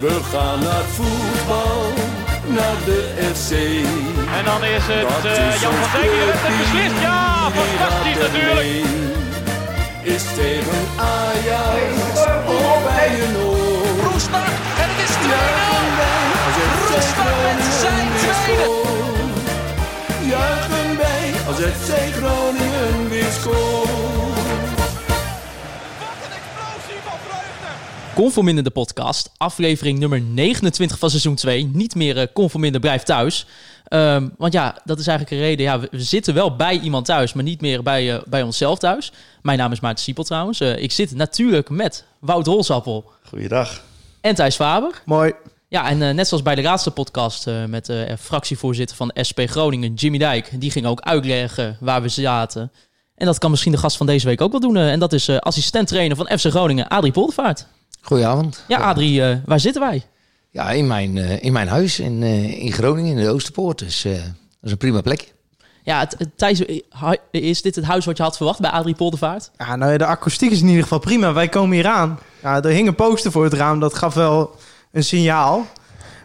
We gaan naar voetbal, naar de FC. En dan is het Dat eh, is Jan van Dijk die heeft het beslist. Ja, fantastisch natuurlijk. Is tegen Ajax of bij een oor. Roestak en het is 2-0. Juichen wij als FC Roestak met zijn Groningen weer tweede. Juichen wij als FC Groningen weer scoort. Conforminder de podcast, aflevering nummer 29 van seizoen 2. Niet meer uh, Conforminder blijft thuis. Ehm, want ja, dat is eigenlijk een reden. Ja, we, we zitten wel bij iemand thuis, maar niet meer bij, eh, bij onszelf thuis. Mijn naam is Maarten Siepel trouwens. Eh, ik zit natuurlijk met Wout Holsappel Goeiedag. en Thijs Faber. Mooi. Ja, en net zoals bij de laatste podcast met de fractievoorzitter van SP Groningen, Jimmy Dijk. Die ging ook uitleggen waar we zaten. En dat kan misschien de gast van deze week ook wel doen. en dat is assistent-trainer van FC Groningen, Adrie Poldervaart. Goedenavond. Ja, Adrie, eh, waar zitten wij? Ja, in mijn, eh, in mijn huis in, eh, in Groningen, in de Oosterpoort. Dus eh, dat is een prima plekje. Ja, het, het- Thijs, hu- is dit het huis wat je had verwacht bij Adrie Poldervaart? Ja, nou, de akoestiek is in ieder geval prima. Wij komen hier aan. Ja, er hing een poster voor het raam. Dat gaf wel een signaal.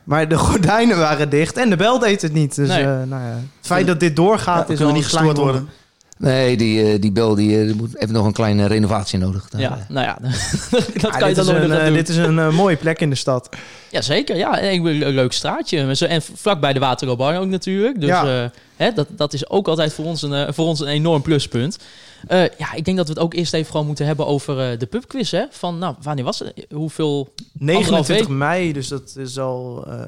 Maar de gordijnen waren dicht en de bel deed het niet. Dus Nee. eh, nou ja, het feit dat dit doorgaat we is kunnen al niet gestoord worden. Nee, die, eh, die bel die, eh, moet, heeft nog een kleine renovatie nodig. Daar, Ja, eh, nou ja, dat kan je dit, dan is nog een, eh, doen. dit is een mooie plek in de stad. Ja, zeker. Ja, en ik wil een leuk straatje. Zo- En vlakbij de Waterloobar ook natuurlijk. Dus Ja. eh, hè, dat, dat is ook altijd voor ons een, voor ons een enorm pluspunt. Eh, ja, ik denk dat we het ook eerst even gewoon moeten hebben over eh, de pubquiz. Hè? Van, nou, wanneer was het? Hoeveel? 29 week. mei, dus dat is al eh,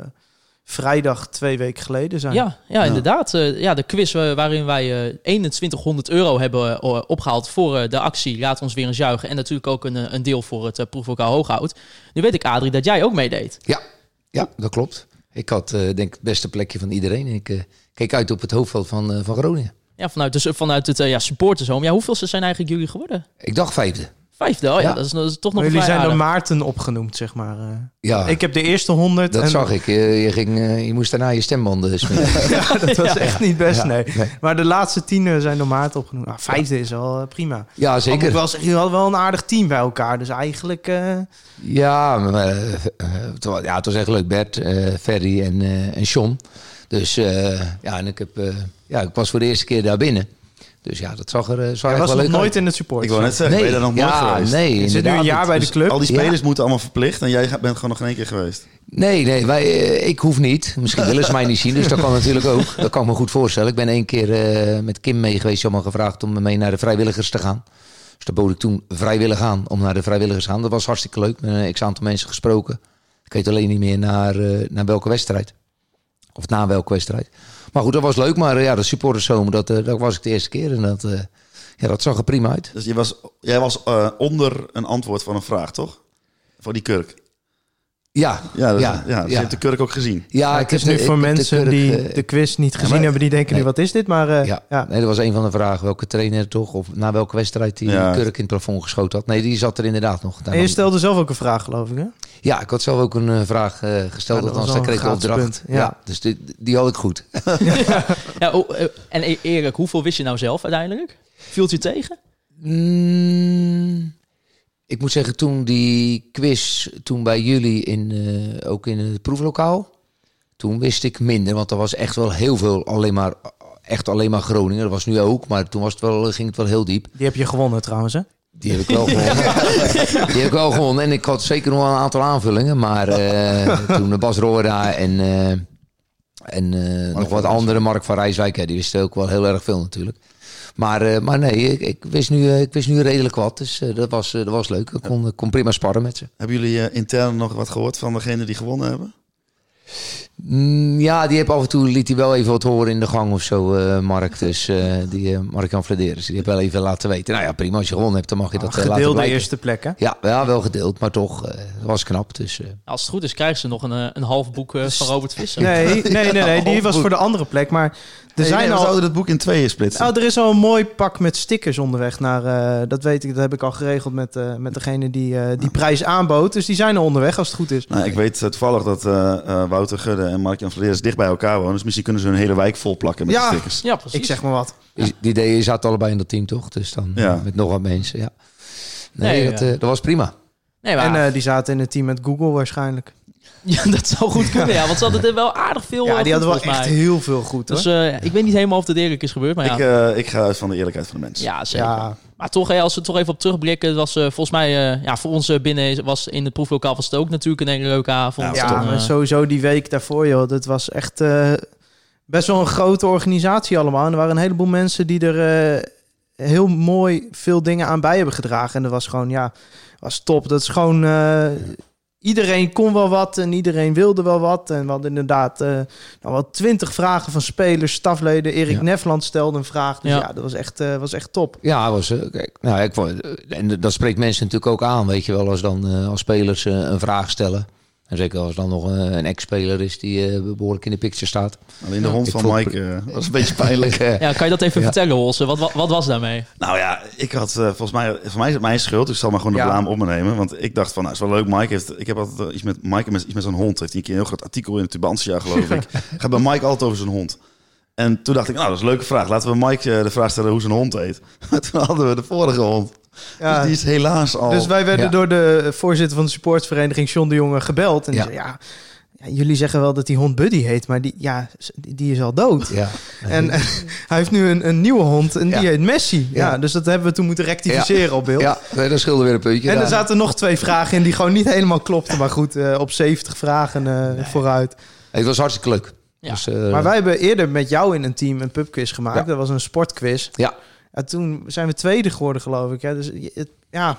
vrijdag twee weken geleden zijn. Ja, ja, inderdaad. Eh, ja, de quiz eh, waarin wij eh 2100 euro hebben eh, opgehaald voor eh, de actie Laat ons weer eens juichen. En natuurlijk ook een, eh, een deel voor het uh, proeflokaal Hooghout. Nu weet ik, Adrie, dat jij ook meedeed. ja, ja, dat klopt. Ik had eh, denk ik het beste plekje van iedereen. Ik eh, keek uit op het hoofdveld van, eh, van Groningen. Ja, vanuit, dus, vanuit het eh, ja, supportershome. Ja, hoeveel zijn eigenlijk jullie geworden? Ik dacht vijfde. Vijfde, oh ja, Ja. dat, is, dat is toch nog Maar jullie zijn door. Maarten opgenoemd, zeg maar. eh. Ja, Ik heb de eerste 100. dat en zag ik. Je, ging, eh, je moest daarna je stembanden smeren. Ja, dat was echt niet best, Ja, nee. nee. Maar de laatste tien eh, zijn door Maarten opgenoemd. Nou, vijfde is al prima. ja, ik zeker. wel zeggen, jullie hadden wel een aardig team bij elkaar. Dus eigenlijk... eh, Ja, maar, het, was, ja, het was echt leuk. Bert, eh, Ferry en, eh en John. Dus eh, ja, en ik, heb, eh, ja, ik was voor de eerste keer daar binnen. Dus ja, dat zag er, eh, zag was wel nog leuk nooit uit. in het support. Ik wou net zeggen, ben je daar nog nooit ja, geweest? Nee, Je zit nu een jaar bij de Dus club. Al die Ja. spelers moeten allemaal verplicht en jij bent gewoon nog geen één keer geweest. Nee, nee, wij, eh, ik hoef niet. Misschien willen ze mij niet zien, dus dat kan natuurlijk ook. Dat kan ik me goed voorstellen. Ik ben één keer eh, met Kim mee geweest. Me gevraagd om mee naar de vrijwilligers te gaan. Dus daar bood ik toen vrijwillig aan om naar de vrijwilligers te gaan. Dat was hartstikke leuk. Met een x-aantal mensen gesproken. Ik weet alleen niet meer naar, naar welke wedstrijd. Of na welke wedstrijd. Maar goed, dat was leuk. Maar eh, ja, de supporterszomer, dat, eh, dat was ik de eerste keer. En dat, eh, ja, dat zag er prima uit. Dus je was, jij was onder een antwoord van een vraag, toch? Voor die kurk. Ja, Ja, dat- ja, hebt de kurk ook gezien. Ja, Ja, ik het is nu de- voor ik heb de mensen kurk, die eh, de quiz niet gezien maar- hebben, die denken nu wat is dit? Maar eh, Ja. ja. Nee, dat was een van de vragen. Welke trainer toch? Of na welke wedstrijd die Ja. Kurk in het plafond geschoten had. Nee, die zat er inderdaad nog. En je stelde zelf ook een vraag, geloof ik, hè? Ja, ik had zelf ook een eh, vraag gesteld. Ja, dat althans, was daar kreeg ik opdracht. Ja. ja. dus die, die had ik goed. Ja, oh, en e- Erik, hoeveel wist je nou zelf uiteindelijk? Viel het je tegen? Mm, ik moet zeggen, toen die quiz, toen bij jullie in, eh, ook in het proeflokaal. Toen wist ik minder, want er was echt wel heel veel alleen maar, echt alleen maar Groningen. Dat was nu ook, maar toen was het wel, ging het wel heel diep. Die heb je gewonnen trouwens, hè? Die heb ik wel gewonnen. Die heb ik wel gewonnen. En ik had zeker nog wel een aantal aanvullingen. Maar eh, toen Bas Roorda en, eh, en eh, nog wat andere, Mark van Rijswijk, hè, die wisten ook wel heel erg veel natuurlijk. Maar, eh, maar nee, ik, wist nu, eh, ik wist nu redelijk wat. Dus eh, dat, was, dat was leuk. Ik kon, kon prima sparren met ze. Hebben jullie intern nog wat gehoord van degene die gewonnen hebben? Mm, ja, die heb af en toe liet hij wel even wat horen in de gang of zo, eh, Mark. Dus eh, die eh, Mark-Jan Vladeris, die heeft wel even laten weten. Nou ja, prima. Als je gewonnen hebt, dan mag je dat eh, laten eerste plek, hè? Ja, ja, wel gedeeld, maar toch, eh, was knap. Dus, eh, Als het goed is, krijgen ze nog een, een half boek eh, van Robert Visser. Nee, nee, nee, nee, die was voor de andere plek. Maar er Nee, zijn nee, we al... zouden het boek in tweeën splitsen. Oh, er is al een mooi pak met stickers onderweg naar. eh, dat weet ik, dat heb ik al geregeld met, eh, met degene die eh, die prijs aanbood. Dus die zijn al onderweg als het goed is. Nou, ik weet toevallig dat eh, eh, Wouter Gudde en Mark-Jan Vladeris dicht bij elkaar wonen. Dus misschien kunnen ze hun hele wijk vol plakken met Ja. de stickers. Ja, precies. Ik zeg maar wat. Die, die deden zaten allebei in dat team, toch? Dus dan Ja. eh, met nog wat mensen, ja. Nee, Nee, dat, ja. eh, dat was prima. Nee, maar En eh, die zaten in het team met Google waarschijnlijk. Ja, dat zou goed kunnen, ja. Want ze hadden er wel aardig veel Ja, eh, die goed, hadden wel echt mij. heel veel goed, hoor. Dus eh, ik weet niet helemaal of het eerlijk is gebeurd, maar ja. Ik, eh, ik ga uit van de eerlijkheid van de mensen. ja, zeker. Maar toch, hè, als we toch even op terugblikken, was eh, volgens mij, eh, ja, voor ons eh, binnen was in het proeflokaal was het ook natuurlijk een hele leuke avond. Ja, ja, Toen, maar sowieso die week daarvoor, joh. Dat was echt eh, best wel een grote organisatie allemaal. En er waren een heleboel mensen die er eh, heel mooi veel dingen aan bij hebben gedragen. En dat was gewoon, ja, was top. Dat is gewoon... eh, Iedereen kon wel wat en iedereen wilde wel wat. En we hadden inderdaad eh nou, wel twintig vragen van spelers, stafleden. Erik Ja. Nefland stelde een vraag. Dus ja, Ja. dat was echt, eh, was echt top. Ja, was, eh, kijk, nou, ik, en dat spreekt mensen natuurlijk ook aan, weet je wel, als dan als spelers een vraag stellen. En zeker als dan nog een ex-speler is die eh, behoorlijk in de picture staat. Alleen de hond van vond- Mike eh, was een beetje pijnlijk. Ja, kan je dat even Ja. vertellen, Hosse? Wat, wat, wat was daarmee? Nou ja, ik had eh, volgens mij, voor mij is het mijn schuld. Dus ik zal maar gewoon de Ja. blaam op me nemen. Want ik dacht van, nou, is wel leuk. Mike heeft, ik heb altijd iets met Mike, met, iets met zijn hond. Heeft hij een keer een heel groot artikel in het Tubantia, geloof ik. Gaat bij Mike altijd over zijn hond. En toen dacht ik, nou, dat is een leuke vraag. Laten we Mike de vraag stellen hoe zijn hond heet. Maar toen hadden we de vorige hond. Ja, Dus die is helaas al... Dus wij werden Ja. door de voorzitter van de supportsvereniging, John de Jonge, gebeld. En die Ja. zei, ja, ja, jullie zeggen wel dat die hond Buddy heet, maar die, ja, die, is al dood. ja. En hij heeft nu een, een nieuwe hond en die Ja. heet Messi. Ja. Ja. dus dat hebben we toen moeten rectificeren op beeld. ja, nee, dat scheelde weer een puntje. En er daar. zaten nog twee vragen in die gewoon niet helemaal klopten. Maar goed, eh, op 70 vragen eh, vooruit. Het was hartstikke leuk. Ja. Dus, eh, Maar wij hebben eerder met jou in een team een pubquiz gemaakt. Ja. Dat was een sportquiz. Ja. En toen zijn we tweede geworden, geloof ik. Hè? Dus je- het, ja.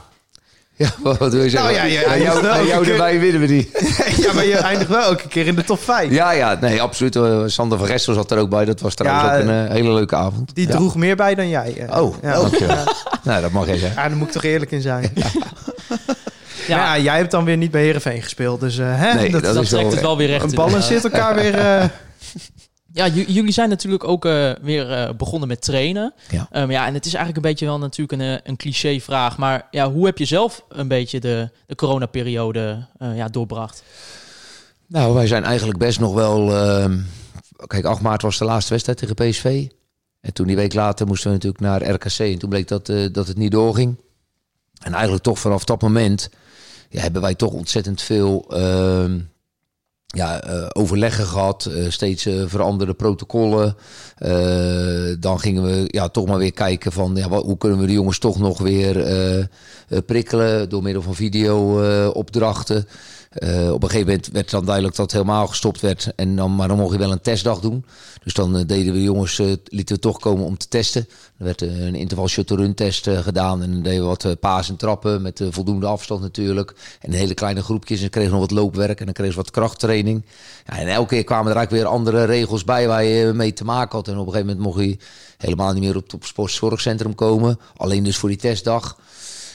ja, wat wil je zeggen? Nou ja, ja, Aan jou, ja, aan jou elke erbij winnen we die. ja, maar je eindigt wel elke keer in de top 5. Ja, ja, nee, absoluut. Eh, Sander van Gestel zat er ook bij. Dat was trouwens Ja, ook een eh, hele leuke avond. Die Ja. droeg meer bij dan jij. eh. Oh, ja. dankjewel. Ja. Nou, dat mag jij zeggen. Ja, daar moet ik toch eerlijk in zijn. Ja. Ja, ja, jij hebt dan weer niet bij Heerenveen gespeeld. Dus eh, hè, Nee, dat, dat dat is wel- trekt het wel weer recht. een ballen zit elkaar weer... Ja, jullie zijn natuurlijk ook eh, weer eh, begonnen met trainen. Ja. Ehm, ja, en het is eigenlijk een beetje wel natuurlijk een, eh, een cliché vraag. Maar ja, hoe heb je zelf een beetje de, de coronaperiode eh ja, doorbracht? Nou, wij zijn eigenlijk best nog wel... ehm, kijk, 8 maart was de laatste wedstrijd tegen PSV. En toen die week later moesten we natuurlijk naar RKC. En toen bleek dat, dat het niet doorging. En eigenlijk toch vanaf dat moment... Ja, hebben wij toch ontzettend veel... ja, eh, overleggen gehad, eh, steeds eh, veranderde protocollen. Dan gingen we ja, toch maar weer kijken van ja, hoe kunnen we de jongens toch nog weer prikkelen door middel van video-opdrachten. Eh, op een gegeven moment werd dan duidelijk dat het helemaal gestopt werd. En dan, maar dan mocht je wel een testdag doen. Dus dan eh, deden we jongens, eh, lieten we toch komen om te testen. Er werd een interval shuttle test gedaan. En dan deden we wat paas en trappen met voldoende afstand natuurlijk. En hele kleine groepjes. En kregen we nog wat loopwerk en dan kregen ze wat krachttraining. Ja, en elke keer kwamen er eigenlijk weer andere regels bij waar je mee te maken had. En op een gegeven moment mocht je helemaal niet meer op het sportzorgcentrum komen. Alleen dus voor die testdag.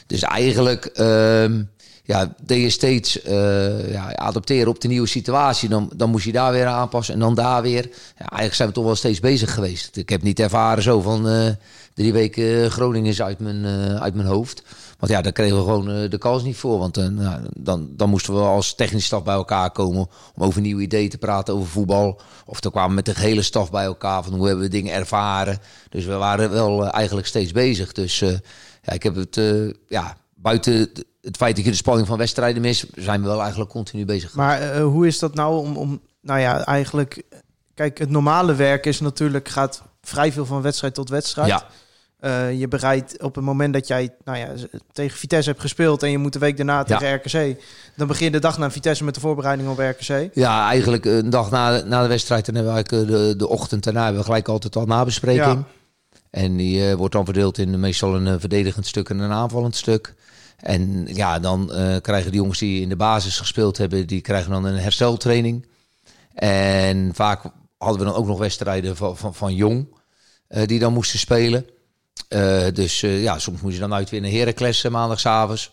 Dus eigenlijk ehm, ja, deed je steeds eh, ja, adapteren op de nieuwe situatie. Dan, dan moest je daar weer aanpassen en dan daar weer. Ja, eigenlijk zijn we toch wel steeds bezig geweest. Ik heb niet ervaren zo van eh, drie weken Groningen is uit mijn, eh, uit mijn hoofd. Want ja, daar kregen we gewoon eh, de kans niet voor. Want eh, nou, dan, dan moesten we als technische staf bij elkaar komen om over nieuwe ideeën te praten over voetbal. Of dan kwamen we met de hele staf bij elkaar van hoe hebben we dingen ervaren. Dus we waren wel eh, eigenlijk steeds bezig. Dus eh, ja, ik heb het eh, ja, buiten het feit dat je de spanning van wedstrijden mist, zijn we wel eigenlijk continu bezig. Maar eh, hoe is dat nou om, om... Nou ja, eigenlijk... Kijk, het normale werk is natuurlijk... gaat vrij veel van wedstrijd tot wedstrijd. Ja, Eh, je bereidt op het moment dat jij nou ja, tegen Vitesse hebt gespeeld... en je moet de week daarna Ja. tegen RKC... dan begin je de dag na Vitesse met de voorbereiding op RKC. ja, eigenlijk een dag na, na de wedstrijd, dan hebben we eh, de, de ochtend daarna hebben we gelijk altijd al nabespreking. Ja. En die eh, wordt dan verdeeld in meestal een eh, verdedigend stuk en een aanvallend stuk. En ja, dan eh, krijgen de jongens die in de basis gespeeld hebben, die krijgen dan een hersteltraining. En vaak hadden we dan ook nog wedstrijden van, van, van jong, eh, die dan moesten spelen. Eh, dus ja, soms moest je dan uit weer naar Heracles maandagavonds.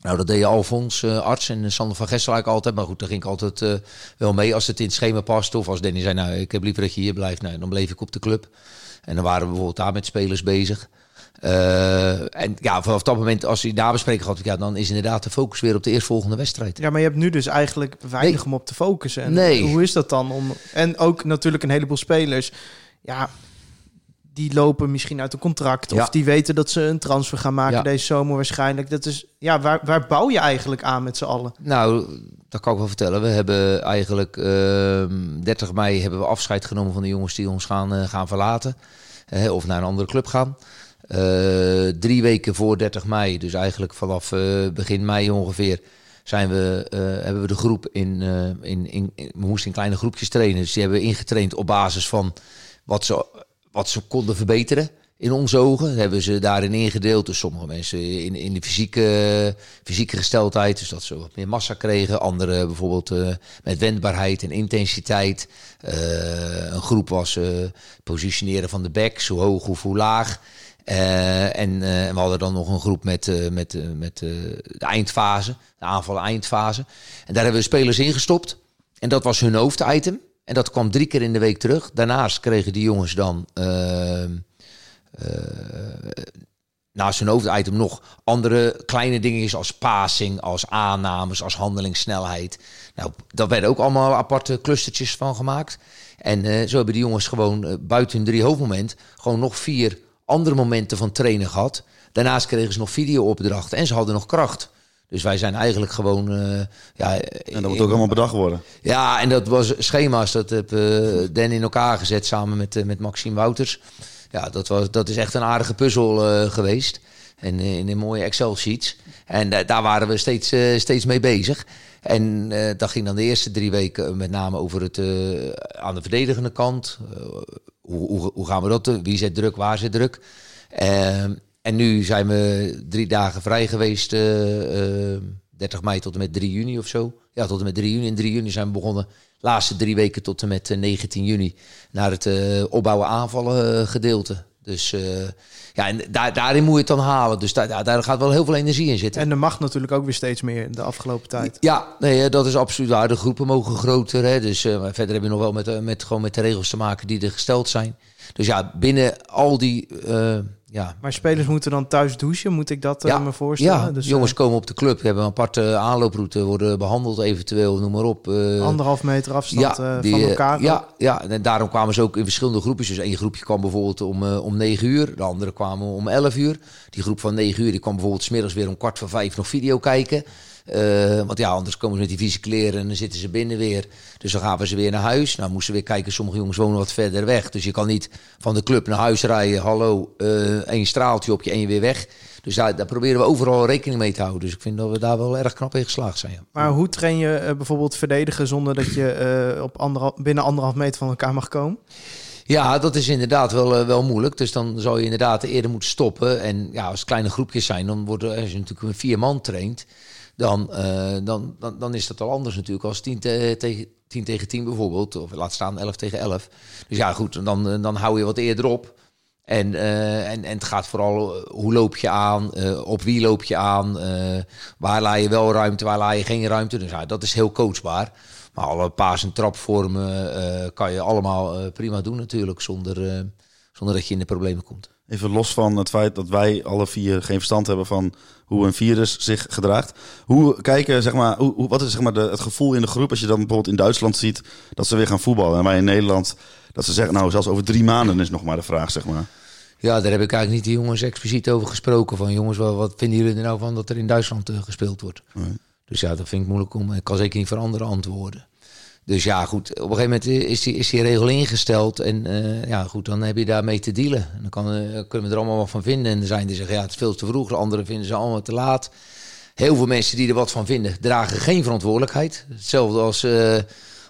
Nou, dat deed Alfons, arts, en Sander van Gessel eigenlijk altijd. Maar goed, daar ging ik altijd wel mee als het in het schema paste. Of als Danny zei, nou, ik heb liever dat je hier blijft. Nou, dan bleef ik op de club. En dan waren we bijvoorbeeld daar met spelers bezig. Eh, en ja, vanaf dat moment, als je nabespreking had, ja, dan is inderdaad de focus weer op de eerstvolgende wedstrijd. Ja, maar je hebt nu dus eigenlijk weinig Nee. om op te focussen. En Nee. Hoe is dat dan? Om, en ook natuurlijk een heleboel spelers. Ja, die lopen misschien uit een contract. Ja. Of die weten dat ze een transfer gaan maken Ja. deze zomer waarschijnlijk. Dat is, ja, waar, waar bouw je eigenlijk aan met z'n allen? Nou, dat kan ik wel vertellen. We hebben eigenlijk ehm 30 mei hebben we afscheid genomen van de jongens die ons gaan, eh, gaan verlaten. Of naar een andere club gaan. Eh, drie weken voor 30 mei, dus eigenlijk vanaf eh, begin mei ongeveer, zijn we, eh, hebben we de groep in, in, in, in- We moesten in kleine groepjes trainen. Dus die hebben we ingetraind op basis van wat ze, wat ze konden verbeteren. In onze ogen hebben ze daarin ingedeeld. Dus sommige mensen in, in de fysieke, fysieke gesteldheid, dus dat ze wat meer massa kregen. Anderen bijvoorbeeld met wendbaarheid en intensiteit. Een groep was eh, positioneren van de backs, hoe hoog of hoe laag. Eh, en eh, we hadden dan nog een groep met, eh, met, met de eindfase, de aanval eindfase. En daar hebben we spelers ingestopt. En dat was hun hoofditem. En dat kwam drie keer in de week terug. Daarnaast kregen die jongens dan ehm, eh, naast hun hoofditem nog andere kleine dingetjes als passing, als aannames, als handelingssnelheid. Nou, daar werden ook allemaal aparte clustertjes van gemaakt. En zo hebben die jongens gewoon buiten hun drie hoofdmoment gewoon nog vier andere momenten van trainen gehad. Daarnaast kregen ze nog videoopdrachten en ze hadden nog kracht. Dus wij zijn eigenlijk gewoon... eh, ja, En dat moet ook allemaal bedacht worden. ja, en dat was schema's. Dat heb eh Dan in elkaar gezet samen met, eh, met Maxime Wouters. Ja, dat, was, dat is echt een aardige puzzel geweest. En eh, in een mooie Excel-sheets. En daar waren we steeds, eh, steeds mee bezig. En eh dat ging dan de eerste drie weken met name over het aan de verdedigende kant. Hoe, hoe, hoe gaan we dat doen? Wie zet druk, waar zit druk? Ehm, en nu zijn we drie dagen vrij geweest. eh, eh, 30 mei tot en met 3 juni of zo. Ja, tot en met 3 juni. In 3 juni zijn we begonnen. Laatste drie weken tot en met eh, 19 juni. Naar het opbouwen aanvallen gedeelte. Dus eh, ja, en daar, daarin moet je het dan halen. Dus daar, daar- gaat wel heel veel energie in zitten. En er mag natuurlijk ook weer steeds meer de afgelopen tijd. Ja, nee, dat is absoluut waar. De groepen mogen groter. Hè? Dus eh, verder heb je nog wel met, eh, met, gewoon met de regels te maken die er gesteld zijn. Dus ja, binnen al die... ja, Maar spelers moeten dan thuis douchen, moet ik dat eh, Ja, me voorstellen? ja dus, eh, jongens komen op de club, hebben een aparte aanlooproute, worden behandeld eventueel, noem maar op. eh, anderhalf meter afstand die, van elkaar. ook. Ja, ja, en daarom kwamen ze ook in verschillende groepjes. Dus één groepje kwam bijvoorbeeld om, eh, om 9 uur, de andere kwamen om 11 uur. Die groep van 9 uur die kwam bijvoorbeeld smiddags weer om kwart voor vijf nog video kijken. Eh, want ja, anders komen ze met die vieze kleren en dan zitten ze binnen weer. Dus dan gaan we ze weer naar huis. Nou moesten we weer kijken, sommige jongens wonen wat verder weg. Dus je kan niet van de club naar huis rijden. Hallo, eh één straaltje op je en je weer weg. Dus daar, daar proberen we overal rekening mee te houden. Dus ik vind dat we daar wel erg knap in geslaagd zijn. Ja. Maar hoe train je eh, bijvoorbeeld verdedigen zonder dat je op anderhal, binnen anderhalf meter van elkaar mag komen? Ja, dat is inderdaad wel, wel moeilijk. Dus dan zou je inderdaad eerder moeten stoppen. En ja, als het kleine groepjes zijn, dan worden als je natuurlijk met vier man traint, dan, eh, dan, dan, dan is dat al anders natuurlijk als 10 te- tegen 10 tegen 10 bijvoorbeeld. Of laat staan 11 tegen 11. Dus ja, goed, dan, eh, dan hou je wat eerder op. En, eh, en, en het gaat vooral hoe loop je aan, op wie loop je aan, waar laat je wel ruimte, waar laat je geen ruimte. Dus ja, dat is heel coachbaar. Maar alle paas- en trapvormen kan je allemaal prima doen natuurlijk, zonder, zonder dat je in de problemen komt. Even los van het feit dat wij alle vier geen verstand hebben van hoe een virus zich gedraagt. Hoe kijken, zeg maar, hoe, wat is zeg maar de, het gevoel in de groep als je dan bijvoorbeeld in Duitsland ziet dat ze weer gaan voetballen. En wij in Nederland dat ze zeggen, nou zelfs over drie maanden is nog maar de vraag, zeg maar. Ja, daar heb ik eigenlijk niet de jongens expliciet over gesproken. Van jongens, wat, wat vinden jullie er nou van dat er in Duitsland eh, gespeeld wordt? Nee. Dus ja, dat vind ik moeilijk om. Ik kan zeker niet voor andere antwoorden. Dus ja, goed. Op een gegeven moment is die, is die regel ingesteld. En eh, ja, goed, dan heb je daarmee te dealen. En dan kan, eh, kunnen we er allemaal wat van vinden. En er zijn die zeggen, ja, het is veel te vroeg. De anderen vinden ze allemaal te laat. Heel veel mensen die er wat van vinden, dragen geen verantwoordelijkheid. Hetzelfde als, eh,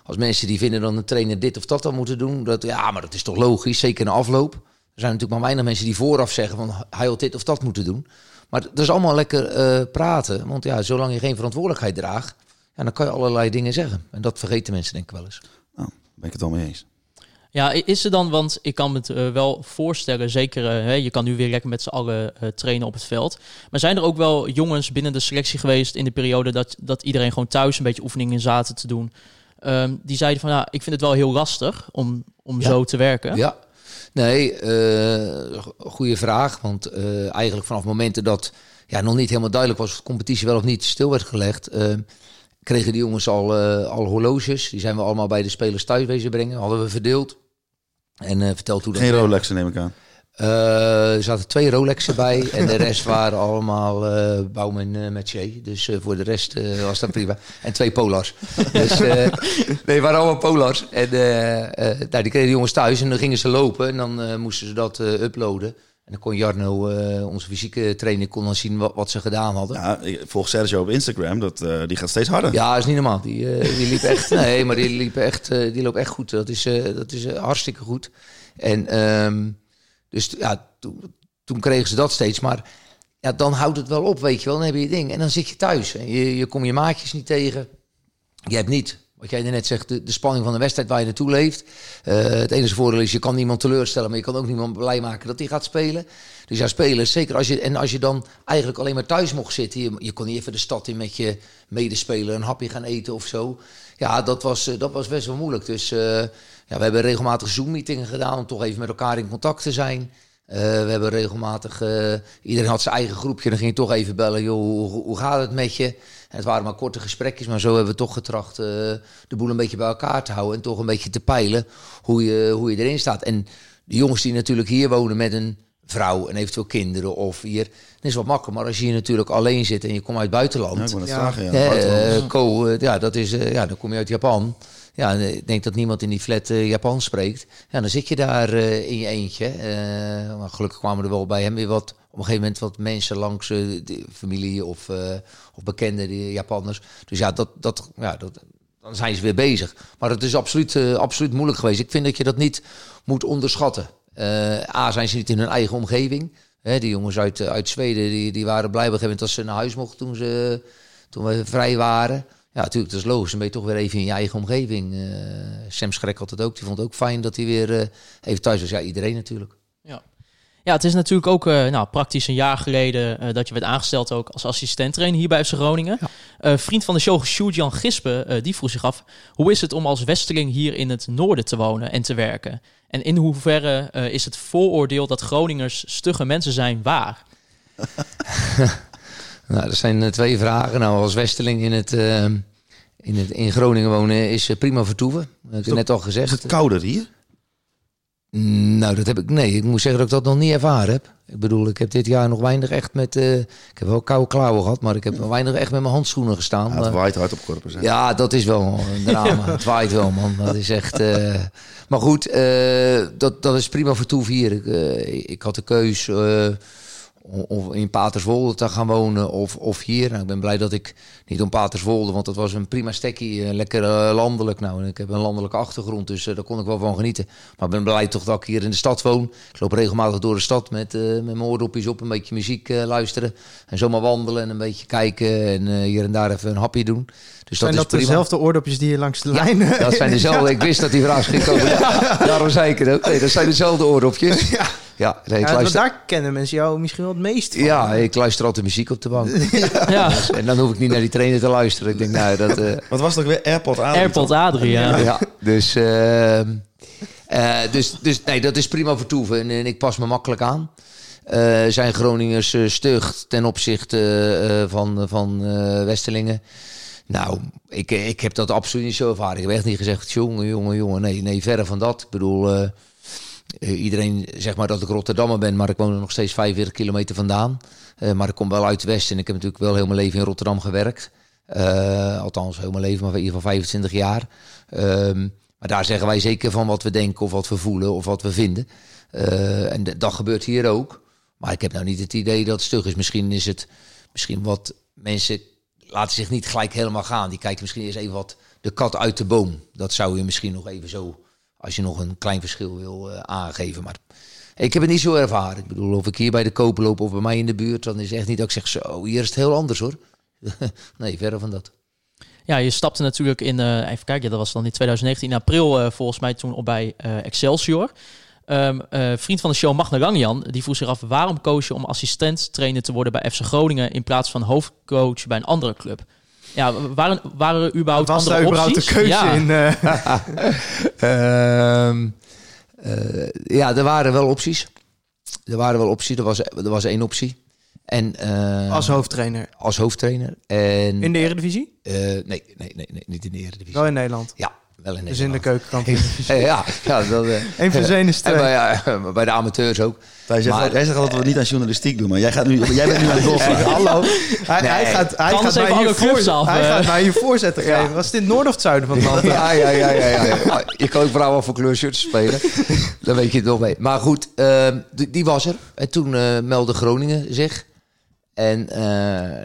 als mensen die vinden dat een trainer dit of dat dan moeten doen. Dat, ja, maar dat is toch logisch, zeker in de afloop. Er zijn natuurlijk maar weinig mensen die vooraf zeggen van hij had dit of dat moeten doen. Maar dat is allemaal lekker praten. Want ja, zolang je geen verantwoordelijkheid draagt, ja, dan kan je allerlei dingen zeggen. En dat vergeten mensen denk ik wel eens. Nou, ben ik het al mee eens. Ja, is er dan, want ik kan me het eh, wel voorstellen, zeker, eh, hè, je kan nu weer lekker met z'n allen eh, trainen op het veld. Maar zijn er ook wel jongens binnen de selectie geweest in de periode dat, dat iedereen gewoon thuis een beetje oefeningen zaten te doen? Ehm, die zeiden van, ja, ik vind het wel heel lastig om, om Ja. zo te werken. Ja, nee, eh goede vraag. Want eh, eigenlijk vanaf momenten dat ja, nog niet helemaal duidelijk was of de competitie wel of niet stil werd gelegd, eh, kregen die jongens al, eh, al horloges. Die zijn we allemaal bij de spelers thuis wezen brengen. Hadden we verdeeld. En eh verteld hoe dat Geen Rolexen neem ik aan. Eh, er zaten twee Rolexen bij en de rest waren allemaal eh Bouwman uh, Mercier. Dus eh, voor de rest eh, was dat prima. En twee Polars. Dus eh nee, waren allemaal Polars. En eh, eh, nou, die kregen de jongens thuis en dan gingen ze lopen en dan eh, moesten ze dat eh, uploaden. En dan kon Jarno, eh, onze fysieke trainer, kon dan zien wat, wat ze gedaan hadden. Ja, volg Sergio op Instagram. Dat, eh, die gaat steeds harder. Ja, is niet normaal. Die, eh, die liep echt. Nee, maar die liep echt. die loopt echt goed. Dat is, dat is hartstikke goed. En ehm, dus ja, toen, toen kregen ze dat steeds. Maar ja, dan houdt het wel op, weet je wel. Dan heb je je ding. En dan zit je thuis. En je, je komt je maatjes niet tegen. Je hebt niet. Wat jij net zegt, de, spanning van de wedstrijd waar je naartoe leeft. Eh, het enige voordeel is, je kan niemand teleurstellen, maar je kan ook niemand blij maken dat hij gaat spelen. Dus ja, spelers, zeker als je, en als je dan eigenlijk alleen maar thuis mocht zitten, je, je kon niet even de stad in met je medespeler een hapje gaan eten of zo. Ja, dat was, eh, dat was best wel moeilijk. Dus eh, ja, we hebben regelmatig Zoom-meetingen gedaan om toch even met elkaar in contact te zijn. We hebben regelmatig, iedereen had zijn eigen groepje, dan ging je toch even bellen, joh, hoe, hoe gaat het met je? Het waren maar korte gesprekjes, maar zo hebben we toch getracht eh, de boel een beetje bij elkaar te houden en toch een beetje te peilen hoe je, hoe je erin staat. En de jongens die natuurlijk hier wonen met een vrouw en eventueel kinderen of hier, dan is wat makkelijk. Maar als je hier natuurlijk alleen zit en je komt uit het buitenland, Ja, ik vragen. Ja. Buitenland. eh, Ko, eh, ja, dat is, eh, ja, dan kom je uit Japan. Ja, eh, ik denk dat niemand in die flat eh, Japans spreekt. Ja, dan zit je daar eh, in je eentje. Maar gelukkig kwamen er wel bij hem weer wat, op een gegeven moment wat mensen langs familie of, of bekenden, die Japanners. Dus ja, dat, dat, ja dat, dan zijn ze weer bezig. Maar het is absoluut, absoluut moeilijk geweest. Ik vind dat je dat niet moet onderschatten. A, zijn ze niet in hun eigen omgeving. Hè, die jongens uit, uit Zweden die, die waren blij op een gegeven moment dat ze naar huis mochten toen, ze, toen we vrij waren. Ja, natuurlijk, dat is logisch. Dan ben je toch weer even in je eigen omgeving. Eh, Sam Schrek had het ook. Die vond het ook fijn dat hij weer eh, even thuis was. Ja, iedereen natuurlijk. Ja. ja, het is natuurlijk ook eh, nou, praktisch een jaar geleden dat je werd aangesteld ook als assistent-trainer hier bij FC Groningen. Vriend van de show, Sjoerd-Jan Gispen, die vroeg zich af... hoe is het om als Westeling hier in het noorden te wonen en te werken? En in hoeverre is het vooroordeel dat Groningers stugge mensen zijn waar? Nou, dat zijn twee vragen. Nou, als Westeling in, het, in, het, in Groningen wonen is eh, prima vertoeven. Dat heb ik net al Is gezegd. het kouder hier? Mm, Nou, dat heb ik. Nee, ik moet zeggen dat ik dat nog niet ervaren heb. Ik bedoel, ik heb dit jaar nog weinig echt met. eh, ik heb wel koude klauwen gehad, maar ik heb nog weinig echt met mijn handschoenen gestaan. Ja, het Maar- waait hard op hè. ja, dat is wel een drama. Het waait wel, man. Dat is echt. eh, Maar goed, dat, dat is prima vertoef hier. Ik, ik had de keus om in Paterswolde te gaan wonen of, of hier. Nou, ik ben blij dat ik niet om Paterswolde, want dat was een prima stekkie. eh, lekker eh, landelijk. Nou, en ik heb een landelijke achtergrond, dus eh, daar kon ik wel van genieten. Maar ik ben blij toch dat ik hier in de stad woon. Ik loop regelmatig door de stad met, met mijn oordopjes op, een beetje muziek luisteren. En zomaar wandelen en een beetje kijken en hier en daar even een hapje doen. Dus Zijn dat dat is prima. dezelfde oordopjes die je langs de Ja, lijn... dat zijn dezelfde. Ik wist dat die vraag ging komen. Daarom zei ik het ook. Nee, dat zijn dezelfde oordopjes. Ja, ja nee, ik Ja, luister. daar kennen mensen jou misschien wel het meest van. Ja, ik luister altijd muziek op de bank. Ja, En dan hoef ik niet naar die trainer te luisteren. Ik denk, nou, dat... eh, Wat was het ook weer? Airpod Adrie, Airpod? Adrie, ja. ja, dus, ehm, eh, dus, dus nee, dat is prima vertoeven. En, en ik pas me makkelijk aan. Eh, zijn Groningers eh, stug ten opzichte eh, van, van eh, Westelingen? Nou, ik, ik heb dat absoluut niet zo ervaren. Ik heb echt niet gezegd, jongen, jongen, jongen. Nee, nee, verre van dat. Ik bedoel, iedereen zegt maar dat ik Rotterdammer ben, maar ik woon er nog steeds 45 kilometer vandaan. Eh, maar ik kom wel uit het Westen en ik heb natuurlijk wel heel mijn leven in Rotterdam gewerkt. Eh, althans, heel mijn leven, maar in ieder geval 25 jaar. Ehm, maar daar zeggen wij zeker van wat we denken of wat we voelen of wat we vinden. Eh, en dat gebeurt hier ook. Maar ik heb nou niet het idee dat het stug is. Misschien is het misschien wat mensen laten zich niet gelijk helemaal gaan. Die kijken misschien eens even wat de kat uit de boom. Dat zou je misschien nog even zo, als je nog een klein verschil wil eh, aangeven. Maar ik heb het niet zo ervaren. Ik bedoel, of ik hier bij de kopen loop of bij mij in de buurt, dan is echt niet dat ik zeg, zo, hier is het heel anders hoor. nee, verre van dat. Ja, je stapte natuurlijk in, eh, even kijken, dat was dan in 2019, in april eh, volgens mij toen op bij Excelsior. Ehm, eh, vriend van de show, Magna Langjan, die vroeg zich af waarom koos je om assistent trainer te worden bij FC Groningen in plaats van hoofdcoach bij een andere club? Ja, waren, waren er überhaupt Was daar andere überhaupt opties? een keuze ja. in? eh? Ehm, eh, ja, er waren wel opties. Er waren wel opties. Er was, er was één optie. En, eh, als hoofdtrainer. als hoofdtrainer. En, In de Eredivisie? eh, nee, nee, nee, nee, niet in de Eredivisie. Wel in Nederland. Ja, wel in Dus in de Nederland. keukenkampioen. ja, ja, dat, eh, Eén van zijn is twee. bij, ja, bij de amateurs ook. Hij zegt, Maar- al- jij zegt altijd dat we niet aan journalistiek doen, maar jij, gaat nu, jij bent nu aan het doorvragen. Hallo. Hij, gaat, hij Kan gaat mij hier voor- af, Hij eh. gaat mij je voorzetten geven. Was dit noord of het zuiden van het land? Ja, ja, ja, ja, ja. ja. Je kan ook vrouwen voor kleurshirts spelen. Dan weet je het nog mee. Maar goed, ehm, die, die was er. En toen eh, meldde Groningen zich. En eh,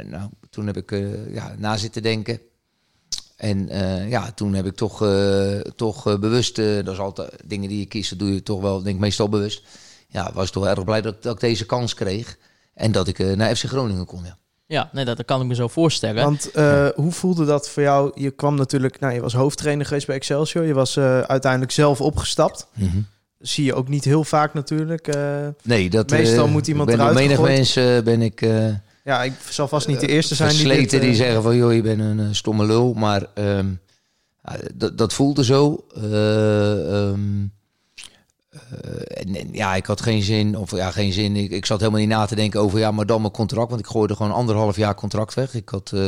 nou, toen heb ik eh, ja, na zitten denken. En eh, ja, toen heb ik toch, eh, toch eh, bewust, eh, dat is altijd dingen die je kiest, dat doe je toch wel, denk ik, meestal bewust. Ja, was toch erg blij dat, dat ik deze kans kreeg. En dat ik eh, naar FC Groningen kon, ja. Ja, nee, dat, dat kan ik me zo voorstellen. Want eh, hoe voelde dat voor jou? Je kwam natuurlijk, nou, je was hoofdtrainer geweest bij Excelsior. Je was eh, uiteindelijk zelf opgestapt. Zie je ook niet heel vaak natuurlijk. eh. Nee, dat Meestal moet iemand ben eruit menig gegooid. mensen ben ik... eh, ja, ik zal vast niet de eerste zijn die dit, die, eh, zeggen van joh, je bent een eh, stomme lul. Maar ehm, dat, dat voelde zo. Eh, ehm, eh, en, ja, ik had geen zin, of ja, geen zin. Ik, ik zat helemaal niet na te denken over ja, maar dan mijn contract. Want ik gooide gewoon anderhalf jaar contract weg. Ik had, eh,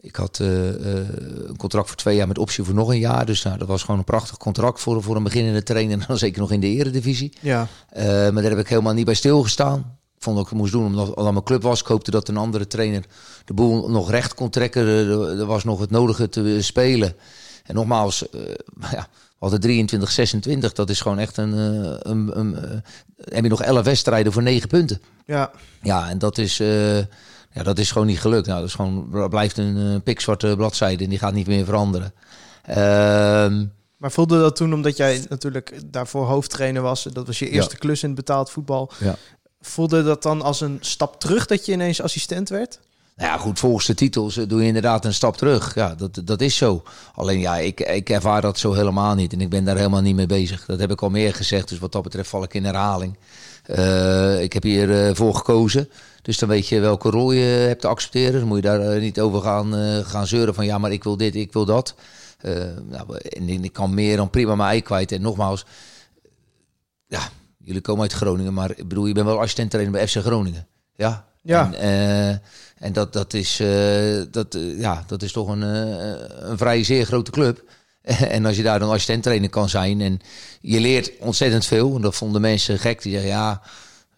ik had eh, eh, een contract voor twee jaar met optie voor nog een jaar. Dus nou, dat was gewoon een prachtig contract voor, voor een beginnende trainer. En dan zeker nog in de eredivisie. Ja, Eh, maar daar heb ik helemaal niet bij stilgestaan. Vond dat ik het moest doen omdat het al mijn club was. Ik hoopte dat een andere trainer de boel nog recht kon trekken. Er, was nog het nodige te spelen. En nogmaals, eh, ja, we hadden 23, 26. Dat is gewoon echt een... eh, een, een eh, heb je nog 11 wedstrijden voor 9 punten. ja. Ja, en dat is, ja, dat is gewoon niet gelukt. Nou, dat is gewoon, blijft een pikzwarte bladzijde en die gaat niet meer veranderen. Ehm, Maar voelde dat toen, omdat jij natuurlijk daarvoor hoofdtrainer was, dat was je eerste klus in het betaald voetbal. Ja. Voelde dat dan als een stap terug dat je ineens assistent werd? Nou ja, goed, volgens de titels eh, doe je inderdaad een stap terug. Ja, dat, dat is zo. Alleen ja, ik, ik ervaar dat zo helemaal niet. En ik ben daar helemaal niet mee bezig. Dat heb ik al meer gezegd. Dus wat dat betreft val ik in herhaling. Eh, ik heb hier eh, voor gekozen. Dus dan weet je welke rol je hebt te accepteren. Dan moet je daar niet over gaan, gaan zeuren van ja, maar ik wil dit, ik wil dat. Nou, ik kan meer dan prima mijn ei kwijt. En nogmaals, ja, jullie komen uit Groningen, maar ik bedoel, je bent wel assistent trainer bij FC Groningen. Ja. Ja. En, eh, en dat, dat, is, eh, dat, eh, ja, dat is toch een, een vrij zeer grote club. en als je daar dan assistent trainer kan zijn en je leert ontzettend veel. En dat vonden mensen gek. Die zeggen, ja,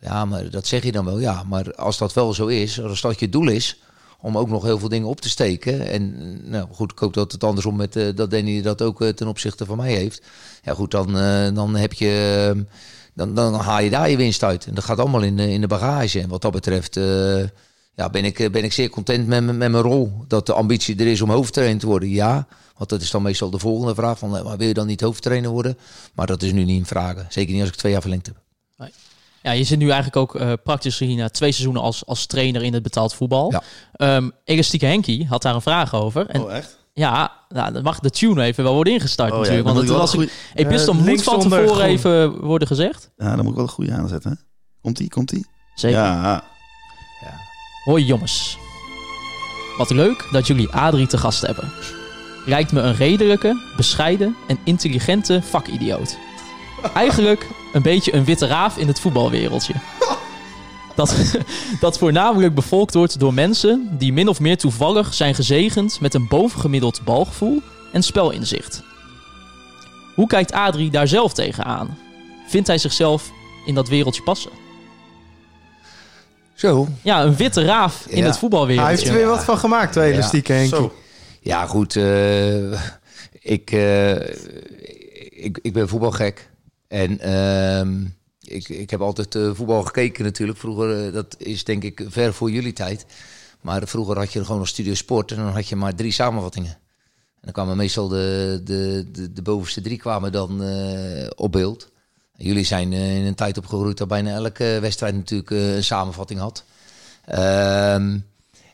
ja, maar dat zeg je dan wel. Ja, maar als dat wel zo is, als dat je doel is om ook nog heel veel dingen op te steken. En nou goed, ik hoop dat het andersom met dat Danny dat ook ten opzichte van mij heeft. Ja goed, dan, dan heb je. Eh, dan, dan haal je daar je winst uit. En dat gaat allemaal in, de- in de bagage. En wat dat betreft eh, ja, ben, ik, eh, ben ik zeer content met, mijn- met mijn rol. Dat de ambitie er is om hoofdtrainer te worden, ja. Want dat is dan meestal de volgende vraag. Van, eh, maar wil je dan niet hoofdtrainer worden? Maar dat is nu niet in vragen. Zeker niet als ik twee jaar verlengd heb. Ja, je zit nu eigenlijk ook eh, praktisch gezien na twee seizoenen als, als trainer in het betaald voetbal. Ja. Ehm, Elastieke Henkie had daar een vraag over. En Oh, echt? Ja, nou, dan mag de tune even wel worden ingestart Oh, ja, natuurlijk. dan want moet het was een ik, Epistel Eh, moet van tevoren groen. even worden gezegd. Ja, dan moet ik wel een goede aanzetten. hè? Komt-ie, komt-ie? Zeker. Ja. Hoi jongens. Wat leuk dat jullie Adrie te gast hebben. Lijkt me een redelijke, bescheiden en intelligente vakidioot. Eigenlijk een beetje een witte raaf in het voetbalwereldje. Dat, dat voornamelijk bevolkt wordt door mensen die min of meer toevallig zijn gezegend met een bovengemiddeld balgevoel en spelinzicht. Hoe kijkt Adrie daar zelf tegenaan? Vindt hij zichzelf in dat wereldje passen? Zo. Ja, een witte raaf in Ja. het voetbalwereldje. Hij heeft er weer wat van gemaakt, twee Henkie. Zo. Ja, goed. eh, ik, eh, ik, ik ben voetbalgek. En ehm, ik, ik heb altijd eh, voetbal gekeken natuurlijk. Vroeger, eh, dat is denk ik ver voor jullie tijd. Maar vroeger had je gewoon nog Studio Sport en dan had je maar drie samenvattingen. En dan kwamen meestal de, de, de, de bovenste drie kwamen dan eh, op beeld. Jullie zijn in een tijd opgegroeid dat bijna elke wedstrijd natuurlijk een samenvatting had. Ehm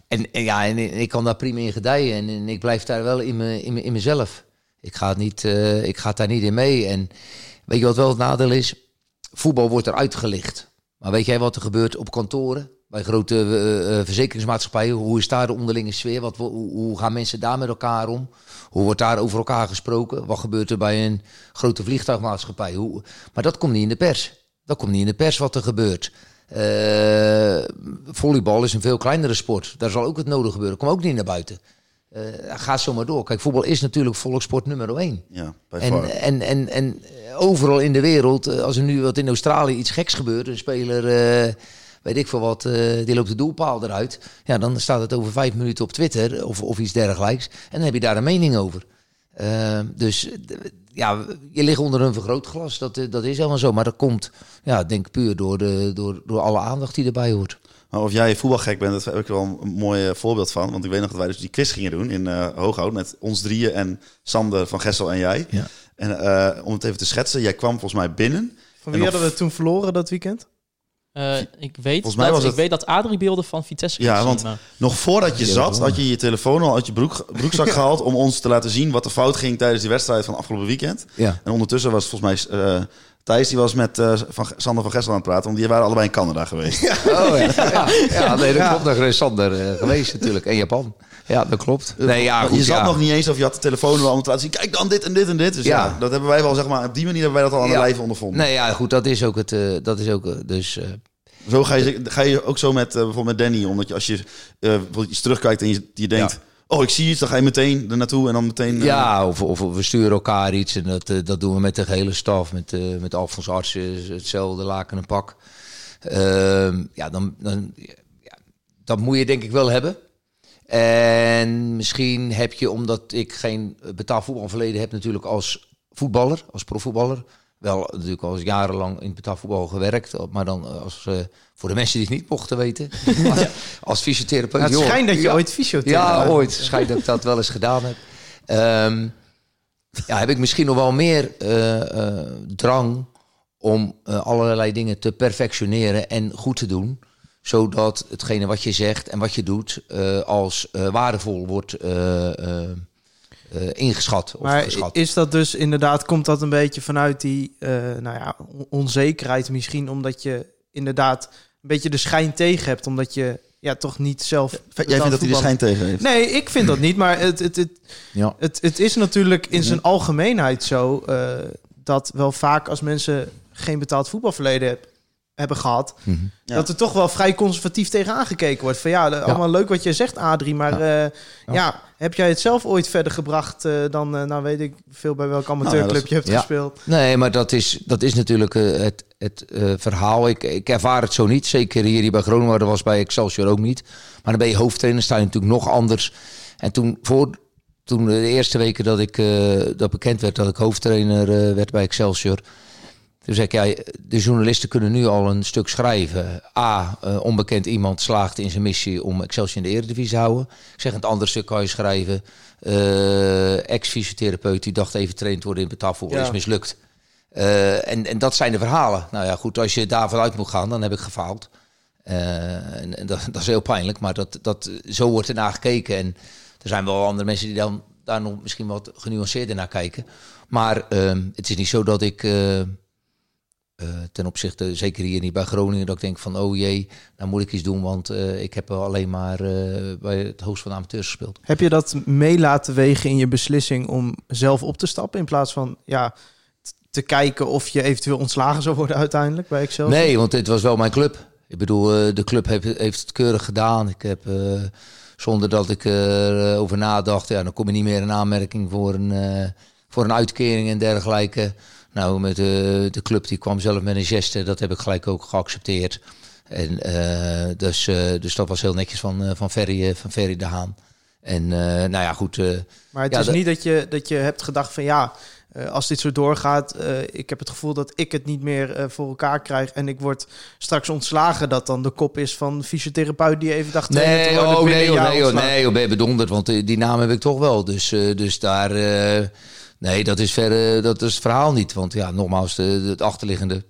en, ja, en ik kan daar prima in gedijen. En, ik blijf daar wel in, me, in, me, in mezelf. Ik ga, het niet, ik ga daar niet in mee. En weet je wat wel het nadeel is? Voetbal wordt eruit gelicht. Maar weet jij wat er gebeurt op kantoren? Bij grote eh, verzekeringsmaatschappijen. Hoe is daar de onderlinge sfeer? Wat, hoe, hoe gaan mensen daar met elkaar om? Hoe wordt daar over elkaar gesproken? Wat gebeurt er bij een grote vliegtuigmaatschappij? Hoe, maar dat komt niet in de pers. Dat komt niet in de pers wat er gebeurt. Eh, volleybal is een veel kleinere sport. Daar zal ook het nodig gebeuren. Kom ook niet naar buiten. Eh, ga zo maar door. Kijk, voetbal is natuurlijk volkssport nummer één. Ja, En, en, en, en overal in de wereld, eh, als er nu wat in Australië iets geks gebeurt, een speler, eh, weet ik veel wat, die loopt de doelpaal eruit. Ja, dan staat het over vijf minuten op Twitter of, of iets dergelijks. En dan heb je daar een mening over. Dus ja, je ligt onder een vergrootglas, dat, dat is helemaal zo. Maar dat komt, ja, denk puur door, de, door, door alle aandacht die erbij hoort. Maar of jij voetbalgek bent, dat heb ik er wel een mooi eh, voorbeeld van. Want ik weet nog dat wij dus die quiz gingen doen in eh Hooghout met ons drieën en Sander van Gessel en jij. Ja. En eh, om het even te schetsen, jij kwam volgens mij binnen. Van wie nog- hadden we toen verloren dat weekend? Eh, ik weet Volgens mij dat, was ik weet dat Adrie beelden van Vitesse Ja, want maar- nog voordat je zat, had je je telefoon al uit je broek, broekzak gehaald om ons te laten zien wat er fout ging tijdens die wedstrijd van afgelopen weekend. Ja. En ondertussen was volgens mij eh, Thijs, die was met eh, van, Sander van Gessel aan het praten, want die waren allebei in Canada geweest. Oh ja, ja, ja nee, dat klopt. Nog is Sander eh, geweest natuurlijk. En Japan. Ja, dat klopt. Nee, ja, goed, je zat ja. nog niet eens of je had de telefoon wel om te laten zien, kijk dan dit en dit en dit. Dus ja, Ja. dat hebben wij wel, zeg maar, op die manier hebben wij dat al aan de Ja. lijve ondervonden. Nee, ja, goed, dat is ook het. eh, dat is ook, dus, eh, Zo ga je, ga je ook zo met eh, bijvoorbeeld met Danny, omdat je als je eh, bijvoorbeeld iets terugkijkt en je, je denkt, oh ik zie iets, dan ga je meteen er naartoe en dan meteen... eh, ja, of, of we sturen elkaar iets. En dat, eh, dat doen we met de hele staf. Met, eh met Alfons Artsen, hetzelfde laken en pak. Ehm, ja, dan, dan, ja, dat moet je denk ik wel hebben. En misschien heb je, omdat ik geen betaald voetbalverleden heb, natuurlijk als voetballer, als profvoetballer. Wel natuurlijk al jarenlang in het betaald voetbal gewerkt. Maar dan als, eh, voor de mensen die het niet mochten weten. als fysiotherapeut. Nou, het joh. schijnt dat je Ja. ooit fysiotherapeut Ja, ooit. Schijnt dat ik dat wel eens gedaan heb. Ehm, ja, heb ik misschien nog wel meer eh, eh, drang om eh, allerlei dingen te perfectioneren en goed te doen. Zodat hetgene wat je zegt en wat je doet eh, als eh, waardevol wordt eh, ingeschat. Of Maar geschat. is dat dus inderdaad, komt dat een beetje vanuit die eh, nou ja, on- onzekerheid misschien, omdat je inderdaad een beetje de schijn tegen hebt, omdat je ja, toch niet zelf... Jij vindt dat hij de schijn tegen heeft? Nee, ik vind dat niet, maar het, het, het, ja. het, het is natuurlijk in zijn algemeenheid zo eh, dat wel vaak als mensen geen betaald voetbalverleden heb- hebben gehad, Mhm. Ja. dat er toch wel vrij conservatief tegen aangekeken wordt. Van ja, allemaal leuk wat je zegt, Adrie, maar ja. ja, heb jij het zelf ooit verder gebracht eh, dan, eh, nou weet ik veel bij welk amateurclub dat is- je hebt ja. gespeeld? Nee, maar dat is, dat is natuurlijk eh, het, het eh, verhaal. Ik, ik ervaar het zo niet. Zeker hier, hier bij Groningen, dat was bij Excelsior ook niet. Maar dan ben je hoofdtrainer, sta je natuurlijk nog anders. En toen, voor, toen de eerste weken dat ik eh, dat bekend werd dat ik hoofdtrainer eh, werd bij Excelsior. Toen zei ik, ja, de journalisten kunnen nu al een stuk schrijven. A, eh, onbekend iemand slaagt in zijn missie om Excelsior in de eredivisie te houden. Ik zeg, een ander stuk kan je schrijven. eh, Ex-fysiotherapeut die dacht even trained worden in betaalvoetbal Ja. is mislukt. Eh, en, en dat zijn de verhalen. Nou ja, goed, als je daarvan uit moet gaan, dan heb ik gefaald. En, en dat, dat is heel pijnlijk, maar dat, dat, zo wordt er naar gekeken. En er zijn wel andere mensen die dan daar nog misschien wat genuanceerder naar kijken. Maar ehm, het is niet zo dat ik eh, ten opzichte, zeker hier niet bij Groningen, dat ik denk van oh jee, nou moet ik iets doen, want eh, ik heb alleen maar eh, bij het hoogst van de amateurs gespeeld. Heb je dat mee laten wegen in je beslissing om zelf op te stappen in plaats van ja, te kijken of je eventueel ontslagen zou worden uiteindelijk bij Excelsior? Nee, want dit was wel mijn club. Ik bedoel, de club heeft, heeft het keurig gedaan. Ik heb, zonder dat ik erover over nadacht, ja, dan kom je niet meer in aanmerking voor een, voor een uitkering en dergelijke. Nou, met de, de club die kwam zelf met een geste, dat heb ik gelijk ook geaccepteerd. En, eh, dus, eh, dus dat was heel netjes van, eh, van, Ferry, van Ferry de Haan. En nou ja, goed. Maar het Ja, is dat- niet dat je, dat je hebt gedacht van ja, als dit zo doorgaat, ik heb het gevoel dat ik het niet meer voor elkaar krijg en ik word straks ontslagen, dat dan de kop is van fysiotherapeut die even dacht Nee, oh, binnen nee, oh, nee, oh, ontslagen. nee, oh, ben je bedonderd, want die, die naam heb ik toch wel. Dus, dus daar, nee, dat is, verder, dat is het verhaal niet. Want ja, nogmaals, de, de, het achterliggende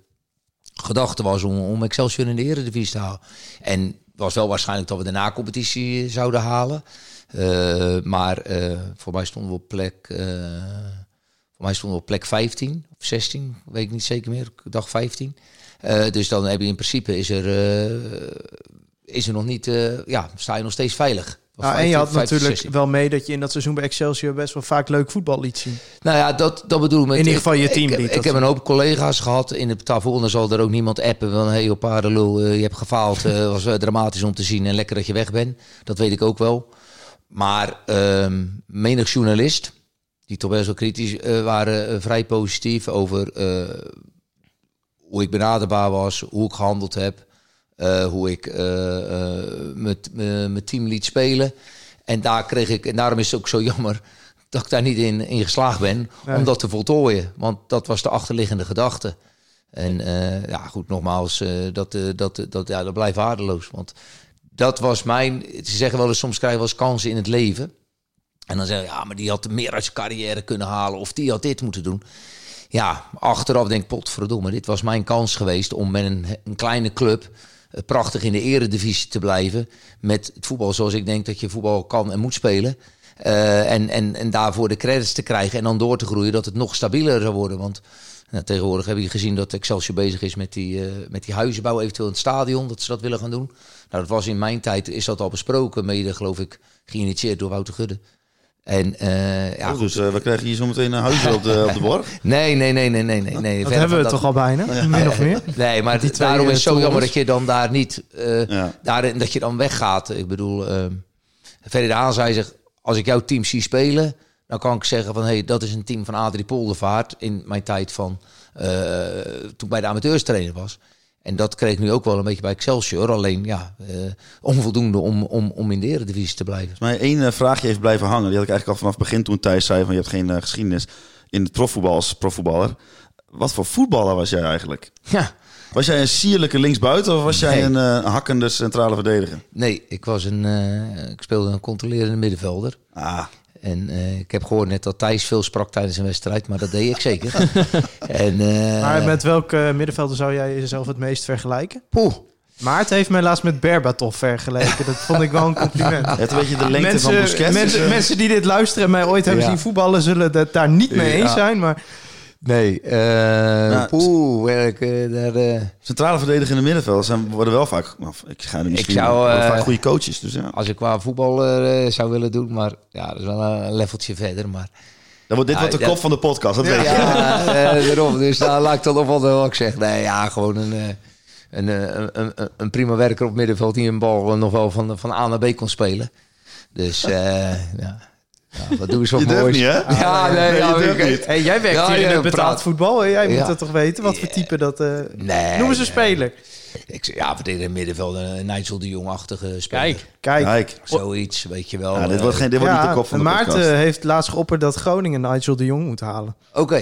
gedachte was om, om Excelsior in de Eredivisie te halen. En het was wel waarschijnlijk dat we de na-competitie zouden halen. Eh, maar eh, voor mij stonden we op plek, eh, voor mij stonden we op plek 15 of 16, weet ik niet zeker meer. Dacht 15. Eh, dus dan heb je in principe is er, eh, is er nog niet, eh, ja, sta je nog steeds veilig. Nou, en je 15, had 15, natuurlijk 16. wel mee dat je in dat seizoen bij Excelsior best wel vaak leuk voetbal liet zien. Nou ja, dat, dat bedoel ik. met- In ieder geval je team Ik, ik, heb een hoop collega's gehad in het tafel. Dan zal er ook niemand appen van... hey, op paardenlul, eh, je hebt gefaald. Het was eh, dramatisch om te zien en lekker dat je weg bent. Dat weet ik ook wel. maar ehm, menig journalist, die toch best wel kritisch eh, waren, eh, vrij positief over eh, hoe ik benaderbaar was, hoe ik gehandeld heb, eh, hoe ik eh, eh, met mijn team liet spelen. En daar kreeg ik, en daarom is het ook zo jammer dat ik daar niet in, in geslaagd ben, Nee. om dat te voltooien. Want dat was de achterliggende gedachte. En eh, ja, goed, nogmaals, eh, dat, eh, dat, dat, ja, dat blijft waardeloos. Want dat was mijn. Ze zeggen wel eens: soms krijg je wel eens kansen in het leven. En dan zeggen ja, maar die had meer uit zijn carrière kunnen halen. Of die had dit moeten doen. Ja, achteraf denk ik, potverdomme, dit was mijn kans geweest om met een, een kleine club eh, prachtig in de eredivisie te blijven. Met het voetbal zoals ik denk dat je voetbal kan en moet spelen. Eh, en, en, en daarvoor de credits te krijgen en dan door te groeien dat het nog stabieler zou worden. Want nou, tegenwoordig heb je gezien dat Excelsior bezig is met die, eh, met die huizenbouw, eventueel in het stadion, dat ze dat willen gaan doen. Nou, dat was in mijn tijd, is dat al besproken, mede geloof ik geïnitieerd door Wouter Gudde. En eh, ja, Oh, goed. dus eh, we krijgen hier zo meteen een huisje op de, op de borg. Nee, nee, nee, nee, nee, nee. nee. Dat Verder hebben we toch al bijna, min of meer. Nee, maar Die twee, daarom is eh, het zo jammer dat je dan daar niet... eh, Ja. daarin, dat je dan weggaat. Ik bedoel, eh Ferry de Haan zei zich... Als ik jouw team zie spelen, dan kan ik zeggen van... hey, dat is een team van Adrie Poldervaart in mijn tijd van... eh, toen ik bij de amateurs trainer was. En dat kreeg ik nu ook wel een beetje bij Excelsior. Alleen, ja, eh, onvoldoende om, om, om in de eredivisie te blijven. Maar één eh, vraagje heeft blijven hangen. Die had ik eigenlijk al vanaf het begin toen Thijs zei van je hebt geen eh, geschiedenis in het profvoetbal als profvoetballer. Wat voor voetballer was jij eigenlijk? Ja, Was jij een sierlijke linksbuiten of was jij een hakkende centrale verdediger? nee, ik, was een, ik speelde een controlerende middenvelder. Ah, En eh, ik heb gehoord net dat Thijs veel sprak tijdens een wedstrijd, maar dat deed ik zeker. en, eh, Maar met welke middenvelder zou jij jezelf het meest vergelijken? poeh, Maarten heeft mij laatst met Berbatov vergeleken. Dat vond ik wel een compliment. je hebt een beetje de lengte mensen, van Busquets. mensen, eh, mensen die dit luisteren en mij ooit hebben Ja. zien voetballen... zullen het daar niet mee eens zijn. Maar nee. eh Nou, poeh, werk, eh, daar, eh, Centrale verdedigende middenvelders zijn, worden wel vaak... Nou, ik ga er misschien... zou, worden eh, vaak goede coaches, dus ja. als ik qua voetbal eh, zou willen doen, maar ja, dat is wel een leveltje verder. Maar Dan wordt, dit Ja, wordt de ja. kop van de podcast, dat weet je. ja, eh, daarom. Dus daar laat ik dan wel wat ik zeg. Nee, ja, gewoon een, eh, een, een, een, een prima werker op middenveld die een bal nog wel van, van A naar B kon spelen. Dus eh, ja. Ja, wat doen ze Je moois? niet, hè? Ja, nee, Nee, ja, niet. hey, jij werkt Ja, hier in het betaald praat. voetbal. Jij moet dat toch weten? Wat voor type dat... eh Nee, Noem eens een speler. Ik, zeg, ja, verdediger middenveld, een Nigel de Jong-achtige speler. Kijk, Kijk. Kijk, Zoiets, weet je wel. ja, dit eh, wordt, geen, dit wordt niet de kop van de Maarten podcast. heeft laatst geopperd dat Groningen Nigel de Jong moet halen. Oké.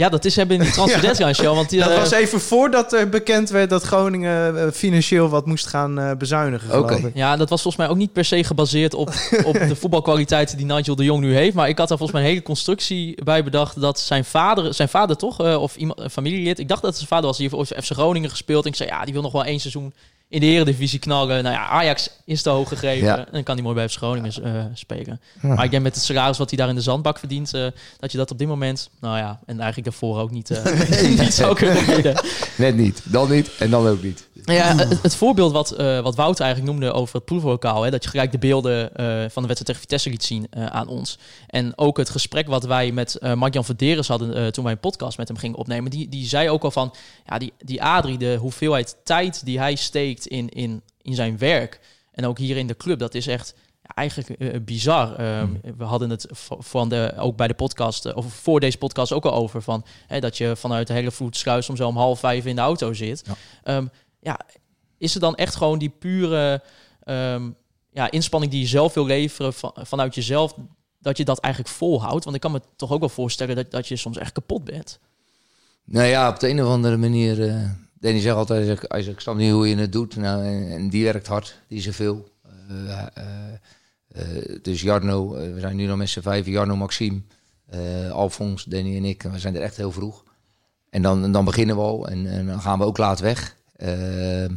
Ja, dat is hebben in die transfer deadline show. Want die, Dat eh, was even voordat er bekend werd dat Groningen eh, financieel wat moest gaan eh, bezuinigen, geloof Oké. ik. Ja, dat was volgens mij ook niet per se gebaseerd op, op de voetbalkwaliteiten die Nigel de Jong nu heeft. Maar ik had daar volgens mij een hele constructie bij bedacht dat zijn vader, zijn vader toch, eh, of iemand, een familielid, ik dacht dat het zijn vader was, die heeft ooit voor FC Groningen gespeeld. En ik zei, ja, die wil nog wel één seizoen in de Eredivisie knallen. Nou ja, Ajax is te hoog gegeven. Ja. En dan kan hij mooi bij Groningen eh, spelen. Maar ik denk met het salaris wat hij daar in de zandbak verdient, eh, dat je dat op dit moment, nou ja, en eigenlijk daarvoor ook niet, eh, niet zou kunnen bieden. Net niet. Dan niet en dan ook niet. Ja, het, het voorbeeld wat, eh wat Wout eigenlijk noemde over het proeflokaal, hè, dat je gelijk de beelden eh, van de wedstrijd tegen Vitesse liet zien eh, aan ons. En ook het gesprek wat wij met eh Mark-Jan Verderes hadden toen wij een podcast met hem gingen opnemen, die, die zei ook al van, ja, die, die Adrie, de hoeveelheid tijd die hij steekt in, in, in zijn werk en ook hier in de club, dat is echt eigenlijk bizar. Ehm, We hadden het van de, ook bij de podcast, of voor deze podcast ook al over, van, hè, dat je vanuit de hele vloedschuis om zo om half vijf in de auto zit. Ja. Ehm, ja, is er dan echt gewoon die pure ehm, ja, inspanning die je zelf wil leveren van, vanuit jezelf, dat je dat eigenlijk volhoudt? Want ik kan me toch ook wel voorstellen dat, dat je soms echt kapot bent. Nou ja, op de een of andere manier. eh Danny zegt altijd: zegt, ik snap niet hoe je het doet. Nou, en, die werkt hard, die is er veel. Eh, eh, dus Jarno, we zijn nu nog met z'n vijf: Jarno, Maxime, Alfons, Danny en ik. We zijn er echt heel vroeg. En dan, dan beginnen we al en, en dan gaan we ook laat weg. Ehm,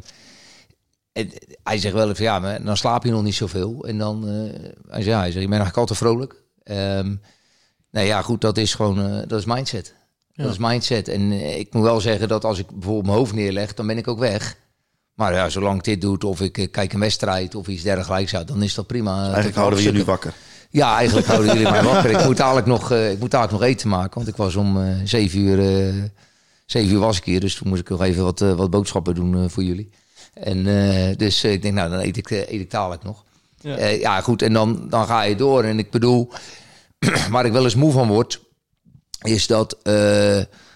en hij zegt wel even, ja, maar dan slaap je nog niet zoveel. En dan, eh, hij zegt, ja, hij zegt, je bent eigenlijk altijd vrolijk. Ehm nou ja, goed, dat is gewoon, eh, dat is mindset. Ja. Dat is mindset. En eh, ik moet wel zeggen dat als ik bijvoorbeeld mijn hoofd neerleg, dan ben ik ook weg. Maar ja, zolang ik dit doe, of ik kijk een wedstrijd of iets dergelijks, ja, dan is dat prima. Eigenlijk houden we je nu wakker. Ja, eigenlijk houden jullie mij wakker. Ik moet dadelijk nog, eh, ik moet dadelijk nog eten maken, want ik was om eh zeven uur, eh zeven uur was ik hier, dus toen moest ik nog even wat, eh, wat boodschappen doen eh, voor jullie. En eh, dus ik denk, nou, dan eet ik, eet ik dadelijk nog. Ja. ja. ja, goed, en dan, dan ga je door. En ik bedoel, waar ik wel eens moe van word, is dat,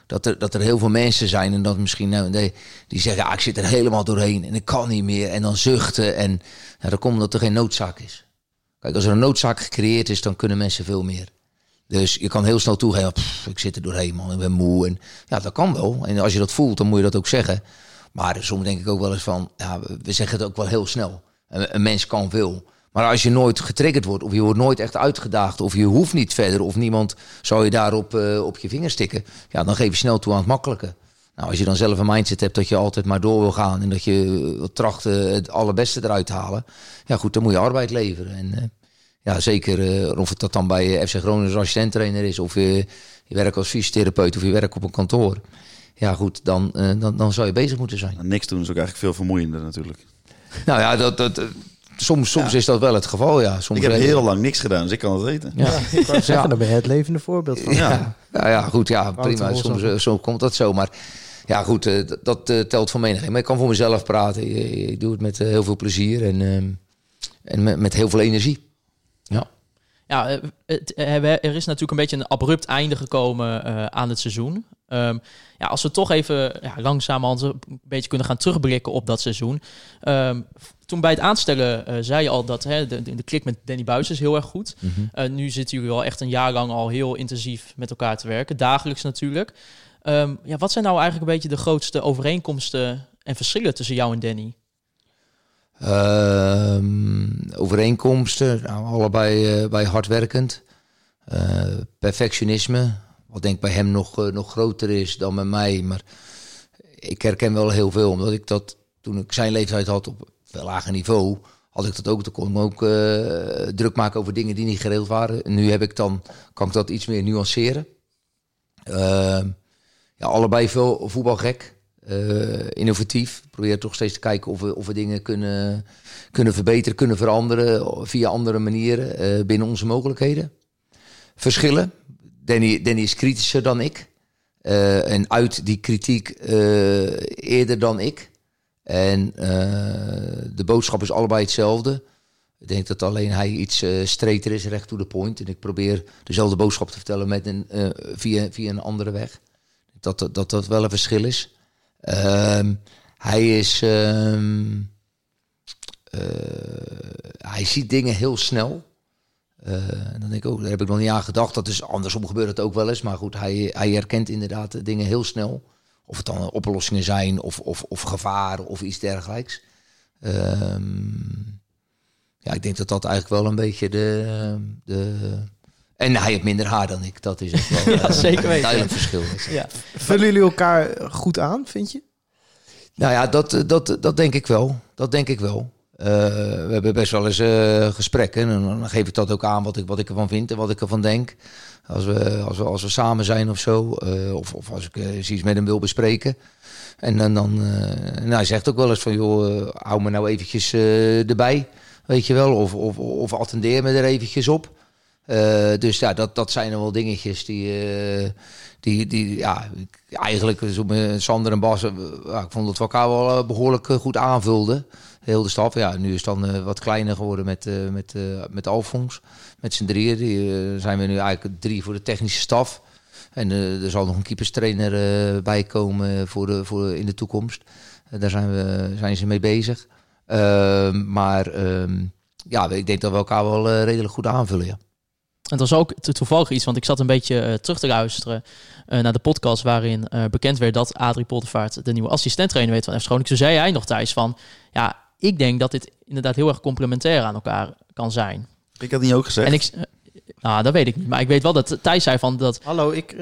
dat, er, dat er heel veel mensen zijn en dat misschien nou, die, die zeggen, ja, ik zit er helemaal doorheen en ik kan niet meer. En dan zuchten en ja, dan komt omdat er geen noodzaak is. Kijk, als er een noodzaak gecreëerd is, dan kunnen mensen veel meer. Dus je kan heel snel toegeven, "Pff, ik zit er doorheen man, ik ben moe. En ja, dat kan wel. En als je dat voelt, dan moet je dat ook zeggen. Maar soms denk ik ook wel eens van, ja, we- zeggen het ook wel heel snel. Een, mens kan veel. Maar als je nooit getriggerd wordt, of je wordt nooit echt uitgedaagd, of je hoeft niet verder, of niemand zou je daarop eh, op je vinger stikken, ja, dan geef je snel toe aan het makkelijke. Nou, als je dan zelf een mindset hebt dat je altijd maar door wil gaan en dat je eh, wil trachten het allerbeste eruit te halen, ja goed, dan moet je arbeid leveren. En eh, ja, zeker eh, of het dat dan bij eh, FC Groningen als assistent-trainer is, of je, je werkt als fysiotherapeut, of je werkt op een kantoor. Ja goed, dan, eh, dan, dan zou je bezig moeten zijn. Nou, niks doen is ook eigenlijk veel vermoeiender natuurlijk. Nou ja, dat, dat, eh, soms, soms is dat wel het geval, ja. Soms Ik heb heel lang niks gedaan, dus ik kan het weten. Ja. Ik wou zeggen, dan ben je het levende voorbeeld van. Ja. Ja, ja, goed, ja, Wouter prima. Soms, eh, soms komt dat zo, maar ja, goed, eh, dat, dat eh, telt voor menigeen. Maar ik kan voor mezelf praten. Ik, ik doe het met eh, heel veel plezier en, ehm, en met, met heel veel energie. Ja. Ja, eh, het, eh, er is natuurlijk een beetje een abrupt einde gekomen eh, aan het seizoen. Ehm, ja, als we toch even ja, langzamerhand een beetje kunnen gaan terugblikken op dat seizoen. Ehm, toen bij het aanstellen zei je al dat hè, de, klik met Danny Buis is heel erg goed. Eh, nu zitten jullie al echt een jaar lang al heel intensief met elkaar te werken. Dagelijks natuurlijk. Ehm, ja, wat zijn nou eigenlijk een beetje de grootste overeenkomsten en verschillen tussen jou en Danny? Ehm, overeenkomsten, nou, allebei uh, bij hardwerkend. Uh, perfectionisme, wat denk ik bij hem nog, uh, nog groter is dan bij mij. Maar ik herken wel heel veel, omdat ik dat toen ik zijn leeftijd had op veel lager niveau, had ik dat ook. Toen kon ook druk maken over dingen die niet geregeld waren. En nu heb ik dan, kan ik dat iets meer nuanceren. Ehm, ja, allebei veel voetbalgek. Uh, innovatief. Probeer toch steeds te kijken of we, of we dingen kunnen, kunnen verbeteren, kunnen veranderen via andere manieren uh, binnen onze mogelijkheden. Verschillen. Danny, Danny is kritischer dan ik. Uh, en uit die kritiek eerder dan ik. En de boodschap is allebei hetzelfde. Ik denk dat alleen hij iets streter is, recht to the point. En ik probeer dezelfde boodschap te vertellen met een, via, via een andere weg. Dat, dat dat wel een verschil is. Uh, hij is. Uh, uh, hij ziet dingen heel snel. Uh, dan denk ik ook, daar heb ik nog niet aan gedacht. Dat is andersom gebeurt het ook wel eens. Maar goed, hij, hij herkent inderdaad dingen heel snel. Of het dan oplossingen zijn, of, of, of gevaar, of iets dergelijks. ja, ik denk dat dat eigenlijk wel een beetje de. de en hij heeft minder haar dan ik. Dat is het wel ja, zeker weten. een duidelijk verschil. Ja. Vullen jullie elkaar goed aan, vind je? Nou ja, dat, dat, dat denk ik wel. Dat denk ik wel. Uh, we hebben best wel eens uh, gesprekken. En dan geef ik dat ook aan wat ik, wat ik ervan vind en wat ik ervan denk. Als we, als we, als we samen zijn of zo. Uh, of, of als ik eens iets met hem wil bespreken. En dan, dan nou, hij zegt ook wel eens van, joh, hou me nou eventjes erbij. Weet je wel. Of, of, of attendeer me er eventjes op. Uh, dus ja, dat, dat zijn er wel dingetjes die, uh, die, die ja, eigenlijk zo met Sander en Bas, ik vond dat we elkaar wel behoorlijk goed aanvulden. Heel de staf. Ja, nu is het dan wat kleiner geworden met, met, met Alfons. Met z'n drieën. Die, zijn we nu eigenlijk drie voor de technische staf. En er zal nog een keeperstrainer bij komen voor de, voor in de toekomst. daar zijn, we, zijn ze mee bezig. Ehm, maar ehm, ja, ik denk dat we elkaar wel redelijk goed aanvullen, ja. Het was ook to toevallig iets, want ik zat een beetje uh, terug te luisteren uh, naar de podcast waarin uh, bekend werd dat Adrie Poltervaart de nieuwe assistent-trainer weet van FC Groningen. Toen zei hij nog thuis van, ja, ik denk dat dit inderdaad heel erg complementair aan elkaar kan zijn. Ik had niet ook gezegd. En ik, nou, dat weet ik niet, maar ik weet wel dat Thijs zei van dat... Hallo, ik...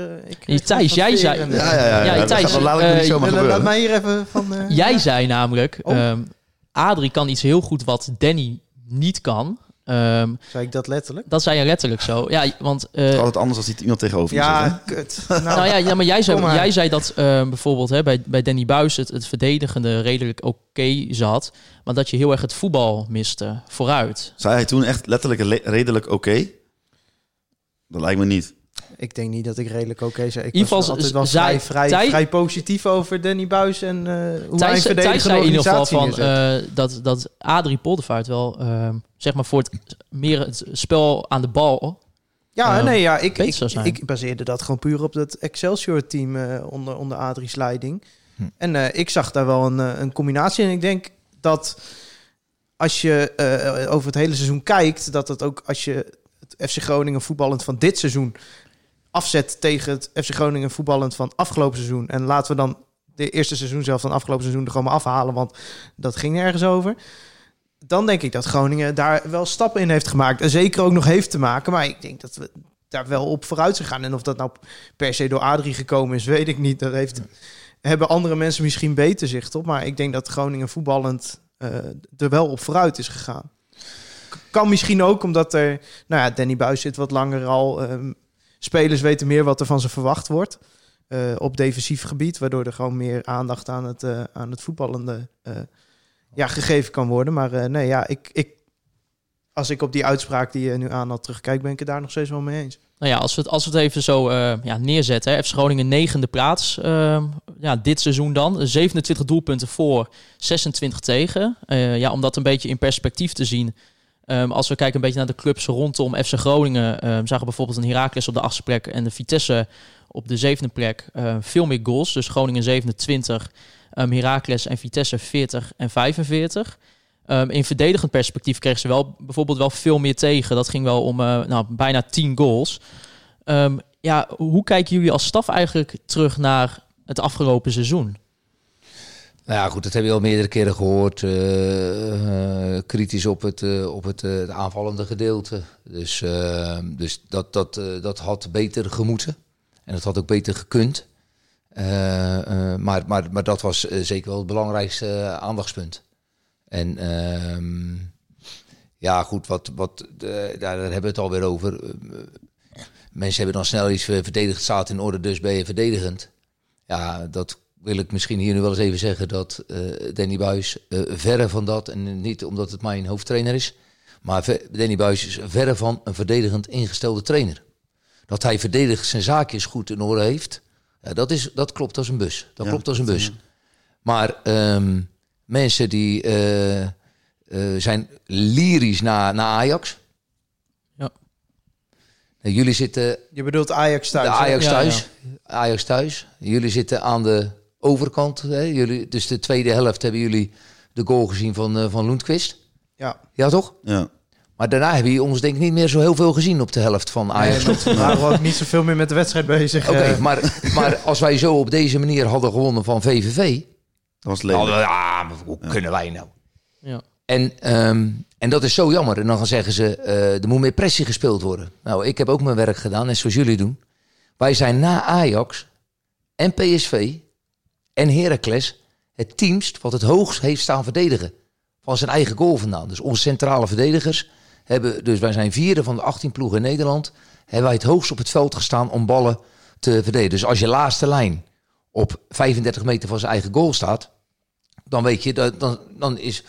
ik Thijs, jij zei... Ja, ja, ja. ja, ja Thijs, dat laat ik niet zomaar laat mij hier even van... jij zei namelijk, oh. um, Adrie kan iets heel goed wat Danny niet kan. Um, zei ik dat letterlijk? Dat zei je letterlijk zo. Ja, want... Uh, het is altijd anders als hij iemand tegenover je Ja, zit, kut. Nou, nou ja, ja, maar jij zei, maar. jij zei dat uh, bijvoorbeeld hè, bij, bij Danny Buis het, het verdedigende redelijk oké okay zat, maar dat je heel erg het voetbal miste vooruit. Zei hij toen echt letterlijk redelijk oké? Okay? Dat lijkt me niet. Ik denk niet dat ik redelijk oké zei. Ik In ieder was geval altijd wel zei- vrij, vrij, positief over Danny Buis en eh hoe hij verdedigende zei in ieder geval van, eh, dat, dat Adrie Poldervaart wel, ehm, zeg maar voor het meer het spel aan de bal. Ja, eh, nee, ja, ik, ik, ik baseerde dat gewoon puur op dat Excelsior-team eh, onder, onder Adrie's leiding. Hm. En eh, ik zag daar wel een, een combinatie. En ik denk dat als je eh, over het hele seizoen kijkt, dat het ook als je het FC Groningen voetballend van dit seizoen afzet tegen het FC Groningen voetballend van afgelopen seizoen. En laten we dan de eerste seizoen zelf van afgelopen seizoen er gewoon maar afhalen, want dat ging nergens over. Dan denk ik dat Groningen daar wel stappen in heeft gemaakt. En zeker ook nog heeft te maken. Maar ik denk dat we daar wel op vooruit zijn gaan. En of dat nou per se door Adrie gekomen is, weet ik niet. Dat heeft, hebben andere mensen misschien beter zicht op. Maar ik denk dat Groningen voetballend eh, er wel op vooruit is gegaan. Kan misschien ook omdat er... Nou ja, Danny Buis zit wat langer al. ehm, spelers weten meer wat er van ze verwacht wordt. eh, op defensief gebied. Waardoor er gewoon meer aandacht aan het, eh, aan het voetballende eh, ja, gegeven kan worden. Maar nee, ja, ik, ik, als ik op die uitspraak die je nu aan had terugkijk, ben ik het daar nog steeds wel mee eens. Nou ja, als we het, als we het even zo ja, neerzetten. Hè. FC Groningen negende plaats. ehm, ja, dit seizoen dan. 27 doelpunten voor, 26 tegen. Ja, om dat een beetje in perspectief te zien. Ehm, als we kijken een beetje naar de clubs rondom FC Groningen. ehm, zagen we bijvoorbeeld een Heracles op de achtste plek. En de Vitesse op de zevende plek. eh, veel meer goals. Dus Groningen 27. ehm Heracles en Vitesse 40 en 45. Ehm, in verdedigend perspectief kregen ze wel bijvoorbeeld wel veel meer tegen. Dat ging wel om eh, nou, bijna 10 goals. Ehm, ja, hoe kijken jullie als staf eigenlijk terug naar het afgelopen seizoen? Nou ja, goed, dat hebben we al meerdere keren gehoord. eh, eh, kritisch op het, eh, op het, aanvallende gedeelte. Dus, dus dat, dat, dat had beter gemoeten. En dat had ook beter gekund. Maar, maar, maar dat was zeker wel het belangrijkste aandachtspunt. En ehm, ja, goed, wat, wat, daar, hebben we het alweer over. Mensen hebben dan snel iets verdedigd staat in orde, dus ben je verdedigend. Ja, dat wil ik misschien hier nu wel eens even zeggen dat eh, Danny Buis eh, verre van dat, en niet omdat het mijn hoofdtrainer is, maar ver- Danny Buis is verre van een verdedigend ingestelde trainer. Dat hij verdedigd zijn zaakjes goed in orde heeft, ja, dat, is, dat klopt als een bus. Dat Ja, klopt als een bus. Maar ehm, mensen die eh, eh, zijn lyrisch naar, naar Ajax. Ja. Jullie zitten Je bedoelt Ajax thuis. de? Ajax Ja, thuis. Ajax thuis. Jullie zitten aan de overkant. Hè? Jullie, dus de tweede helft hebben jullie de goal gezien van, eh van Lundqvist. Ja. Ja, toch? Ja. Maar daarna hebben jullie ons denk ik niet meer zo heel veel gezien op de helft van Ajax. Nee, we waren ook niet zoveel meer met de wedstrijd bezig. Oké, eh. maar, maar als wij zo op deze manier hadden gewonnen van VVV... Dat was lelijk. we- ja, maar hoe kunnen wij nou? Ja. En, ehm, en dat is zo jammer. En dan gaan zeggen ze, eh, er moet meer pressie gespeeld worden. Nou, ik heb ook mijn werk gedaan, net zoals jullie doen. Wij zijn na Ajax en PSV en Heracles het teamst wat het hoogst heeft staan verdedigen. Van zijn eigen goal vandaan. Dus onze centrale verdedigers hebben, dus wij zijn vierde van de 18 ploegen in Nederland, hebben wij het hoogst op het veld gestaan om ballen te verdedigen. Dus als je laatste lijn op 35 meter van zijn eigen goal staat, dan weet je, dat, dan, dan is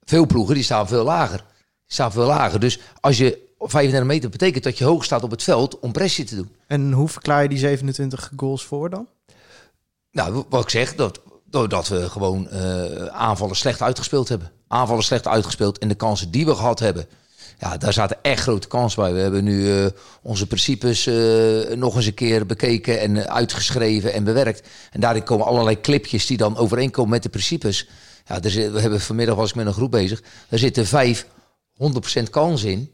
veel ploegen die staan veel lager. Staan veel lager. Dus als je op 35 meter betekent dat je hoog staat op het veld om pressie te doen. En hoe verklaar je die 27 goals voor dan? Nou, wat ik zeg, dat, doordat we gewoon eh, aanvallen slecht uitgespeeld hebben. Aanvallen slecht uitgespeeld en de kansen die we gehad hebben. Ja, daar zaten echt grote kansen bij. We hebben nu eh, onze principes eh, nog eens een keer bekeken en uitgeschreven en bewerkt. En daarin komen allerlei clipjes die dan overeenkomen met de principes. Ja, we hebben vanmiddag was ik met een groep bezig. Er zitten vijf 100% kans in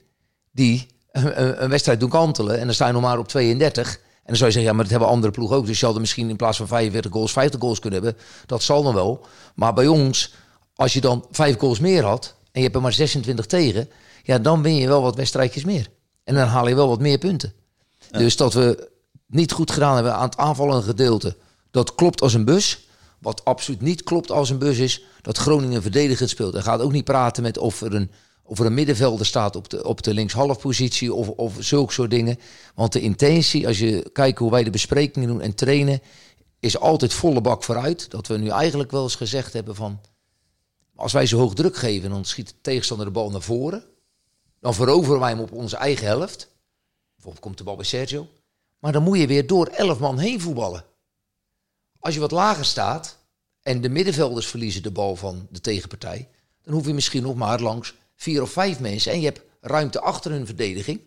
die een- een wedstrijd doen kantelen. En dan sta je nog maar op 32. En dan zou je zeggen, ja, maar dat hebben andere ploegen ook. Dus je had er misschien in plaats van 45 goals 50 goals kunnen hebben. Dat zal dan wel. Maar bij ons, als je dan vijf goals meer had... en je hebt er maar 26 tegen... ja, dan win je wel wat wedstrijdjes meer. En dan haal je wel wat meer punten. Dus dat we niet goed gedaan hebben aan het aanvallende gedeelte... dat klopt als een bus... Wat absoluut niet klopt als een bus is dat Groningen verdedigend speelt. Hij gaat ook niet praten met of er een, of er een middenvelder staat op de, op de linkshalfpositie of, of zulke soort dingen. Want de intentie, als je kijkt hoe wij de besprekingen doen en trainen, is altijd volle bak vooruit. Dat we nu eigenlijk wel eens gezegd hebben van, als wij zo hoog druk geven, dan schiet de tegenstander de bal naar voren. Dan veroveren wij hem op onze eigen helft. Bijvoorbeeld komt de bal bij Sergio. Maar dan moet je weer door elf man heen voetballen. Als je wat lager staat en de middenvelders verliezen de bal van de tegenpartij, dan hoef je misschien nog maar langs vier of vijf mensen en je hebt ruimte achter hun verdediging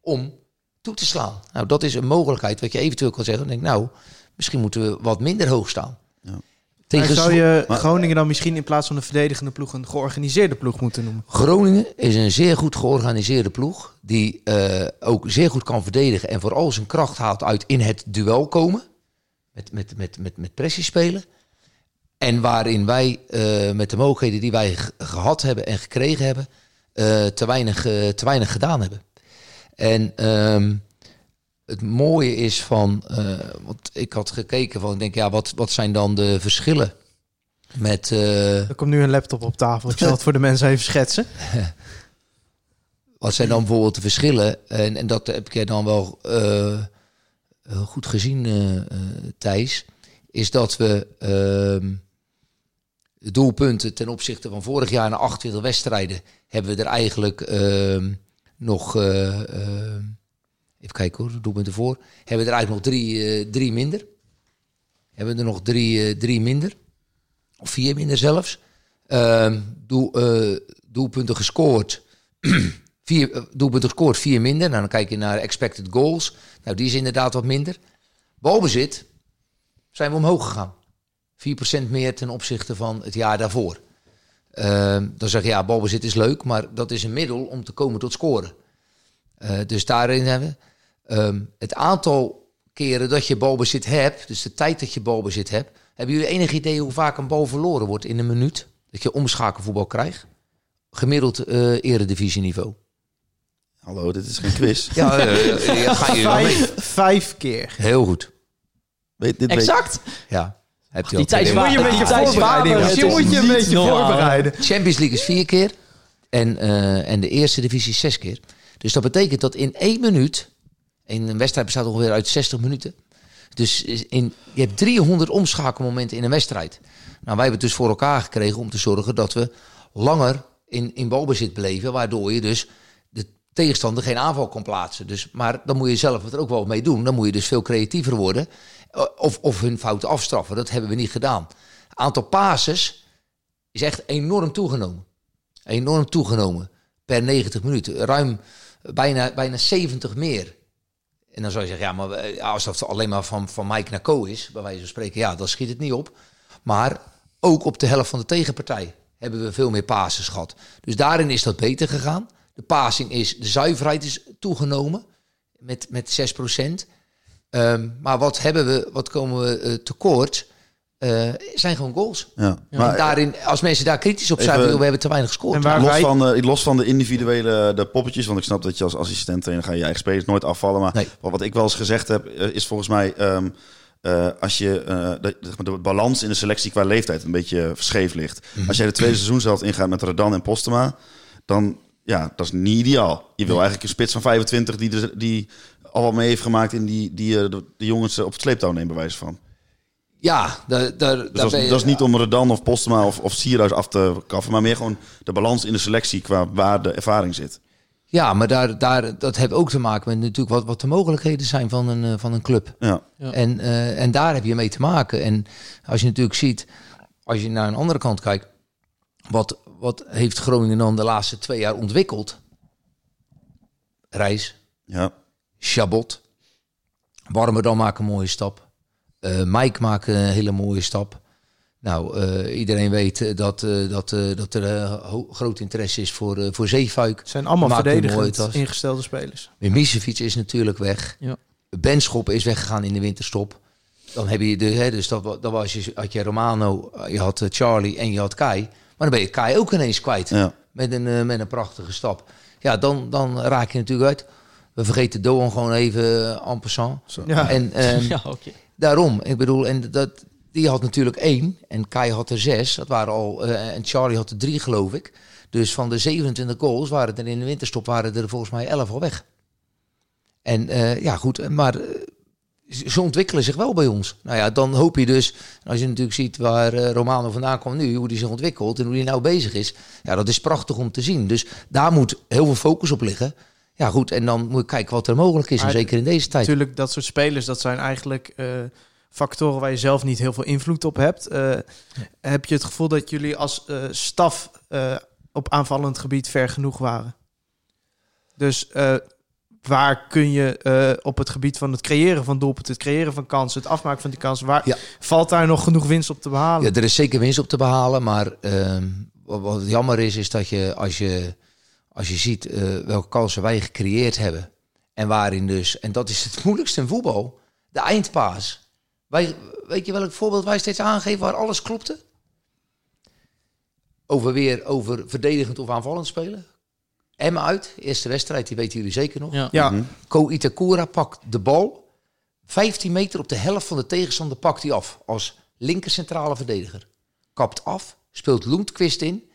om toe te slaan. Nou, dat is een mogelijkheid wat je eventueel kan zeggen. Dan denk ik, nou, misschien moeten we wat minder hoog staan. Ja. Maar Tegen zou je Maar- Groningen dan misschien in plaats van een verdedigende ploeg een georganiseerde ploeg moeten noemen? Groningen is een zeer goed georganiseerde ploeg. Die eh, ook zeer goed kan verdedigen. En vooral zijn kracht haalt uit in het duel komen. Met, met, met, met, met pressie spelen. En waarin wij eh, met de mogelijkheden die wij gehad hebben en gekregen hebben. eh, te, weinig, eh, te weinig gedaan hebben. En ehm, het mooie is van. want ik had gekeken van. Ik denk, ja, wat, wat zijn dan de verschillen? Met. Er komt nu een laptop op tafel. Ik zal het voor de mensen even schetsen. Wat zijn dan bijvoorbeeld de verschillen? En, en dat heb ik dan wel goed gezien, Thijs. Is dat we ehm, doelpunten ten opzichte van vorig jaar na 28 wedstrijden... hebben we er eigenlijk ehm, nog... eh, ehm, even kijken hoor, doelpunten voor. Hebben we er eigenlijk nog drie, eh, drie minder. Hebben we er nog drie, eh, drie minder. Of vier minder zelfs. Ehm, doel, doelpunten gescoord vier doelpunten gescoord, vier minder. Nou, dan kijk je naar expected goals. Nou, die is inderdaad wat minder. Balbezit zijn we omhoog gegaan. 4% meer ten opzichte van het jaar daarvoor. Ehm, dan zeg je, ja, balbezit is leuk, maar dat is een middel om te komen tot scoren. Eh, dus daarin hebben we ehm, het aantal keren dat je balbezit hebt, dus de tijd dat je balbezit hebt. Hebben jullie enig idee hoe vaak een bal verloren wordt in een minuut? Dat je omschakelvoetbal krijgt? Gemiddeld eh eredivisieniveau. Hallo, dit is geen quiz. Ja, eh, ja, ga je wel mee. Vijf, vijf keer. Heel goed. Weet, dit weet- Exact. Ja. Heb je Die twee- Moet je een beetje voorbereiden. Het Je moet je een beetje voorbereiden. Champions League is vier keer. En, eh, en de eerste divisie is zes keer. Dus dat betekent dat in één minuut. In een wedstrijd bestaat ongeveer uit 60 minuten. Dus in, je hebt 300 omschakelmomenten in een wedstrijd. Nou, wij hebben het dus voor elkaar gekregen om te zorgen dat we langer in, in balbezit bleven. Waardoor je dus de tegenstander geen aanval kon plaatsen. Dus, maar dan moet je zelf er ook wel mee doen. Dan moet je dus veel creatiever worden. Eh, Of, of hun fouten afstraffen. Dat hebben we niet gedaan. Aantal passes is echt enorm toegenomen. Enorm toegenomen. Per 90 minuten. Ruim bijna, bijna 70 meer. En dan zou je zeggen, ja, maar eh, als dat alleen maar van, van Mike naar Co is, bij wijze van spreken, ja, dan schiet het niet op. Maar ook op de helft van de tegenpartij hebben we veel meer passes gehad. Dus daarin is dat beter gegaan. De passing is, de zuiverheid is toegenomen met, met 6%. Ehm, maar wat hebben we, wat komen we eh, tekort? Eh, zijn gewoon goals. Ja. en Maar daarin, als mensen daar kritisch op zijn, we hebben te weinig gescoord. En waar los, wij... van, eh, los van de individuele de poppetjes, want ik snap dat je als assistent trainer ga je je eigen spelers nooit afvallen. Maar Nee. wat ik wel eens gezegd heb, eh, is volgens mij ehm, eh, als je eh, de, de balans in de selectie qua leeftijd een beetje scheef ligt. Mhm. Als jij de tweede seizoen zelf ingaat met Radan en Postema, dan ja, dat is niet ideaal. Je wil eigenlijk een spits van 25 die, de, die al wat mee heeft gemaakt in die, die eh, de, de jongens eh, op het sleeptouw nemen, bij wijze van. Ja, daar, daar, Dus dat, is, dat is niet om Redan of Postema of, of Sierhuis af te kaffen, maar meer gewoon de balans in de selectie qua waar de ervaring zit. Ja, maar daar, daar, dat heeft ook te maken met natuurlijk wat, wat de mogelijkheden zijn van een, eh, van een club. Ja. Ja. En, eh, en daar heb je mee te maken. En als je natuurlijk ziet, als je naar een andere kant kijkt, wat, wat heeft Groningen dan de laatste twee jaar ontwikkeld? Reis, Ja. Chabot, Warmerdam maakt een mooie stap. Eh Mike maakt een hele mooie stap. Nou, eh, iedereen weet eh, dat, eh, dat, eh, dat er groot interesse is voor, voor Zeefuik. Het zijn allemaal Maakt verdedigend ingestelde spelers. Mimicevic is natuurlijk weg. Ja. Benschop is weggegaan in de winterstop. Dan heb je de, hè, dus dat, dat was je, had je Romano, je had Charlie en je had Kai. Maar dan ben je Kai ook ineens kwijt. Ja. Met, een, eh, met een prachtige stap. Ja, dan, dan raak je natuurlijk uit. We vergeten Doan gewoon even eh, en passant. Ja. En ehm, Ja, daarom, ik bedoel, en dat, die had natuurlijk één. En Kai had er zes. Dat waren al, eh, en Charlie had er drie, geloof ik. Dus van de 27 goals waren er in de winterstop waren er volgens mij 11 al weg. En eh, ja, goed, maar ze ontwikkelen zich wel bij ons. Nou ja, dan hoop je dus, als je natuurlijk ziet waar Romano vandaan kwam nu, hoe die zich ontwikkelt en hoe die nou bezig is. Ja, dat is prachtig om te zien. Dus daar moet heel veel focus op liggen. Ja, goed. En dan moet je kijken wat er mogelijk is. En Maar zeker in deze tijd. Natuurlijk, dat soort spelers, dat zijn eigenlijk eh, factoren waar je zelf niet heel veel invloed op hebt. Eh, Heb je het gevoel dat jullie als eh, staf op aanvallend gebied ver genoeg waren? Dus waar kun je op het gebied van het creëren van doelpunten, het creëren van kansen, het afmaken van die kansen, waar Ja. valt daar nog genoeg winst op te behalen? Ja, er is zeker winst op te behalen. Maar ehm, wat, wat jammer is, is dat je als je, als je ziet eh, welke kansen wij gecreëerd hebben. En waarin dus, en dat is het moeilijkste in voetbal, de eindpaas. Wij, weet je welk voorbeeld wij steeds aangeven waar alles klopte? Over weer over verdedigend of aanvallend spelen. Emma uit, eerste wedstrijd, die weten jullie zeker nog. Ja. ja, Ko Itakura pakt de bal. 15 meter op de helft van de tegenstander pakt hij af. Als linker centrale verdediger. Kapt af, speelt Lundqvist in.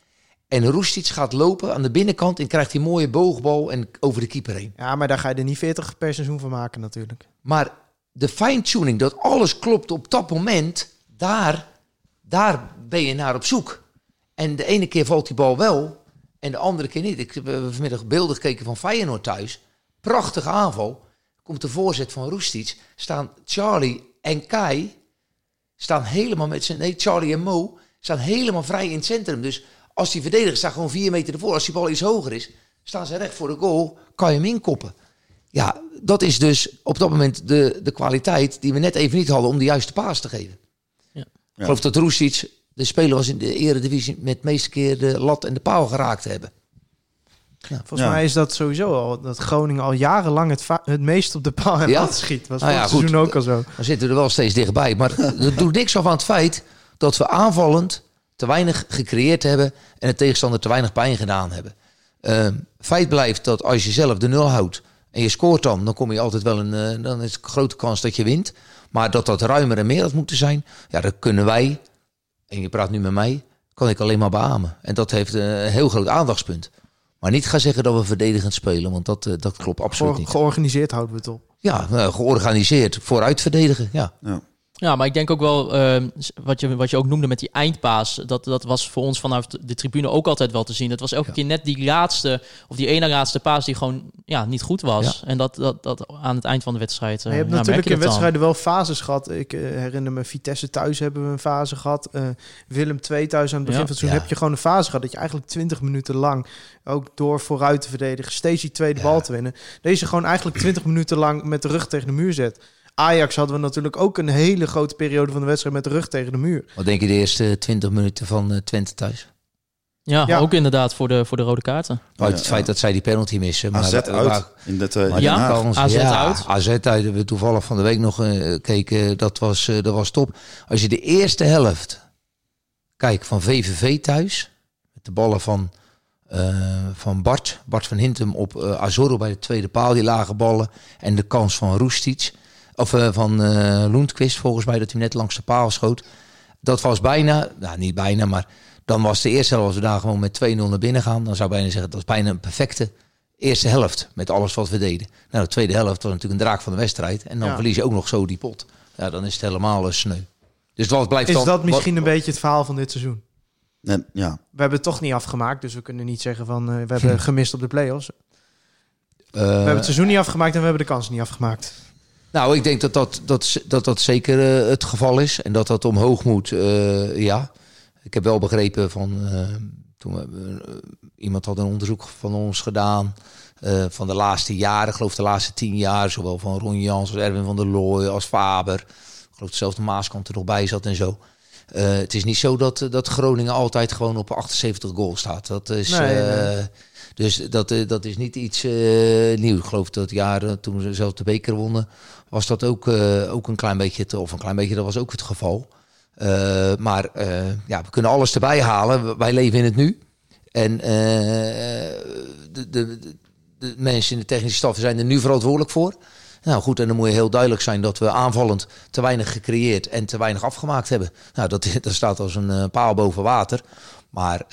En Roestic gaat lopen aan de binnenkant en krijgt die mooie boogbal en over de keeper heen. ja, maar daar ga je er niet 40 per seizoen van maken natuurlijk. Maar de fine-tuning, dat alles klopt op dat moment, daar, daar ben je naar op zoek. En de ene keer valt die bal wel en de andere keer niet. Ik heb vanmiddag beelden gekeken van Feyenoord thuis. Prachtige aanval. Komt de voorzet van Roestic. Staan Charlie en Kai staan helemaal met zijn... Nee, Charlie en Mo staan helemaal vrij in het centrum. Dus als die verdediger staat gewoon vier meter ervoor. Als die bal iets hoger is, staan ze recht voor de goal. Kan je hem inkoppen. Ja, dat is dus op dat moment de, de kwaliteit die we net even niet hadden om de juiste paas te geven. Ja. Ik geloof dat Roestic de speler was in de eredivisie met de meeste keer de lat en de paal geraakt hebben. Volgens Ja. mij is dat sowieso al, dat Groningen al jarenlang het, het meest op de paal en Ja? lat schiet. Was Nou ja, seizoen goed. ook al zo. Dan zitten we er wel steeds dichtbij. Maar dat doet niks af aan het feit dat we aanvallend te weinig gecreëerd hebben en de tegenstander te weinig pijn gedaan hebben. Ehm, feit blijft dat als je zelf de nul houdt en je scoort dan, dan kom je altijd wel een, eh, dan is de grote kans dat je wint. Maar dat dat ruimer en meer had moeten zijn, ja, dat kunnen wij, en je praat nu met mij, kan ik alleen maar beamen. En dat heeft een heel groot aandachtspunt. Maar niet gaan zeggen dat we verdedigend spelen, want dat, eh, dat klopt absoluut niet. georganiseerd houden we het op. Ja, eh, georganiseerd, vooruit verdedigen, ja. Ja, maar ik denk ook wel, ehm, wat, je, wat je ook noemde met die eindpaas, dat, dat was voor ons vanaf de- tribune ook altijd wel te zien. Het was elke keer net die laatste, of die ene laatste paas die gewoon ja, niet goed was. En dat, dat, dat aan het eind van de wedstrijd. Maar je hebt ja, natuurlijk in je dat dan. wedstrijden wel fases gehad. Ik eh, herinner me Vitesse thuis hebben we een fase gehad. Eh, Willem II thuis aan het begin Ja. van het seizoen Ja. heb je gewoon een fase gehad. Dat je eigenlijk 20 minuten lang, ook door vooruit te verdedigen, steeds die tweede bal te winnen. Deze gewoon eigenlijk 20 minuten lang met de rug tegen de muur zet. Ajax hadden we natuurlijk ook een hele grote periode van de wedstrijd met de rug tegen de muur. Wat denk je de eerste 20 minuten van eh, Twente thuis? Ja, Ja. ook inderdaad voor de, voor de rode kaarten. Uit Ja, het feit ja. dat zij die penalty missen. Maar, AZ uit in de twee. maar Ja, kans- AZ ja, uit. AZ uit hebben we toevallig van de week nog eh, gekeken. Dat was, eh, dat was top. Als je de eerste helft kijkt van VVV thuis. Met de ballen van, eh, van Bart. Bart van Hintem op eh Azorro bij de tweede paal. Die lage ballen. En de kans van Roestic. Of eh, van eh Lundqvist volgens mij. Dat hij net langs de paal schoot. Dat was bijna, nou niet bijna, maar dan was de eerste helft, als we daar gewoon met 2-0 naar binnen gaan, dan zou ik bijna zeggen, dat was bijna een perfecte eerste helft met alles wat we deden. Nou, de tweede helft was natuurlijk een draak van de wedstrijd en dan Ja. verlies je ook nog zo die pot. Ja, dan is het helemaal een sneu. Dus wat blijft Is dan? dat misschien wat- een beetje het verhaal van dit seizoen? En, ja. We hebben het toch niet afgemaakt, dus we kunnen niet zeggen van eh, we hebben gemist op de play-offs. eh, We hebben het seizoen niet afgemaakt en we hebben de kans niet afgemaakt. Nou, ik denk dat dat, dat, dat, dat zeker eh, het geval is. En dat dat omhoog moet, eh, ja. Ik heb wel begrepen van... eh, toen we, iemand had een onderzoek van ons gedaan... van de laatste jaren, ik geloof de laatste tien jaar... zowel van Ron Jans als Erwin van der Looy als Faber. Ik geloof dezelfde Maaskant er nog bij zat en zo. Het is niet zo dat, dat Groningen altijd gewoon op 78 goals staat. Dat is... Nee, nee. dus dat, dat is niet iets nieuws. Ik geloof dat jaren toen ze zelf de beker wonnen, was dat ook, eh, ook een klein beetje, te, of een klein beetje, dat was ook het geval. Eh, maar eh, ja, we kunnen alles erbij halen. Wij leven in het nu. En de, de, de, mensen in de technische staf zijn er nu verantwoordelijk voor. Nou goed, en dan moet je heel duidelijk zijn dat we aanvallend te weinig gecreëerd en te weinig afgemaakt hebben. Nou, dat, dat staat als een paal boven water. Maar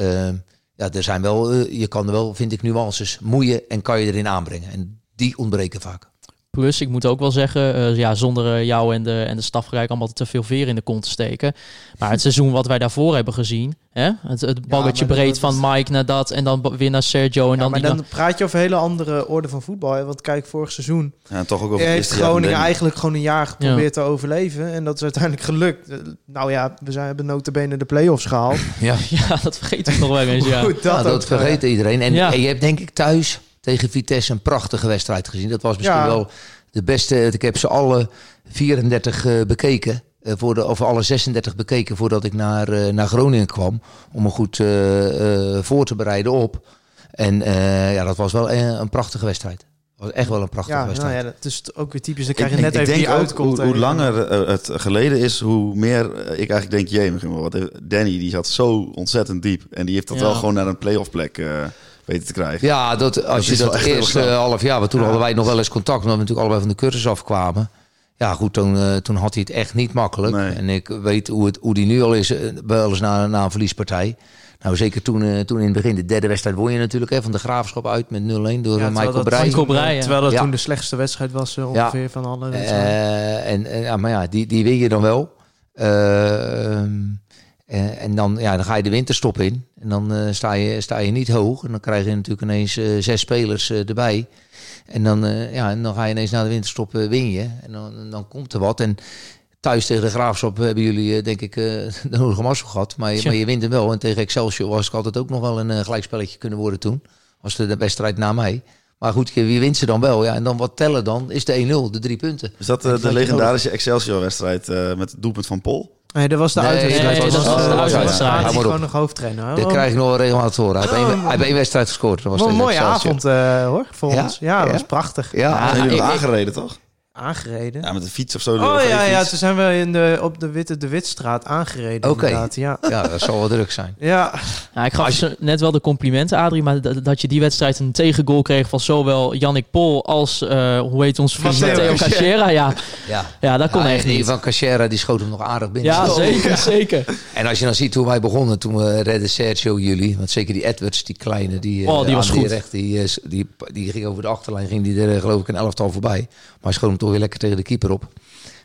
ja, er zijn wel, je kan wel, vind ik, nuances moeien en kan je erin aanbrengen. En die ontbreken vaak. Plus, ik moet ook wel zeggen, eh, ja, zonder eh, jou en de, en de stafgerijk allemaal te veel veer in de kont te steken. Maar het seizoen wat wij daarvoor hebben gezien, hè? Het, het baggetje breed dat- van Mike naar dat en dan weer naar Sergio en Ja, dan maar dan praat je over een hele andere orde van voetbal. Hè? Want kijk, vorig seizoen Ja, toch ook over heeft Groningen eigenlijk gewoon een jaar geprobeerd te overleven. En dat is uiteindelijk gelukt. Eh, Nou ja, we zijn, hebben notabene de play-offs gehaald. Ja, Ja, dat vergeten we nog wel eens, ja. Goed, dat, dat vergeet iedereen. En, Ja. en je hebt denk ik thuis tegen Vitesse een prachtige wedstrijd gezien. Dat was misschien Ja. wel de beste. Ik heb ze alle 34 eh, bekeken. eh, voor de, of alle 36 bekeken voordat ik naar, eh, naar Groningen kwam. Om me goed eh, eh, voor te bereiden op. En eh, ja, dat was wel een, een prachtige wedstrijd. Dat was echt wel een prachtige Ja, nou wedstrijd. ja, dat is ook weer typisch. Dan krijg je ik- net ik even denk die uitkomt. hoe, langer het geleden is, hoe meer ik eigenlijk denk, jee, wat Danny die zat zo ontzettend diep. En die heeft dat Ja. wel gewoon naar een playoff plek eh, weten te krijgen. Ja, dat, als je dat echt heel eerste half jaar, want toen Ja. hadden wij nog wel eens contact, omdat we natuurlijk allebei van de cursus afkwamen. Ja, goed, toen, eh, toen had hij het echt niet makkelijk. Nee. En ik weet hoe, het, hoe die nu al is, eh, wel eens na, na een verliespartij. Nou, zeker toen, eh, toen in het begin, de derde wedstrijd won je natuurlijk hè, van de Graafschap uit met 0-1 door Ja, Michael dat Breij. Michael Breij, ja. Terwijl dat Ja. toen de slechtste wedstrijd was Ja. ongeveer van alle wedstrijden. Eh, en, ja, maar ja, die, die win je dan wel. Eh, eh, en dan, ja, dan ga je de winterstop in. En dan eh, sta, je, sta je niet hoog. En dan krijg je natuurlijk ineens eh, zes spelers eh, erbij. En dan, eh, ja, en dan ga je ineens na de winterstop win je. En dan, dan komt er wat. En thuis tegen de Graafschap hebben jullie eh, denk ik eh, de nodige mazzel gehad. Maar, maar je wint hem wel. En tegen Excelsior was het altijd ook nog wel een gelijkspelletje kunnen worden toen. Was de, de wedstrijd na mij. Maar goed, wie wint ze dan wel? Ja, en dan wat tellen dan? Is de 1-0, de drie punten. Is dat de je legendarische Excelsior-wedstrijd eh, met het doelpunt van Pol? Nee, dat was de Nee, uitwedstrijd. nee, was dat was de uitwedstrijd. hij op. gewoon nog hoofdtrainer. hè? Dat Oh, krijg ik nog wel regelmatig te horen. Hij heeft één- Oh. hij heeft één wedstrijd gescoord. Dat was een mooie avond eh, hoor, voor Ja? ons. Ja, dat was prachtig. Ja, jullie aangereden, toch? Aangereden. Ja, met een fiets of zo. Oh of ja, ja, toen zijn we in de, op de Witte de Witstraat aangereden Oké. inderdaad. Ja. ja, dat zal wel druk zijn. Ja, Ja, ik gaf ze net wel de complimenten, Adrie, maar dat, dat je die wedstrijd een tegengoal kreeg van zowel Yannick Pol als, eh, hoe heet ons vriend, Matteo Cachera. Ja, Ja, ja dat kon Ja, echt en die niet. van Cachera die schoot hem nog aardig binnen. Ja, zeker, zeker. En als je dan ziet hoe wij begonnen, toen we redden Sergio jullie. Want zeker die Edwards, die kleine, die, eh, Oh, die was aan goed. recht, die, eh, die, die ging over de achterlijn, ging die er eh, geloof ik een elftal voorbij. Maar hij schoot hem toch weer lekker tegen de keeper op.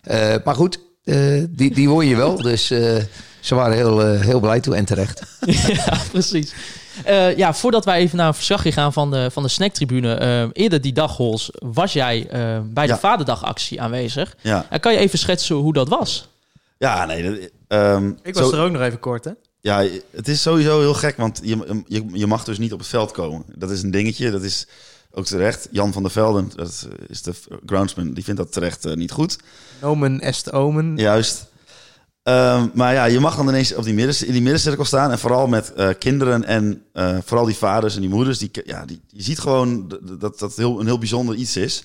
Eh, maar goed, eh, die, die won je wel. Dus eh, ze waren heel, eh, heel blij toe en terecht. ja, precies. Eh, ja, voordat wij even naar een verslagje gaan van de, van de snacktribune. eh, eerder die dag, Hols, was jij eh, bij de Ja. Vaderdagactie aanwezig. Ja. En kan je even schetsen hoe dat was? ja, nee. dat- ehm, ik was zo- er ook nog even kort hè. Ja, het is sowieso heel gek, want je, je, je mag dus niet op het veld komen. Dat is een dingetje, dat is ook terecht. Jan van der Velden, dat is de groundsman, die vindt dat terecht eh, niet goed. Nomen est omen. Juist. Ehm, maar ja, je mag dan ineens op die midden, in die middencirkel staan. En vooral met eh, kinderen en eh, vooral die vaders en die moeders. Die, ja, die, je ziet gewoon dat dat heel, een heel bijzonder iets is.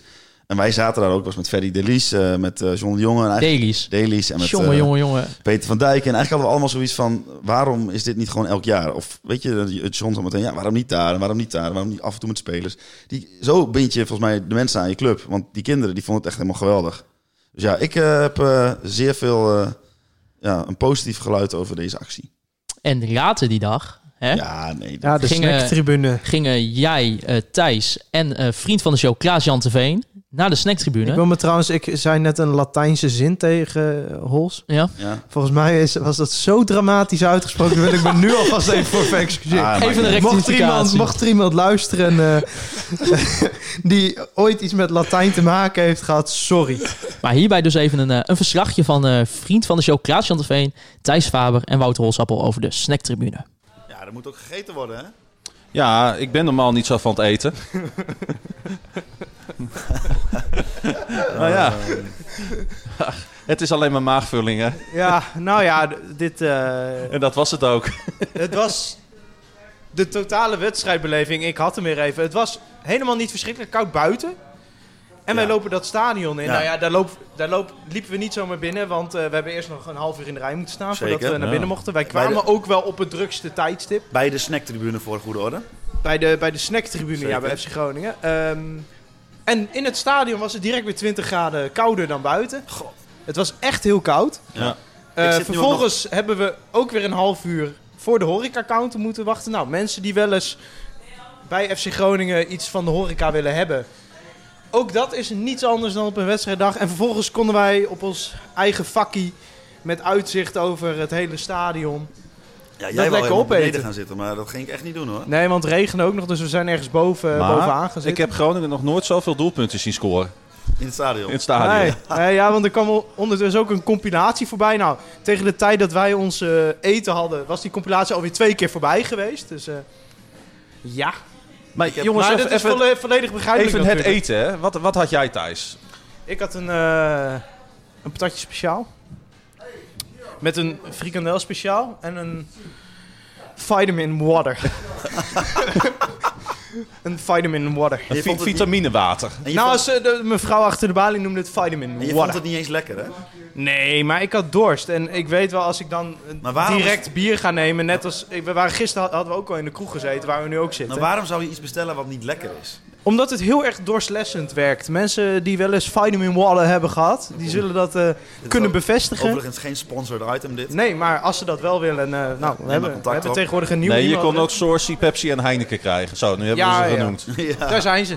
En wij zaten daar ook, was met Ferry Delis, eh met eh, John de Jonge. En eigenlijk Dailies. Delis en met Jongen, eh, jongen, jongen. Peter van Dijk. En eigenlijk hadden we allemaal zoiets van, waarom is dit niet gewoon elk jaar? Of weet je, het John zo meteen, ja, waarom niet daar en waarom niet daar? En waarom niet af en toe met spelers? Die, zo bind je volgens mij de mensen aan je club. Want die kinderen, die vonden het echt helemaal geweldig. Dus ja, ik eh, heb eh, zeer veel, eh, ja, een positief geluid over deze actie. En later die dag hè, Ja, nee. dat- Ja, de Gingen- snacktribune. gingen jij, eh, Thijs en eh, vriend van de show Klaas-Jan Teveen naar de snacktribune. Ik wil me trouwens, ik zei net een Latijnse zin tegen eh, Hols. Ja. ja. Volgens mij is, was dat zo dramatisch uitgesproken. wil ik me nu alvast even voor verexcuseren. Ah, Even een maar- Mocht er, iemand, rectificatie. mocht er iemand luisteren eh, die ooit iets met Latijn te maken heeft gehad, sorry. Maar hierbij dus even een, eh, een verslagje van eh, vriend van de show Klaas-Jan Teveen, Thijs Faber en Wouter Holsappel over de snacktribune. Ja, er moet ook gegeten worden, hè? Ja, ik ben normaal niet zo van het eten. nou ja. Het is alleen maar maagvulling, hè? Ja, nou ja, dit... eh, En dat was het ook. het was de totale wedstrijdbeleving. Ik had hem weer even. Het was helemaal niet verschrikkelijk koud buiten. En wij lopen dat stadion in. Ja. Nou ja, daar, loop, daar loop, liepen we niet zomaar binnen. Want eh, we hebben eerst nog een half uur in de rij moeten staan voordat we naar ja. binnen mochten. Wij kwamen de- ook wel op het drukste tijdstip. Bij de snacktribune voor goede orde. Bij de, bij de snacktribune, ja, bij FC Groningen. Ehm, en in het stadion was het direct weer 20 graden kouder dan buiten. Het was echt heel koud. Ja. Eh, vervolgens hebben we ook weer een half uur voor de horeca-counter moeten wachten. Nou, mensen die wel eens bij FC Groningen iets van de horeca willen hebben. ook dat is niets anders dan op een wedstrijddag. En vervolgens konden wij op ons eigen vakkie met uitzicht over het hele stadion. Ja, jij wou lekker beneden opeten. gaan zitten, maar dat ging ik echt niet doen hoor. Nee, want het regende ook nog, dus we zijn ergens boven, Maar bovenaan gezeten. ik heb Groningen nog nooit zoveel doelpunten zien scoren In het stadion. in het stadion. Nee, nee, ja, want er kwam al- ondertussen ook een compilatie voorbij. Nou, tegen de tijd dat wij ons eh, eten hadden, was die compilatie alweer twee keer voorbij geweest. Dus eh, ja. Maar heb- jongens, maar even, dat is even, volle- volledig begrijpelijk even het natuurlijk. eten. Hè? Wat, wat had jij thuis? Ik had een, eh, een patatje speciaal. Met een frikandel speciaal en een vitamin water. een vitamin water. Je Vi- vond het niet- vitaminewater. En je, Nou, vond, de mevrouw achter de balie noemde het vitamin en je vond water. het niet eens lekker hè? Nee, maar ik had dorst. En ik weet wel, als ik dan eh, Maar direct bier ga nemen, net als... We waren gisteren hadden we ook al in de kroeg gezeten, waar we nu ook zitten. Nou, waarom zou je iets bestellen wat niet lekker is? Omdat het heel erg dorstlessend werkt. Mensen die wel eens vitamin water hebben gehad, die zullen dat eh, kunnen bevestigen. Overigens geen sponsored item dit. Nee, maar als ze dat wel willen... eh, nou, we hebben, we contact hebben op. tegenwoordig een nieuw Nee, je kon ook Sourcy, Pepsi en Heineken krijgen. Zo, nu hebben Ja, we ze genoemd. ja. Daar zijn ze.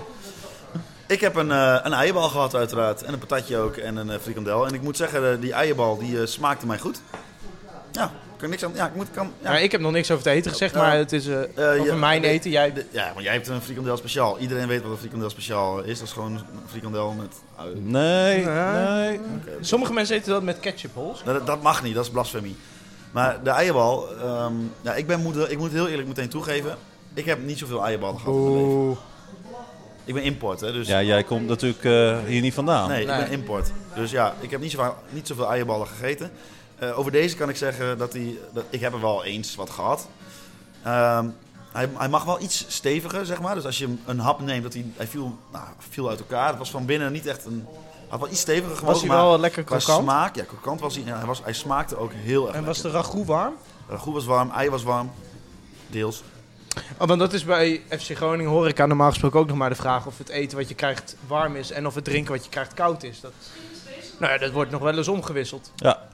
Ik heb een, eh, een eierbal gehad uiteraard. En een patatje ook. En een frikandel. En ik moet zeggen, die eierbal die eh, smaakte mij goed. Ja, kan niks aan... Ja, ik moet... Kan, ja. Ja, ik heb nog niks over het eten gezegd, maar het is eh, Eh, over ja, mijn eten. Jij... de- ja, maar jij hebt een frikandel speciaal. Iedereen weet wat een frikandel speciaal is. Dat is gewoon een frikandel met... ui. Nee, Nee. nee. Sommige mensen eten dat met ketchup hols. Dat, dat mag niet, dat is blasfemie. Maar de eierbal... ehm, ja, ik, ben moeder, ik moet heel eerlijk meteen toegeven. Ik heb niet zoveel eierballen gehad in mijn leven. Oeh. Ik ben import, hè. Dus Ja, jij komt natuurlijk eh, hier niet vandaan. Nee, Nee. ik ben import. Dus ja, ik heb niet zoveel, niet zoveel eierballen gegeten. Eh, over deze kan ik zeggen dat hij... Dat, ik heb er wel eens wat gehad. Ehm, hij, hij mag wel iets steviger, zeg maar. Dus als je hem een hap neemt, dat hij, hij viel, nou, viel uit elkaar. Het was van binnen niet echt een... Had wel iets steviger gewogen, Was hij maar wel lekker krokant? smaak... Ja, krokant was hij. Ja, hij, was, hij smaakte ook heel erg En was de ragout warm? Ragout was warm, ei was warm. Deels. Oh, want dat is bij FC Groningen horeca normaal gesproken ook nog maar de vraag of het eten wat je krijgt warm is en of het drinken wat je krijgt koud is. Dat, nou ja, dat wordt nog wel eens omgewisseld. Ja.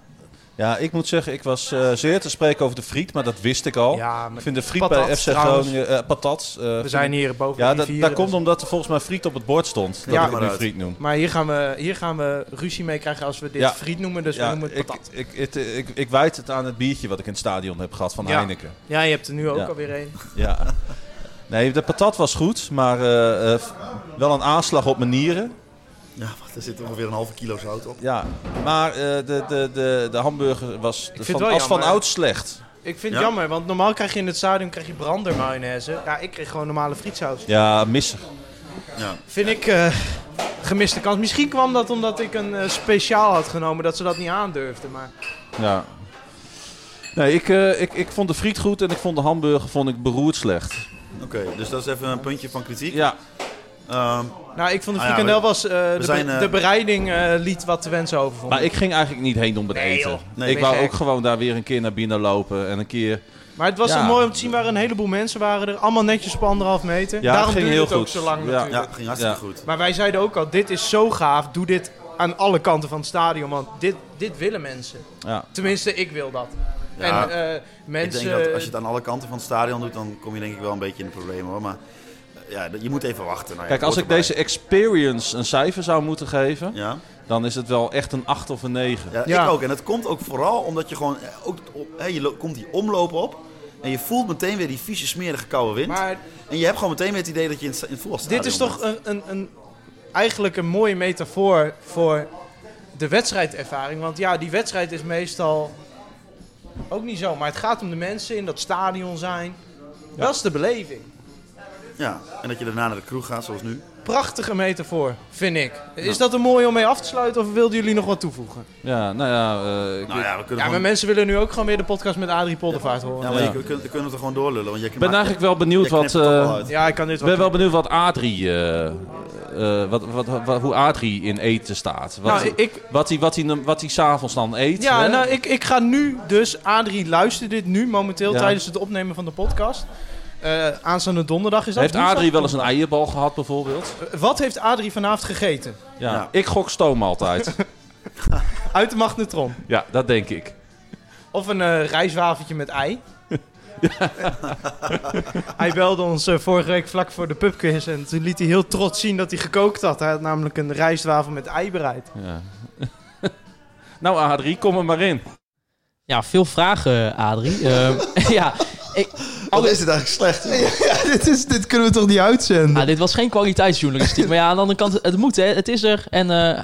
Ja, ik moet zeggen, ik was eh, zeer te spreken over de friet, maar dat wist ik al. Ja, ik vind de friet patat bij FC. Groningen... eh, patat. eh, we zijn hier boven Ja, de dat, rivieren, dat komt dus- omdat er volgens mij friet op het bord stond. Dat Ja. ik het nu Maar uit. friet noem. Maar hier gaan, we, hier gaan we ruzie mee krijgen als we dit Ja. friet noemen, dus we noemen het ik, patat. ik, het, eh, ik, ik wijd het aan het biertje wat ik in het stadion heb gehad van Ja. Heineken. Ja, je hebt er nu ook Ja. alweer een. Ja. Nee, de patat was goed, maar eh, eh, wel een aanslag op mijn nieren. Ja, wacht, er zit ongeveer een halve kilo zout op. Ja, maar eh, de, de, de, de hamburger was vind van, als van oud slecht. Ik vind Ja? het jammer, want normaal krijg je in het stadion krijg je brandermayonaise. Ja, ik kreeg gewoon normale frietsaus. Ja, misser. Ja. Vind ik eh, gemiste kans. Misschien kwam dat omdat ik een eh, speciaal had genomen, dat ze dat niet aandurfden. Maar Ja. Nee, ik, eh, ik, ik vond de friet goed en ik vond de hamburger vond ik beroerd slecht. Oké, dus dat is even een puntje van kritiek. Ja, Ehm, nou, ik vond de Ah ja, frikandel was... eh, de, zijn, be- eh, de bereiding eh, liet wat te wensen over. vond maar ik. ging eigenlijk niet heen om het Nee, eten. Nee, ik wou gek? ook gewoon daar weer een keer naar binnen lopen en een keer... Maar het was Ja. ook mooi om te zien waar een heleboel mensen waren er. Allemaal netjes op anderhalf meter. Ja, Daarom ging duurde heel het ook goed. zo lang Ja. natuurlijk. ja, ging hartstikke Ja. goed. Maar wij zeiden ook al, dit is zo gaaf. Doe dit aan alle kanten van het stadion. Want dit, dit willen mensen. Ja. Tenminste, ik wil dat. Ja, en eh, Ik mensen... denk dat als je het aan alle kanten van het stadion doet, dan kom je denk ik wel een beetje in de problemen hoor. Maar ja, je moet even wachten. Nou ja, Kijk, als ik erbij. deze experience een cijfer zou moeten geven, Ja, dan is het wel echt een 8 of een 9. ja, Ja. ik ook. En het komt ook vooral omdat je gewoon, eh, ook, je komt die omloop op. En je voelt meteen weer die vieze, smerige koude wind. maar En je hebt gewoon meteen weer het idee dat je in het, in het voetbalstadion dit is toch een, een, een, eigenlijk een mooie metafoor voor de wedstrijdervaring. Want ja, die wedstrijd is meestal ook niet zo. Maar het gaat om de mensen in dat stadion zijn. Dat is de beleving. Ja, en dat je daarna naar de kroeg gaat, zoals nu. Prachtige metafoor, vind ik. Is dat een mooie om mee af te sluiten of wilden jullie nog wat toevoegen? Ja, nou ja, eh, ik- Nou ja, we kunnen Ja, maar gewoon... mensen willen nu ook gewoon weer de podcast met Adrie Poldervaart horen. Ja, maar Ja. je, we kunnen, we kunnen het er gewoon doorlullen. Want je ik ben eigenlijk wel benieuwd wat... eh, uit. Ja, ik kan dit wel. ben wel benieuwd wat Adrie, eh, eh, wat, wat, wat- hoe Adrie in eten staat. Wat, Nou, ik, wat hij wat hij wat hij s'avonds dan eet. ja, hè? nou, ik, ik ga nu dus, Adrie luistert dit nu momenteel Ja. tijdens het opnemen van de podcast. Eh, aanstaande donderdag is dat. Heeft? Adrie wel eens een eierbal gehad bijvoorbeeld? Eh, Wat heeft Adrie vanavond gegeten? Ja. Ja. Ik gok stoom altijd. Uit de magnetron. ja, dat denk ik. Of een eh rijstwafentje met ei. hij belde ons vorige week vlak voor de pubquiz en toen liet hij heel trots zien dat hij gekookt had. Hij had namelijk een rijstwafel met ei bereid. Ja. nou, Adrie, kom er maar in. Ja, veel vragen, Adrie. Ehm, ja, ik, Wat is dit eigenlijk slecht? Ja, dit, is, dit kunnen we toch niet uitzenden? ah, dit was geen kwaliteitsjournalistiek. maar ja, aan de andere kant, het moet, hè. Het is er. En eh,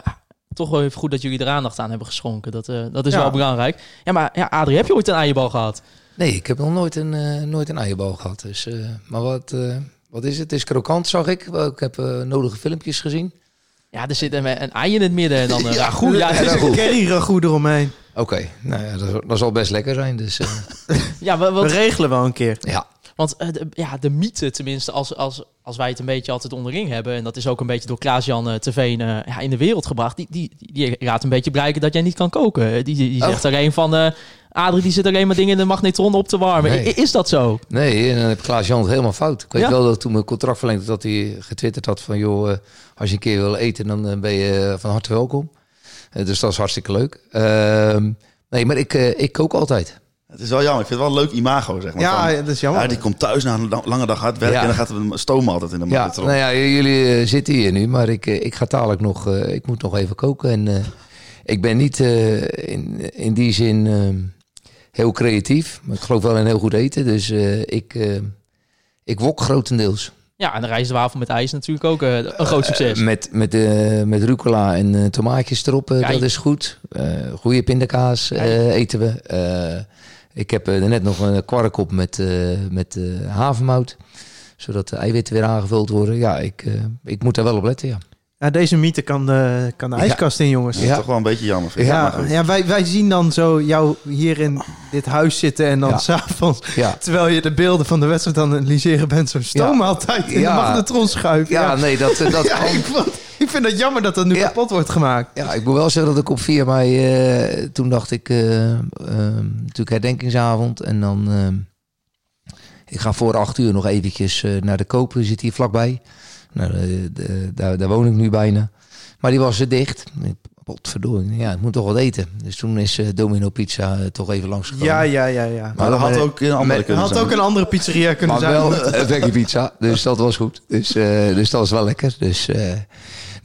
toch wel even goed dat jullie er aandacht aan hebben geschonken. Dat, eh, dat is Ja. wel belangrijk. Ja, maar ja, Adrie, heb je ooit een eierbal gehad? Nee, ik heb nog nooit een, eh, nooit een eierbal gehad. Dus, eh, maar wat, eh, wat is het? Het is krokant, zag ik. Ik heb eh, nodige filmpjes gezien. Ja, er zit een, een ei in het midden en dan een ragout. Ja, Er is is- een curry ragout eromheen. Oké, nou ja, dat, dat zal best lekker zijn. Dus eh, ja, We wat, regelen wel een keer. ja, Want eh, de, ja, de mythe, tenminste, als, als, als wij het een beetje altijd onderling hebben... en dat is ook een beetje door Klaas-Jan uh, ja, in de wereld gebracht... Die, die, die, raadt een beetje blijken dat jij niet kan koken. Die, die, die Oh. zegt alleen van... Adrie, die zit alleen maar dingen in de magnetron op te warmen. Nee. Is dat zo? nee, en dan heb Klaas-Jan het helemaal fout. Ik weet Ja? wel dat toen mijn contract verlengd dat hij getwitterd had van... joh, als je een keer wil eten, dan ben je van harte welkom. Dus dat is hartstikke leuk. Ehm, nee, maar ik, ik kook altijd. Het is wel jammer. Ik vind het wel een leuk imago, zeg maar. Ja, Van, dat is jammer. ja, die komt thuis na een la- lange dag hard werken Ja. en dan gaat er stomen altijd in de Ja, magnetron. nou ja, jullie eh, zitten hier nu, maar ik, eh, ik ga dadelijk nog, eh, ik moet nog even koken. En eh, ik ben niet eh, in, in die zin heel creatief, maar ik geloof wel in heel goed eten. Dus eh, ik, ik wok grotendeels. Ja, en de rijstwafel met ijs natuurlijk ook eh, een groot succes. Met, met, met rucola en eh, tomaatjes erop, dat is goed. Eh goede pindakaas eh, eten we. Ik heb eh, net nog een kwark op met, eh, met eh, havermout. Zodat de eiwitten weer aangevuld worden. Ja, ik, eh, ik moet daar wel op letten, ja. Ja, deze mythe kan de, kan de Ja. ijskast in, jongens. Dat is Ja. toch wel een beetje jammer. Vind ik. Maar Ja, goed. ja wij, wij zien dan zo jou hier in dit huis zitten en dan Ja. s'avonds, Ja, terwijl je de beelden van de wedstrijd aan het analyseren bent, zo'n stoommaaltijd in Ja. de magnetron schuiven. ja nee, dat, dat Ja, kan. ik, vind het jammer dat dat nu Ja. kapot wordt gemaakt. Ja, ik moet wel zeggen dat ik op 4 mei, eh, toen dacht ik, eh, eh, natuurlijk herdenkingsavond. En dan, eh, ik ga voor acht uur nog eventjes eh, naar de koper, zit hier vlakbij. Nou, de- de- daar, daar woon ik nu bijna. Maar die was er dicht. Ik- Potverdorie, ja, ik moet toch wat eten. Dus toen is eh, Domino Pizza toch even langsgekomen. Ja, ja, ja, ja. Maar dat had ook een andere met- had zijn. ook een andere pizzeria kunnen Maar zijn. wel een veggie pizza, dus dat was goed. Dus, eh, dus dat was wel lekker. Dus, eh,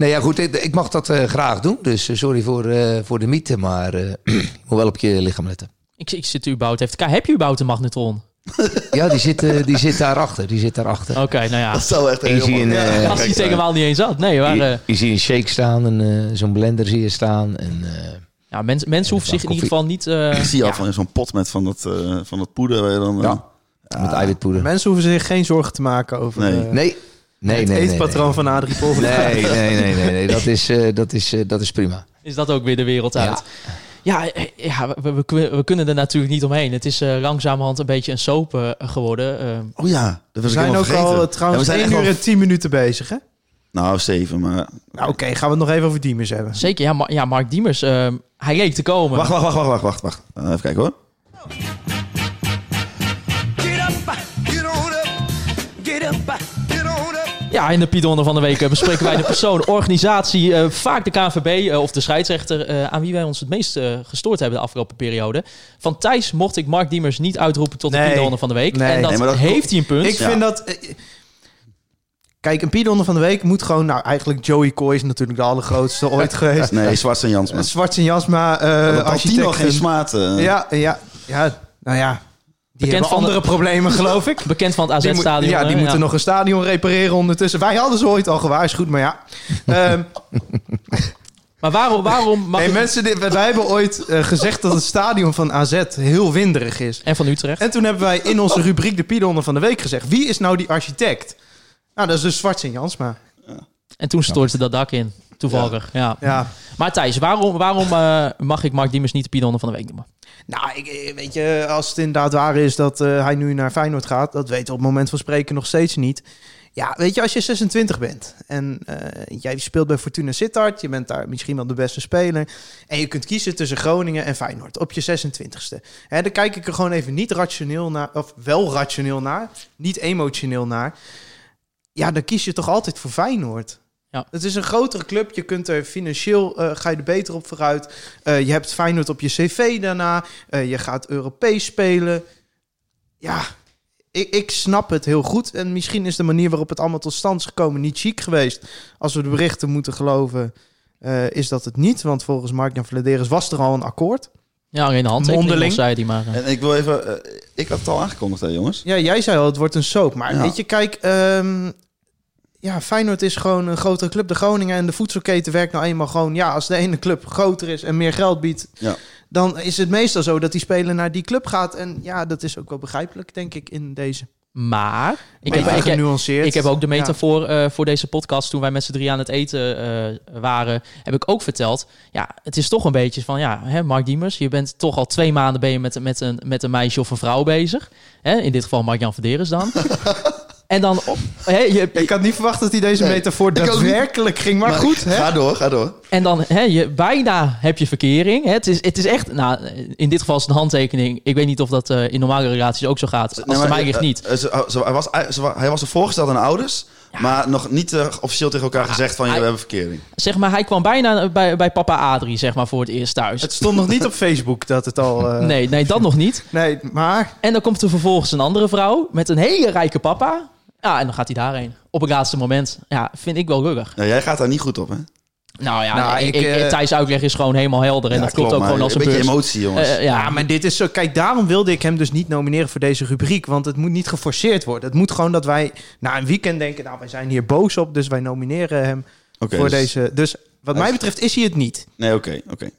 nee, ja, goed, ik, ik mag dat eh, graag doen. Dus eh, sorry voor, eh, voor de mythe, maar eh, je moet wel op je lichaam letten. Ik, ik zit überhaupt even te kijken. Heb je überhaupt een magnetron? Ja, die zit, eh, die zit daarachter. Die zit daarachter. Oké, nou ja. Dat zou echt heel een, mooi- eh, Ja, Als het helemaal niet eens had. Nee, maar, eh, je, je ziet een shake staan, en eh, zo'n blender zie je staan. En, eh, ja, mens, mensen hoeven zich in ieder geval niet... eh, Ik zie je al ja, van zo'n pot met van dat, eh, van dat poeder. Waar je dan, Ja. met eiwitpoeder. Mensen hoeven zich geen zorgen te maken over Nee. Nee, nee, nee. het nee, eetpatroon nee. van Adrie Polder. Nee, nee, nee, nee, nee. Dat is, eh, dat is, eh, dat is prima. is dat ook weer de wereld uit. Ja, eh, ja we, we, we- we kunnen er natuurlijk niet omheen. Het is eh, langzamerhand een beetje een soap geworden. eh. Oh ja, dat We was ik zijn ook vergeten. al Ja, trouwens we zijn 1 echt uur en 10 minuten bezig, hè? Nou, zeven, maar... Nou, oké, gaan we het nog even over Diemers hebben. zeker, ja, Mar- ja Mark Diemers, eh, hij leek te komen. Wacht, wacht, wacht, wacht, wacht, wacht. wacht. Even kijken hoor. Get Ja, in de Pidonner van de Week eh, bespreken wij de persoon, organisatie, eh, vaak de KNVB eh, of de scheidsrechter, eh, aan wie wij ons het meest eh, gestoord hebben de afgelopen periode. Van Thijs mocht ik Mark Diemers niet uitroepen tot de Nee. Pidonner van de Week. Nee. En dat, Nee, maar dat- heeft hij een punt. Ik Ja. vind dat... Kijk, een Piedonder van de Week moet gewoon... Nou, eigenlijk Joey Coy is natuurlijk de allergrootste ooit geweest. Nee, Zwart en Jansma. Uh, Zwart en Jasma, eh Uh, architect. Tino geen en- smaad. eh. Ja, ja, ja, nou ja. Die Bekend hebben van de- andere problemen, geloof ik. Bekend van het AZ-stadion. ja, die moeten nog een stadion repareren ondertussen. Wij hadden ze ooit al gewaarschuwd, maar ja. Ehm, Maar waarom, waarom mag nee, ik- mensen, dit- wij hebben ooit eh, gezegd dat het stadion van AZ heel winderig is. En van Utrecht. En toen hebben wij in onze rubriek de Piedonder van de Week gezegd... wie is nou die architect? Nou, dat is dus Zwart en Jansma. En toen stortte dat dak in. Toevallig, ja. Ja. Maar Thijs, waarom, waarom eh, mag ik Mark Diemers niet de Pidonner van de Week noemen? Nou, ik, eh, weet je, als het inderdaad waar is dat eh, hij nu naar Feyenoord gaat... dat weten we op het moment van spreken nog steeds niet. Ja, weet je, als je 26 bent en eh, jij speelt bij Fortuna Sittard... je bent daar misschien wel de beste speler... en je kunt kiezen tussen Groningen en Feyenoord op je 26ste. Hè, dan kijk ik er gewoon even niet rationeel naar... of wel rationeel naar, niet emotioneel naar... ja, dan kies je toch altijd voor Feyenoord. Ja. Het is een grotere club. Je kunt er financieel eh, ga je er beter op vooruit. Eh, je hebt Feyenoord op je cv daarna. Eh, je gaat Europees spelen. Ja, ik, ik snap het heel goed. En misschien is de manier waarop het allemaal tot stand is gekomen niet chic geweest. Als we de berichten moeten geloven, eh, is dat het niet. Want volgens Mark-Jan Vladeris was er al een akkoord. Ja, alleen de handtekening zei hij maar. En ik wil even... ik had het al aangekondigd, hè, jongens. Ja, jij zei al, het wordt een soap. Maar Ja. weet je, kijk... ehm, ja, Feyenoord is gewoon een grotere club. De Groningen en de voedselketen werkt nou eenmaal gewoon... Ja, als de ene club groter is en meer geld biedt... Ja. dan is het meestal zo dat die speler naar die club gaat. En ja, dat is ook wel begrijpelijk, denk ik, in deze. Maar ik heb, ik, heb, genuanceerd. ik heb ook de Ja. metafoor eh, voor deze podcast. Toen wij met z'n drie aan het eten eh, waren, heb ik ook verteld. Ja, het is toch een beetje van, ja, hè, Mark Diemers, je bent toch al twee maanden ben je met, met, een, met een meisje of een vrouw bezig. Hè, in dit geval Mark-Jan Verderes dan. en dan, op, hè, je, Ik had niet verwacht dat hij deze Nee, metafoor daadwerkelijk ging. Maar, goed, hè? Ga door, ga door. En dan, hè, je, bijna heb je verkering. Hè. Het, is, het is echt, nou, in dit geval is het een handtekening. Ik weet niet of dat eh, in normale relaties ook zo gaat. Als Nee, maar, mij ligt eh, niet. eh, ze- ze- hij, was, ze hij was er voorgesteld aan de ouders, maar nog niet eh, officieel tegen elkaar gezegd van, je we hebben verkering. Zeg maar, hij kwam bijna bij, bij papa Adrie, zeg maar, voor het eerst thuis. Het stond nog niet op Facebook dat het al... eh, Nee, nee, dat nog niet. Nee, maar... En dan komt er vervolgens een andere vrouw met een hele rijke papa. Ja, en dan gaat hij daarheen. Op het laatste moment. Ja, vind ik wel rugig. Ja, jij gaat daar niet goed op, hè? Nou ja, Nou, ik, ik, ik, eh, Thijs' uitleg is gewoon helemaal helder. En Ja, dat klopt, klopt, ook gewoon als een een beetje beurs. emotie, jongens. Eh, Ja, ja, maar dit is zo. Kijk, daarom wilde ik hem dus niet nomineren voor deze rubriek. Want het moet niet geforceerd worden. Het moet gewoon dat wij na een weekend denken. Nou, wij zijn hier boos op. Dus wij nomineren hem voor dus- deze. Dus wat mij betreft is hij het niet. Nee, oké, oké.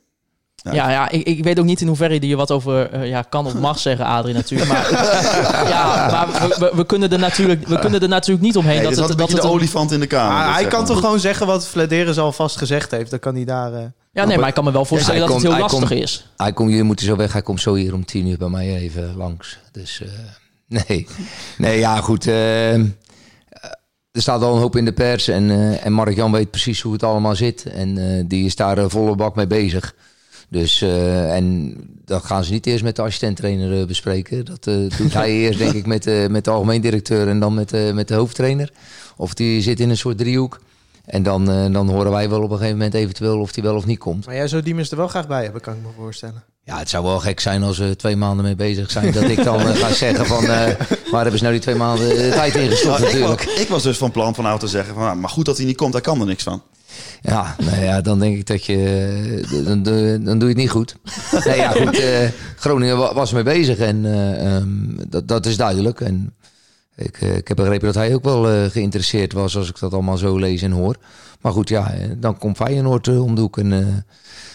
Ja. Ja, ja ik, ik weet ook niet in hoeverre je wat over eh, ja, kan of mag zeggen, Adrie natuurlijk. Maar, ja, maar we, we, we kunnen er natuurlijk, we kunnen er natuurlijk niet omheen Nee, dat is het, dat het een- de olifant in de kamer. Hij kan maar. toch gewoon zeggen wat Vladeris al vast gezegd heeft. Dan kan hij daar. eh, Ja, nee, maar ik kan me wel voorstellen Ja, dat het heel lastig komt- is. Hij komt, jullie moeten zo weg. Hij komt zo hier om tien uur bij mij even langs. Dus eh, nee. Nee, ja, goed. eh, er staat al een hoop in de pers. En, eh, en Mark-Jan weet precies hoe het allemaal zit. En eh, die is daar volle bak mee bezig. Dus, eh, en dat gaan ze niet eerst met de assistent-trainer eh, bespreken. Dat eh, doet hij eerst, denk ik, met, eh, met de algemeen directeur en dan met, eh, met de hoofdtrainer. Of die zit in een soort driehoek. En dan, eh, dan horen wij wel op een gegeven moment eventueel of die wel of niet komt. Maar jij zou Diemers er wel graag bij hebben, kan ik me voorstellen. Ja, het zou wel gek zijn als we twee maanden mee bezig zijn. Dat ik dan ga zeggen van... eh, waar hebben ze nou die twee maanden de tijd in gestopt Nou, ik, natuurlijk. was, ik was dus van plan van nou te zeggen van, nou, maar goed dat hij niet komt, hij kan er niks van. Ja, nou ja, dan denk ik dat je... Dan, dan, dan doe je het niet goed. Nee, ja, goed. eh, Groningen wa- was mee bezig en eh, ehm, dat, dat is duidelijk. En ik, eh, ik heb begrepen dat hij ook wel geïnteresseerd was... als ik dat allemaal zo lees en hoor. Maar goed, ja, dan komt Feyenoord om de hoek. En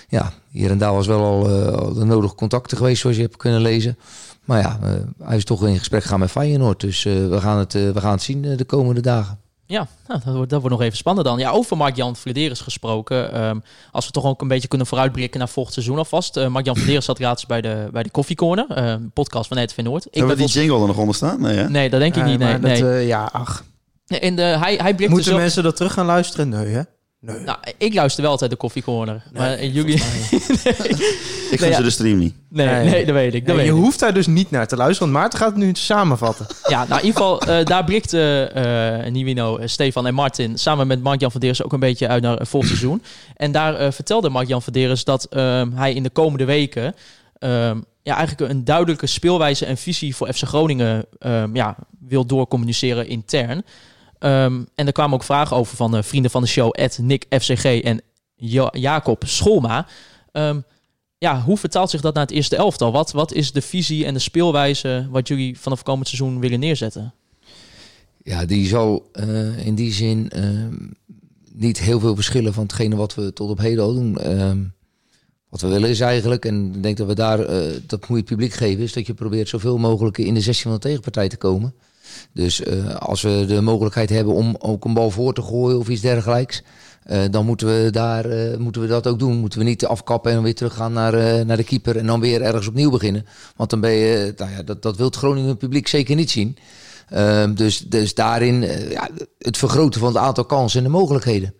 ja, hier en daar was wel al, al de nodige contacten geweest... zoals je hebt kunnen lezen. Maar ja, hij is toch in gesprek gaan met Feyenoord. Dus we, gaan het, we gaan het zien de komende dagen. Ja, nou, dat, wordt, dat wordt nog even spannend dan. Ja, over Mark-Jan Vladeris gesproken. ehm, als we toch ook een beetje kunnen vooruitblikken naar volgend seizoen alvast. Eh Mark-Jan Vladeris zat gratis bij de, bij de Coffee Corner. eh, een podcast van RTV Noord. Ik Hebben we die jingle er nog onder staan? Nee, hè? Nee, dat denk ik Ja, niet. Nee, dat, eh, ja, ach. En de, hij, hij Moeten dus ook- mensen dat terug gaan luisteren? Nee, hè? Nee. Nou, ik luister wel altijd de Coffee Corner. maar jullie... Ik vind ja. ze de stream niet. nee, Nee. nee, dat weet ik. Dat Nee, weet je ik. hoeft daar dus niet naar te luisteren, want Maarten gaat het nu samenvatten. Ja, nou in ieder geval, eh, daar eh Nivino, eh, Stefan en Martin samen met Mark-Jan van Deres ook een beetje uit naar uh, volgend seizoen. En daar eh, vertelde Mark-Jan van Deres dat ehm, hij in de komende weken ehm, ja, eigenlijk een duidelijke speelwijze en visie voor FC Groningen ehm, ja, wil doorcommuniceren intern. Ehm, en er kwamen ook vragen over van eh, vrienden van de show, Ed, Nick, FCG en Ja- Jacob Scholma. Ehm, ja, hoe vertaalt zich dat naar het eerste elftal? Wat, wat is de visie en de speelwijze wat jullie vanaf komend seizoen willen neerzetten? Ja, die zal eh, in die zin ehm, niet heel veel verschillen van hetgene wat we tot op heden al doen. Wat we willen is eigenlijk, en ik denk dat we daar, eh, dat moet je het publiek geven, is dat je probeert zoveel mogelijk in de 16 van de tegenpartij te komen. Dus eh, als we de mogelijkheid hebben om ook een bal voor te gooien of iets dergelijks, eh, dan moeten we, daar, eh, moeten we dat ook doen. Moeten we niet afkappen en weer teruggaan naar, naar de keeper en dan weer ergens opnieuw beginnen. Want dan ben je, nou ja, dat, dat wil het Groningen publiek zeker niet zien. Ehm, dus, dus daarin ja, het vergroten van het aantal kansen en de mogelijkheden.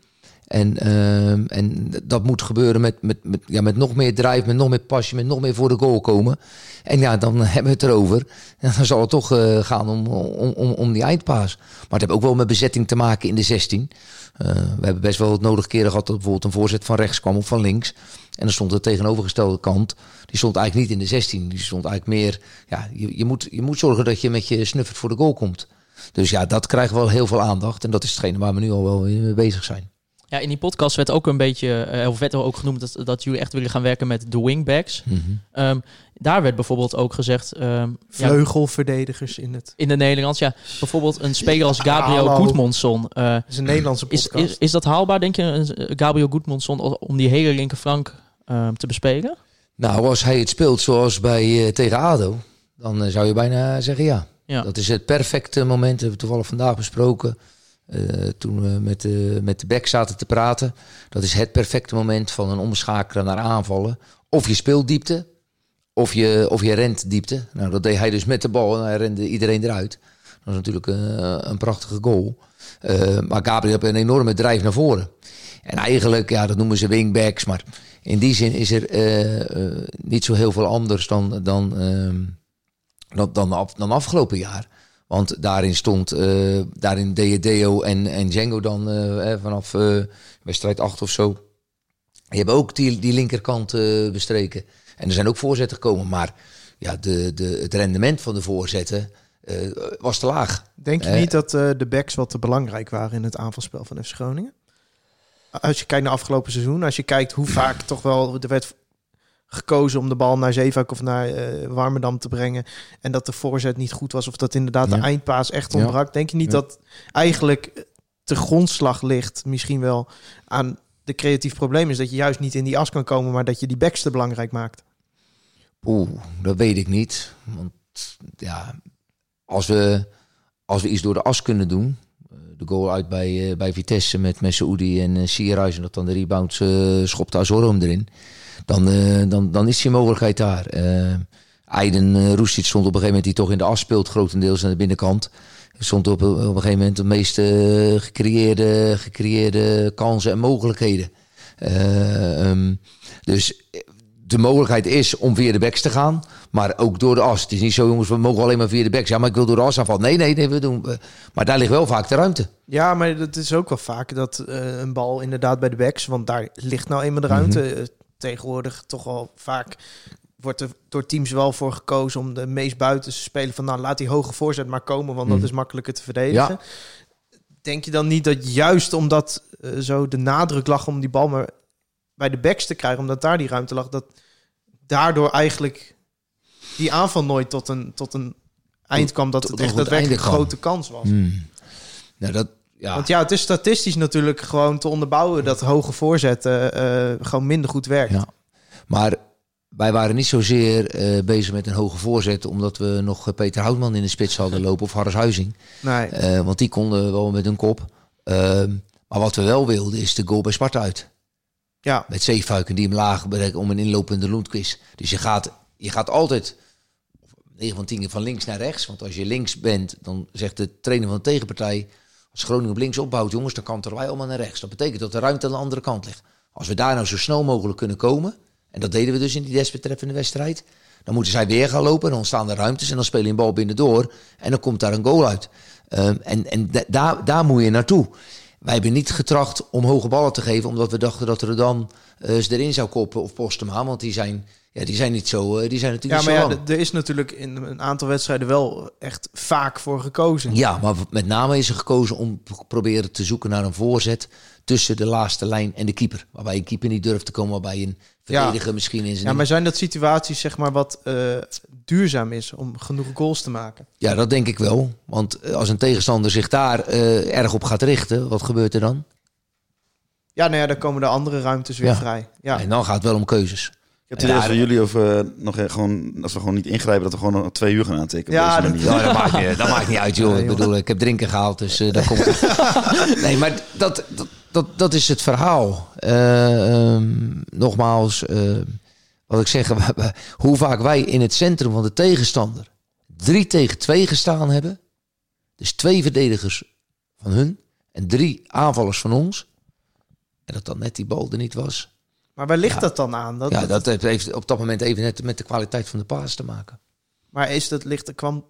En, ehm, en dat moet gebeuren met, met, met, ja, met nog meer drive, met nog meer passie, met nog meer voor de goal komen. En ja, dan hebben we het erover. En dan zal het toch eh, gaan om, om, om, om die eindpaas. Maar het heeft ook wel met bezetting te maken in de 16. Eh, we hebben best wel het nodige keren gehad dat bijvoorbeeld een voorzet van rechts kwam of van links. En dan stond de tegenovergestelde kant. Die stond eigenlijk niet in de 16. Die stond eigenlijk meer. Ja, je, je, moet, je moet zorgen dat je met je snuffert voor de goal komt. Dus ja, dat krijgt wel heel veel aandacht. En dat is hetgene waar we nu al wel mee bezig zijn. Ja, in die podcast werd ook een beetje, eh, of werd er ook genoemd dat, dat jullie echt willen gaan werken met de wingbacks. Ehm, daar werd bijvoorbeeld ook gezegd, ehm, ja, Vleugelverdedigers in het... in de Nederlands, ja, bijvoorbeeld een speler als Gabriel Hallo. Goedmondsson. eh, is een Nederlandse is, podcast. is, is dat haalbaar, denk je, eh, Gabriel Goedmondsson, om die hele linkerflank ehm, te bespelen? Nou, als hij het speelt zoals bij, eh, tegen ADO, dan zou je bijna zeggen ja. Ja. Dat is het perfecte moment. Dat hebben we toevallig vandaag besproken. Eh, toen we met de, met de back zaten te praten. Dat is het perfecte moment van een omschakelen naar aanvallen. Of je speelt diepte, of je, of je rent diepte. Nou, dat deed hij dus met de bal en hij rende iedereen eruit. Dat is natuurlijk een, een prachtige goal. Eh, maar Gabriel heeft een enorme drijf naar voren. En eigenlijk, ja, dat noemen ze wingbacks. Maar in die zin is er eh, eh, niet zo heel veel anders dan, dan, ehm, dan, dan, dan afgelopen jaar. Want daarin stond, eh, daarin deden Deo en, en Django dan eh, vanaf eh, wedstrijd 8 of zo. Die hebben ook die, die linkerkant bestreken. En er zijn ook voorzetten gekomen. Maar ja, de, de, het rendement van de voorzetten was te laag. Denk je niet dat de backs wat te belangrijk waren in het aanvalspel van FC Groningen? Als je kijkt naar afgelopen seizoen, als je kijkt hoe vaak toch wel er werd gekozen om de bal naar Zeefuik of naar eh, Warmerdam te brengen en dat de voorzet niet goed was of dat inderdaad de eindpaas echt Ja. ontbrak. Denk je niet Ja. dat eigenlijk de grondslag ligt misschien wel aan de creatief probleem is dat je juist niet in die as kan komen, maar dat je die backs te belangrijk maakt? Oeh, dat weet ik niet. Want ja, als we, als we iets door de as kunnen doen. eh, De goal uit bij, eh, bij Vitesse met Messoudi en uh, Sierhuis. En dat dan de rebound eh schopt Azor hem erin. Dan, eh, dan, dan is die mogelijkheid daar. Eh Aiden uh, Roestic stond op een gegeven moment die toch in de as speelt. Grotendeels aan de binnenkant. Stond op, op een gegeven moment de meest gecreëerde, gecreëerde kansen en mogelijkheden. Eh, ehm, dus de mogelijkheid is om via de backs te gaan, maar ook door de as. Het is niet zo, jongens, we mogen alleen maar via de backs. Ja, maar ik wil door de as aanvallen. Nee, nee, nee, we doen. Maar daar ligt wel vaak de ruimte. Ja, maar het is ook wel vaak dat een bal inderdaad bij de backs, want daar ligt nou eenmaal de ruimte. Mhm. Eh, tegenwoordig toch wel vaak wordt er door teams wel voor gekozen om de meest buiten te spelen van nou laat die hoge voorzet maar komen, want dat Mhm. is makkelijker te verdedigen. Ja. Denk je dan niet dat juist omdat eh, zo de nadruk lag om die bal maar bij de backs te krijgen, omdat daar die ruimte lag, dat daardoor eigenlijk die aanval nooit tot een, tot een eind kwam, dat het echt daadwerkelijk een grote kans was? Hmm. Nou, dat, ja. Want ja, het is statistisch natuurlijk gewoon te onderbouwen dat hoge voorzetten eh, gewoon minder goed werkt. Ja. Maar wij waren niet zozeer eh, bezig met een hoge voorzet, omdat we nog eh, Peter Houtman in de spits hadden lopen of Harris Huizing. Nee. Eh, want die konden wel met hun kop. Ehm, maar wat we wel wilden is de goal bij Sparta uit. Ja. Met Zeefuiken die hem laag bereikt om een inlopende Loentquist. Dus je gaat, je gaat altijd 9 van 10 keer van links naar rechts. Want als je links bent, dan zegt de trainer van de tegenpartij... als op links opbouwt, jongens, dan kanteren wij allemaal naar rechts. Dat betekent dat de ruimte aan de andere kant ligt. Als we daar nou zo snel mogelijk kunnen komen... en dat deden we dus in die desbetreffende wedstrijd... dan moeten zij weer gaan lopen en dan staan er ruimtes... en dan speel je een bal binnendoor en dan komt daar een goal uit. Ehm, en en da- daar, daar moet je naartoe. Wij hebben niet getracht om hoge ballen te geven... omdat we dachten dat er dan eh, erin zou koppen of Postema... want die zijn, ja, die zijn niet zo... eh, die zijn Ja, natuurlijk maar ja, zo lang. d- er is natuurlijk in een aantal wedstrijden wel echt vaak voor gekozen. Ja, maar met name is er gekozen om proberen te zoeken naar een voorzet tussen de laatste lijn en de keeper. Waarbij een keeper niet durft te komen, waarbij een verdediger misschien in zijn... Ja, maar zijn dat situaties zeg maar wat eh, duurzaam is om genoeg goals te maken? Ja, dat denk ik wel. Want eh, als een tegenstander zich daar erg op gaat richten, wat gebeurt er dan? Ja, nou ja, dan komen de andere ruimtes weer Ja. vrij. Ja. En dan gaat het wel om keuzes. Ik heb het idee jullie over eh, nog gewoon, als we gewoon niet ingrijpen, dat we gewoon nog twee uur gaan aantekenen. Ja, op deze dat-. Ja, dat maakt, niet, dat maakt niet uit, joh. Nee, ik bedoel, ik heb drinken gehaald, dus eh daar komt het. Nee, maar dat, dat, dat, dat is het verhaal. Eh, ehm, nogmaals, eh, wat ik zeg, hoe vaak wij in het centrum van de tegenstander drie tegen twee gestaan hebben. Dus twee verdedigers van hun en drie aanvallers van ons. En dat dan net die bal er niet was. Maar waar ligt Ja. dat dan aan? Dat, ja, dat heeft op dat moment even net met de kwaliteit van de paas te maken. Maar is dat, ligt, kwam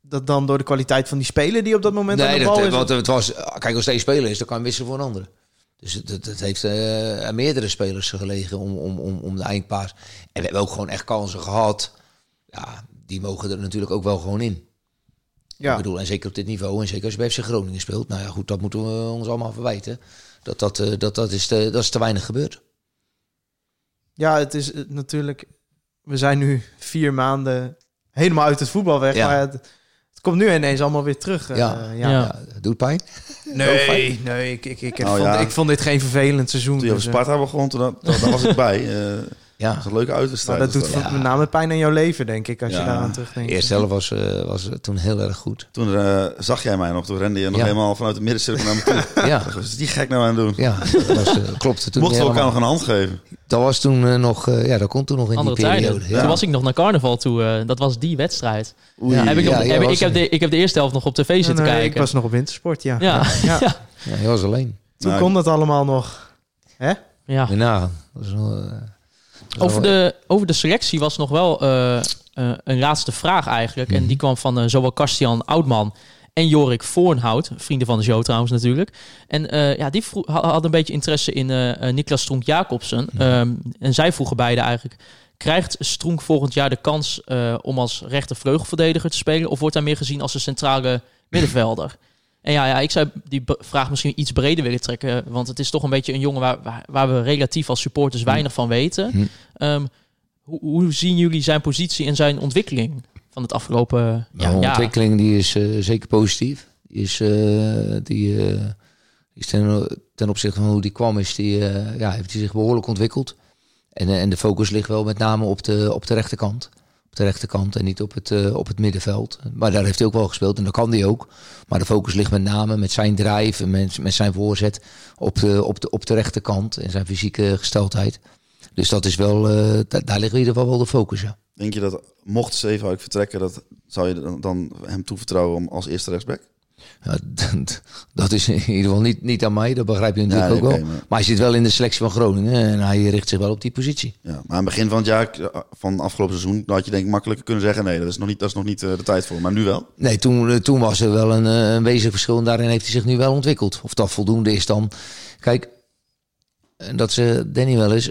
dat dan door de kwaliteit van die speler die op dat moment aan Nee, de dat, bal is? want het was, kijk, als deze speler is, dan kan je wisselen voor een andere. Dus het, het, het heeft eh, aan meerdere spelers gelegen om, om, om, om de eindpaas. En we hebben ook gewoon echt kansen gehad. Ja, die mogen er natuurlijk ook wel gewoon in. ja. Ik bedoel, en zeker op dit niveau, en zeker als je bij FC Groningen speelt. Nou ja, goed, dat moeten we ons allemaal verwijten. Dat, dat, eh, dat, dat, is, te, dat is te weinig gebeurd. Ja, het is eh, natuurlijk... We zijn nu vier maanden helemaal uit het voetbal weg. Ja. Maar het, het komt nu ineens allemaal weer terug. eh, Ja. ja. Ja. Ja, het doet pijn. Nee, nee ik, ik, ik, Nou vond, ja. ik vond dit geen vervelend seizoen. Toen je dus, eh, Sparta begon, toen, dat, daar was ik bij. Eh, Ja. dat was een leuke uitwedstrijd. dat doet met name pijn aan jouw leven, denk ik, als je Ja. daaraan terugdenkt. De eerste helft was, eh, was toen heel erg goed. Toen eh, zag jij mij nog, toen rende je nog Ja. helemaal vanuit de middencirkel naar me toe. Ja, Wat is die gek nou aan het doen? ja dat was, eh, klopte toen Mochten we elkaar nog een hand geven? Dat was toen nog, eh, ja, dat kon toen nog in Andere die periode. tijden. Ja. Toen was ik nog naar carnaval toe. eh, dat was die wedstrijd. Oei. Ja, heb ik, nog- ja, heb, ik, heb de, ik heb de eerste helft nog op tv En, zitten kijken. Ik was nog op wintersport, ja. Ja. Ja. Ja. Ja, hij was alleen. Toen Nou, kon dat allemaal nog. Hè? Ja. Je. Dat is Over, de, over de selectie was nog wel eh, eh, een laatste vraag eigenlijk. En die kwam van eh, zowel Kastian Oudman en Jorik Voornhout. Vrienden van de show trouwens natuurlijk. En ja, die hadden een beetje interesse in eh, eh, Niklas Stronk-Jacobsen. Ehm, en zij vroegen beide eigenlijk... Krijgt Stronk volgend jaar de kans om als rechtervleugelverdediger te spelen? Of wordt hij meer gezien als een centrale middenvelder? En ja, ja, ik zou die vraag misschien iets breder willen trekken. Want het is toch een beetje een jongen waar, waar, waar we relatief als supporters weinig van weten. Hm. Ehm, hoe, hoe zien jullie zijn positie en zijn ontwikkeling van het afgelopen Ja, ja, jaar? ontwikkeling die is eh, zeker positief. Die is, eh, die, eh, die is ten, ten opzichte van hoe die kwam, is die, ja, heeft hij zich behoorlijk ontwikkeld. En, en de focus ligt wel met name op de, op de rechterkant. Op de rechterkant en niet op het, eh, op het middenveld. Maar daar heeft hij ook wel gespeeld en dat kan hij ook. Maar de focus ligt met name met zijn drive en met, met zijn voorzet op de, op, de, op de rechterkant en zijn fysieke gesteldheid. Dus dat is wel, eh, da- daar ligt in ieder geval wel de focus. Denk je dat, mocht Zevenhuik vertrekken, dat, zou je dan hem toevertrouwen om als eerste rechtsback? Ja, d- dat is in ieder geval niet, niet aan mij, dat begrijp je natuurlijk Ja, ook wel. maar- Maar... hij zit wel in de selectie van Groningen en hij richt zich wel op die positie. Ja, maar aan het begin van het jaar, eh, van afgelopen seizoen, had je denk ik makkelijker kunnen zeggen, nee, dat is nog niet, dat is nog niet eh, de tijd voor. Maar nu wel. Nee, toen, eh, toen was er wel een, een wezenlijk verschil en daarin heeft hij zich nu wel ontwikkeld. Of dat voldoende is dan... Kijk, dat ze Danny wel eens...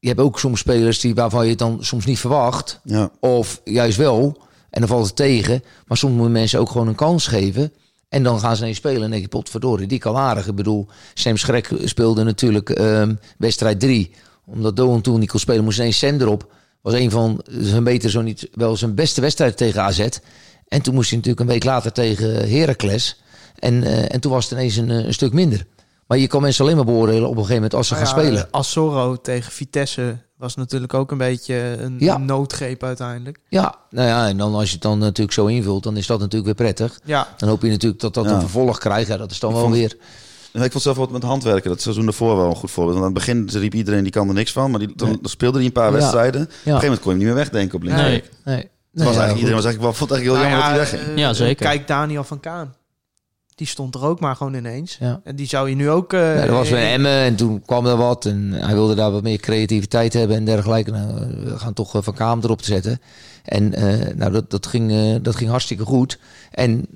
Je hebt ook soms spelers die, waarvan je het dan soms niet verwacht. Ja, Of juist wel. En dan valt het tegen. Maar soms moeten mensen ook gewoon een kans geven. En dan gaan ze ineens spelen. En denk je, potverdorie, die kan aardig. Ik bedoel, Sam Schrek speelde natuurlijk ehm, wedstrijd 3. Omdat Doan toen niet kon spelen, moest ineens Sam erop. Was een van zijn beter, zo niet wel zijn beste wedstrijd tegen AZ. En toen moest hij natuurlijk een week later tegen Heracles. En, eh, en toen was het ineens een, eh, een stuk minder. Maar je kan mensen alleen maar beoordelen op een gegeven moment als ze Nou gaan ja, spelen. Assoro tegen Vitesse was natuurlijk ook een beetje een Ja. noodgreep uiteindelijk. Ja, nou ja, en dan als je het dan natuurlijk zo invult, dan is dat natuurlijk weer prettig. Ja, Dan hoop je natuurlijk dat dat Ja. een vervolg krijgt. Ja, dat is dan Ik wel vond- weer. Ik vond zelf wat met handwerken. Dat seizoen ervoor wel een goed voorbeeld. Want aan het begin riep iedereen die kan er niks van. Maar die, dan, Nee. dan speelde hij een paar Ja. wedstrijden. Op een gegeven moment kon je hem niet meer wegdenken op links. Nee. nee. Het nee. was eigenlijk, iedereen was eigenlijk wel, vond eigenlijk heel Nou jammer ja, dat hij wegging. eh, Ja, zeker. Kijk Daniel van Kaan. Die stond er ook maar gewoon ineens. Ja. En die zou je nu ook... Ja, dat was bij eh, Emmen en toen kwam er wat. En hij wilde daar wat meer creativiteit hebben en dergelijke. Nou, we gaan toch eh, Van Kamer erop te zetten. En nou, dat, dat, ging, dat ging hartstikke goed. En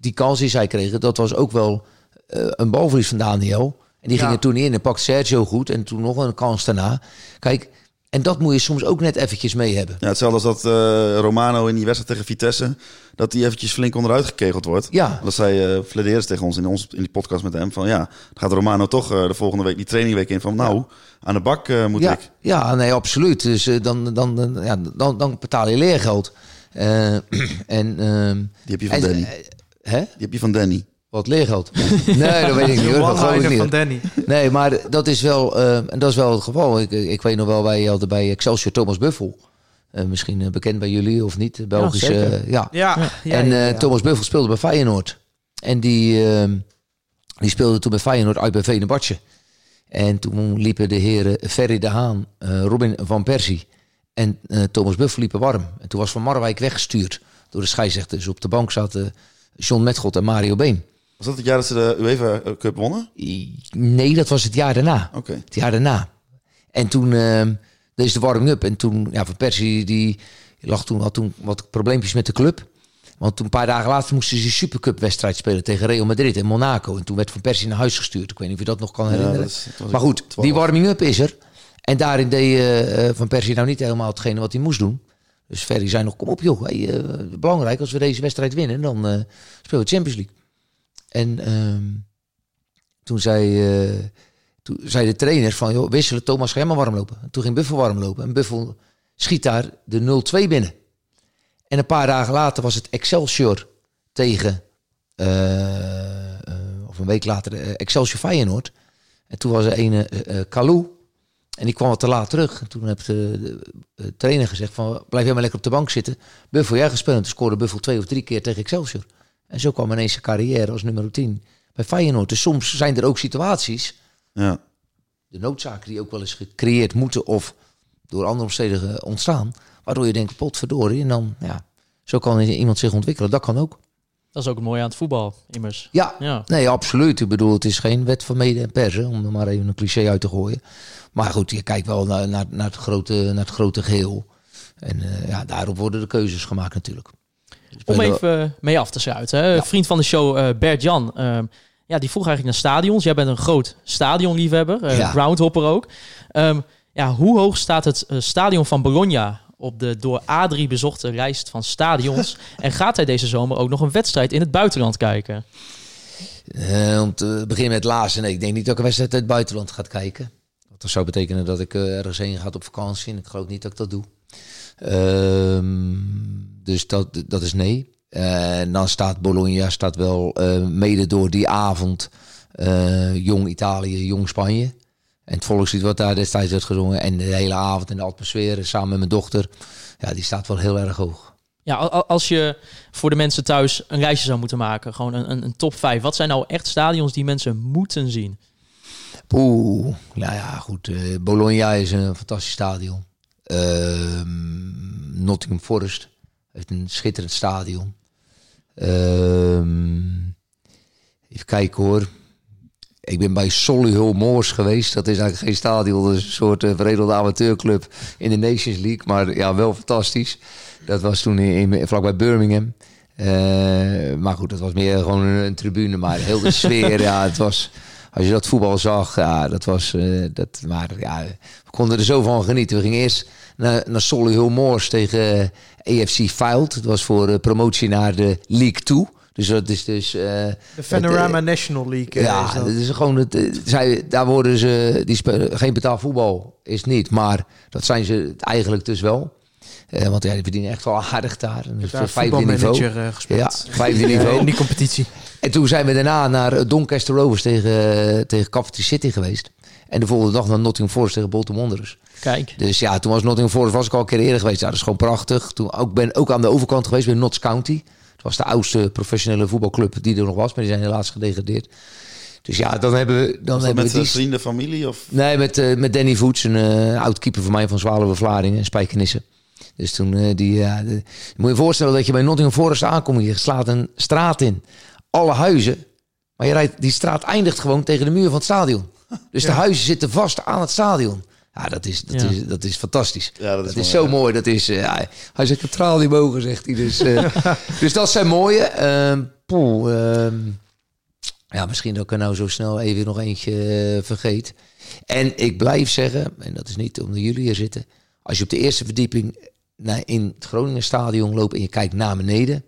die kans die zij kregen, dat was ook wel een balverlies van Daniel. En die Ja. ging er toen in en pakte Sergio goed. En toen nog een kans daarna. Kijk, en dat moet je soms ook net eventjes mee hebben. Ja, hetzelfde als dat eh, Romano in die wedstrijd tegen Vitesse, dat die eventjes flink onderuit gekegeld wordt. Ja, Dat zei uh, Flederis tegen ons in, ons in die podcast met hem van ja, dan gaat Romano toch eh, de volgende week die trainingweek in van nou, aan de bak moet ja, ik. ja, nee, absoluut. Dus dan, dan, dan, ja, dan, dan betaal je leergeld. En, ehm, Die heb je van en, Danny. hè? Die heb je van Danny. Wat leergeld? Nee, dat weet ik niet hoor. Dat geloof ik one-liner niet. van Danny. Nee, maar dat is wel, eh, en dat is wel het geval. Ik, ik weet nog wel, wij hadden bij Excelsior Thomas Buffel. Eh, misschien eh, bekend bij jullie of niet. Belgische, eh, ja. Ja, ja, en ja, eh, ja. Thomas Buffel speelde bij Feyenoord. En die, ehm, die speelde toen bij Feyenoord uit bij Venebatje. En toen liepen de heren Ferry de Haan, eh, Robin van Persie en eh, Thomas Buffel liepen warm. En toen was Van Marwijk weggestuurd door de scheidsrechter. Dus op de bank zaten John Metgod en Mario Been. Was dat het jaar dat ze de UEFA Cup wonnen? Nee, dat was het jaar daarna. Oké. Het jaar daarna. En toen ehm deze de warming-up. En toen, ja, Van Persie, die lag toen, had toen wat probleempjes met de club. Want toen een paar dagen later moesten ze die Supercup-wedstrijd spelen tegen Real Madrid en Monaco. En toen werd Van Persie naar huis gestuurd. Ik weet niet of je dat nog kan herinneren. is- maar goed, 12. die warming-up is er. En daarin deed eh, Van Persie nou niet helemaal hetgene wat hij moest doen. Dus Ferry zei nog, kom op joh, hey, eh, belangrijk als we deze wedstrijd winnen, dan eh, spelen we Champions League. En ehm, toen zei, eh, toen zei de trainer van, joh, wisselen, Thomas maar warm lopen. En toen ging Buffel warm lopen en Buffel schiet daar de 0-2 binnen. En een paar dagen later was het Excelsior tegen, eh, eh, of een week later, Excelsior Feyenoord. En toen was er een eh, Kalou. En die kwam wat te laat terug. En toen de, de trainer gezegd van, blijf jij maar lekker op de bank zitten. Buffel, jij gespeeld. En toen scoorde Buffel twee of drie keer tegen Excelsior. En zo kwam ineens zijn carrière als nummer 10 bij Feyenoord. Dus soms zijn er ook situaties, Ja. de noodzaken die ook wel eens gecreëerd moeten of door andere omstandigheden ontstaan. Waardoor je denkt, potverdorie. En dan, ja, zo kan iemand zich ontwikkelen. Dat kan ook. Dat is ook het mooie aan het voetbal, immers. Ja, Ja. nee, absoluut. Ik bedoel, het is geen wet van mede en persen, om er maar even een cliché uit te gooien. Maar goed, je kijkt wel naar, naar, naar, het, grote, naar het grote geheel. En eh, ja, daarop worden de keuzes gemaakt natuurlijk. Om even mee af te sluiten. Hè. Vriend van de show, eh, Bert Jan. ehm, ja, die vroeg eigenlijk naar stadions. Jij bent een groot stadionliefhebber. eh Ja. groundhopper ook. Ehm, ja, hoe hoog staat het eh, stadion van Bologna op de door Adrie bezochte lijst van stadions? en gaat hij deze zomer ook nog een wedstrijd in het buitenland kijken? Eh, om te beginnen met laatste. Nee, ik denk niet dat ik een wedstrijd uit het buitenland ga kijken. Dat zou betekenen dat ik eh, ergens heen ga op vakantie. En ik geloof niet dat ik dat doe. Ehm, dus dat, dat is nee. Eh, En dan staat Bologna staat wel eh, mede door die avond eh, jong Italië, jong Spanje. En het volkslied wat daar destijds werd gezongen. En de hele avond en de atmosfeer samen met mijn dochter. Ja, die staat wel heel erg hoog. Ja, als je voor de mensen thuis een lijstje zou moeten maken, gewoon een, een, een top 5. Wat zijn nou echt stadions die mensen moeten zien? Oeh, nou ja, goed. Bologna is een fantastisch stadion. Ehm, Nottingham Forest heeft een schitterend stadion. Ehm, even kijken hoor. Ik ben bij Solihull Moors geweest. Dat is eigenlijk geen stadion, dat is een soort uh, veredelde amateurclub in de Nations League. Maar ja, wel fantastisch. Dat was toen in, in, vlakbij Birmingham. Eh, maar goed, dat was meer gewoon een, een tribune. Maar heel de sfeer, ja, het was... Als je dat voetbal zag, ja, dat was... eh, dat, maar ja, we konden er zo van genieten. We gingen eerst naar, naar Solihull Moors tegen eh, AFC Fylde. Dat was voor eh, promotie naar de League 2. Dus dat is dus... eh, De Panorama het, National League. eh, ja, is dat. dat is gewoon het. eh, Zij, daar worden ze. Die spelen geen betaald voetbal is niet, maar dat zijn ze eigenlijk dus wel. Eh, want ja, die verdienen echt wel aardig daar. En dus voor vijfde niveau. eh. Ja, vijfde Eh, niveau. in die competitie. En toen zijn we daarna naar eh, Doncaster Rovers tegen, eh, tegen Coventry City geweest. En de volgende dag naar Nottingham Forest tegen Bolton Wanderers. Kijk. Dus ja, toen was Nottingham Forest was ik al een keer eerder geweest. Ja, dat is gewoon prachtig. Toen ook ben ook aan de overkant geweest bij Notts County. Het was de oudste professionele voetbalclub die er nog was, maar die zijn helaas gedegradeerd. Dus ja, dan hebben we dan hebben met we die. vrienden, familie? Of? Nee, met, eh, met Danny Voets, een eh oud keeper van mij van Zwaluwe Vlaardingen, Spijkenissen. Dus toen eh, die, ja, de- moet je je voorstellen dat je bij Nottingham Forest aankomt. Je slaat een straat in, alle huizen, maar je rijdt, die straat eindigt gewoon tegen de muur van het stadion. Dus de huizen zitten vast aan het stadion. Ja, dat is, dat Ja. is, dat is fantastisch. Ja, dat is mooi, zo ja. mooi. Dat is, eh, ja, hij zegt een traal niet mogen, zegt hij. Dus, eh, dus dat zijn mooie. Ehm poeh, ehm, ja, misschien dat ik er nou zo snel even nog eentje eh, vergeet. En ik blijf zeggen, en dat is niet omdat jullie hier zitten. Als je op de eerste verdieping naar, in het Groningen stadion loopt en je kijkt naar beneden.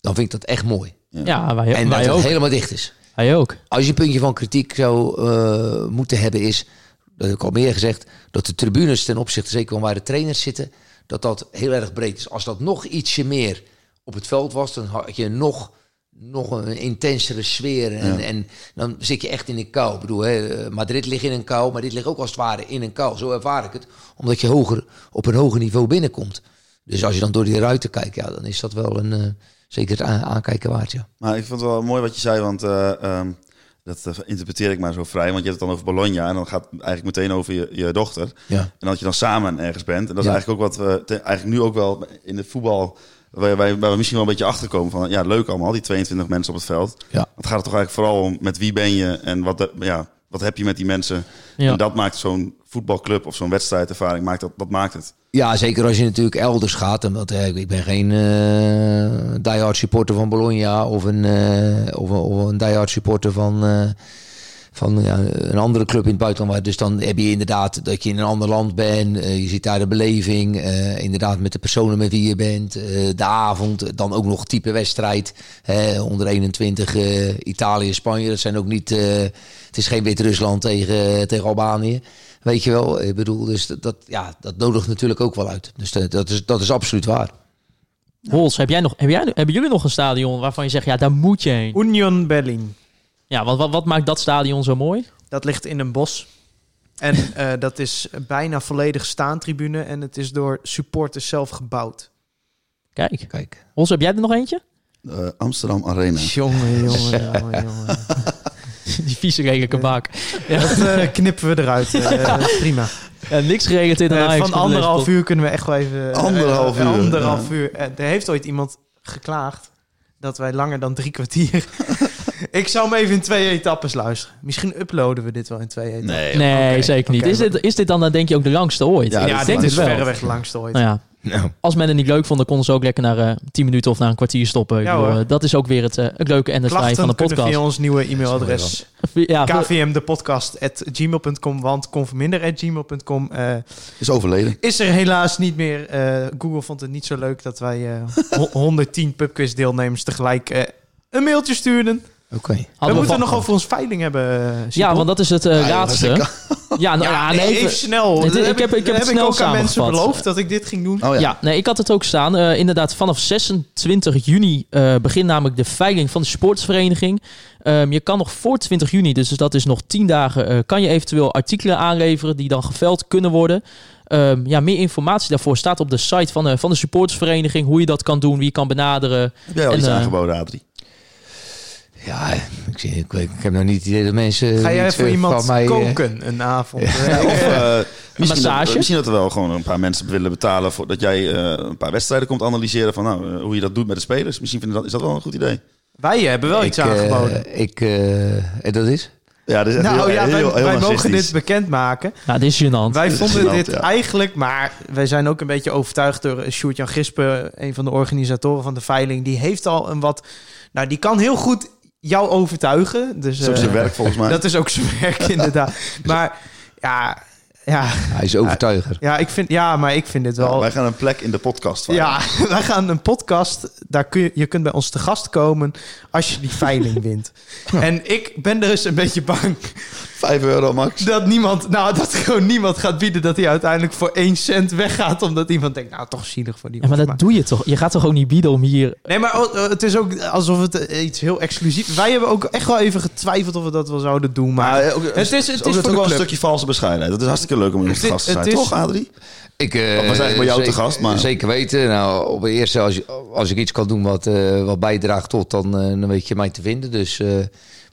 Dan vind ik dat echt mooi. Ja, wij, en dat het helemaal dicht is. Wij ook. Als je een puntje van kritiek zou eh, moeten hebben is, dat heb ik al meer gezegd, dat de tribunes ten opzichte, zeker van waar de trainers zitten, dat dat heel erg breed is. Als dat nog ietsje meer op het veld was, dan had je nog, nog een intensere sfeer. En, en dan zit je echt in een kou. Ik bedoel, hè, Madrid ligt in een kou, maar dit ligt ook als het ware in een kou. Zo ervaar ik het, omdat je hoger, op een hoger niveau binnenkomt. Dus als je dan door die ruiten kijkt, ja, dan is dat wel een, eh, zeker het aan- aankijken waard, ja. Maar ik vond het wel mooi wat je zei, want eh, ehm, dat eh, interpreteer ik maar zo vrij. Want je hebt het dan over Bologna en dan gaat het eigenlijk meteen over je, je dochter. Ja. En dat je dan samen ergens bent. En dat is eigenlijk ook wat we te- eigenlijk nu ook wel in het voetbal Waar wij, we misschien wel een beetje achterkomen van... Ja, leuk allemaal, die 22 mensen op het veld. Ja. Het gaat er toch eigenlijk vooral om met wie ben je en wat, ja, wat heb je met die mensen. Ja. En dat maakt zo'n voetbalclub of zo'n wedstrijdervaring, maakt dat, dat maakt het. Ja, zeker als je natuurlijk elders gaat. En dat, eh, ik ben geen eh diehard supporter van Bologna of een, eh, of, een- of een diehard supporter van, eh, van ja, een andere club in het buitenland. Maar Dus dan heb je inderdaad dat je in een ander land bent. eh, je ziet daar de beleving. eh, inderdaad met de personen met wie je bent. eh, de avond. Dan ook nog type wedstrijd. hè, onder 21 eh, Italië, Spanje. Dat zijn ook niet... eh, het is geen Wit-Rusland tegen, tegen Albanië. Weet je wel, ik bedoel, dus dat, dat, ja, dat nodigt natuurlijk ook wel uit. Dus dat, dat, is, dat is absoluut waar. Hols, heb jij nog, heb jij, hebben jullie nog een stadion waarvan je zegt, ja, daar moet je heen? Union Berlin. Ja, wat, wat, wat maakt dat stadion zo mooi? Dat ligt in een bos. En eh, dat is bijna volledig staantribune. En het is door supporters zelf gebouwd. Kijk. Kijk. Hols, heb jij er nog eentje? Eh, Amsterdam Arena. Jongen, jongen, jongen, jongen. Die vieze lelijke bak. Ja. Dat eh, knippen we eruit. prima. Ja, niks geregeld in Eh, Ajax van anderhalf uur kunnen we echt wel even... Anderhalf uur, Anderhalf ja. uur. Er heeft ooit iemand geklaagd dat wij langer dan drie kwartier... Ik zou hem even in twee etappes luisteren. Misschien uploaden we dit wel in twee etappes. Nee. Nee, zeker niet. is, dit, is dit dan, dan denk je ook de langste ooit? Ja, Ik Ja, dit het is wel. verreweg de langste ooit. Nou ja, Nou, als men het niet leuk vond, dan konden ze ook lekker naar eh 10 minuten of naar een kwartier stoppen. Ja, bedoel, eh, dat is ook weer het, eh, het leuke en het saaie van de podcast. via ons nieuwe e-mailadres. Ja, kvmdepodcast.gmail.com, want conforminder.gmail.com eh Is overleden. is er helaas niet meer. Eh, Google vond het niet zo leuk dat wij eh, ho- 110 pubquiz deelnemers tegelijk eh, een mailtje stuurden. Oké. we moeten nog over ons veiling hebben. eh, Ja, want dat is het eh, Ja, laatste. Ja, nou, ja, nee, even, even- snel. Het- ik heb- ik heb het heb snel ook aan mensen beloofd dat ik dit ging doen. Oh ja. Ja, nee, ik had het ook staan. Eh, inderdaad, vanaf 26 juni eh begint namelijk de veiling van de sportsvereniging. Ehm, je kan nog voor 20 juni, dus dat is nog 10 dagen, eh, kan je eventueel artikelen aanleveren die dan geveld kunnen worden. Ehm, ja, meer informatie daarvoor staat op de site van de, van de supportersvereniging. Hoe je dat kan doen, wie je kan benaderen. Heb jij al En, iets aangeboden, Adrie? Ja, ik, zie, ik, weet- ik heb nog niet het idee dat mensen... Ga jij iets, voor eh, iemand mij, eh, koken een avond? Ja, of, eh, misschien, massage? Dat, misschien dat er wel gewoon een paar mensen willen betalen... voor dat jij eh, een paar wedstrijden komt analyseren... van nou, eh, hoe je dat doet met de spelers. Misschien vinden dat, is dat wel een goed idee. Wij hebben wel ik, iets eh, aangeboden. ik, eh, en dat is? Ja, dit is echt nou heel, ja, heel, wij, heel, wij mogen dit bekendmaken. Nou, dit is gênant. Wij vonden gênant, dit ja. eigenlijk, maar wij zijn ook een beetje overtuigd door Sjoerd-Jan Gispen, een van de organisatoren van de veiling. Die heeft al een wat, nou die kan heel goed jou overtuigen. Dus, Dat is ook eh, zijn werk volgens mij. Dat is ook zijn werk inderdaad. Maar ja, ja, Hij is overtuiger. ja, ik vind, ja, maar ik vind dit Ja, wel... wij gaan een plek in de podcast van. Ja, wij gaan een podcast. Daar kun je, je kunt bij ons te gast komen als je die veiling wint. En ik ben dus een beetje bang Vijf euro max. dat niemand, nou dat gewoon niemand gaat bieden dat hij uiteindelijk voor één cent weggaat, omdat iemand denkt, nou toch zielig voor die. Ja, maar dat doe je toch? Je gaat toch ook niet bieden om hier... Nee, maar oh, eh, het is ook alsof het eh, iets heel exclusief. Wij hebben ook echt wel even getwijfeld of we dat wel zouden doen, maar Maar eh, ook, het is, het is, ook, wel een stukje valse bescheidenheid. Dat is hartstikke leuk om in Het- gast te zijn. het is- Toch, Adrie? Ik uh, was eigenlijk bij jou te gast, maar- Zeker weten. Nou, op het eerste, als, je- als ik iets kan doen wat, eh, wat bijdraagt tot, dan, eh, dan weet je mij te vinden. Dus eh,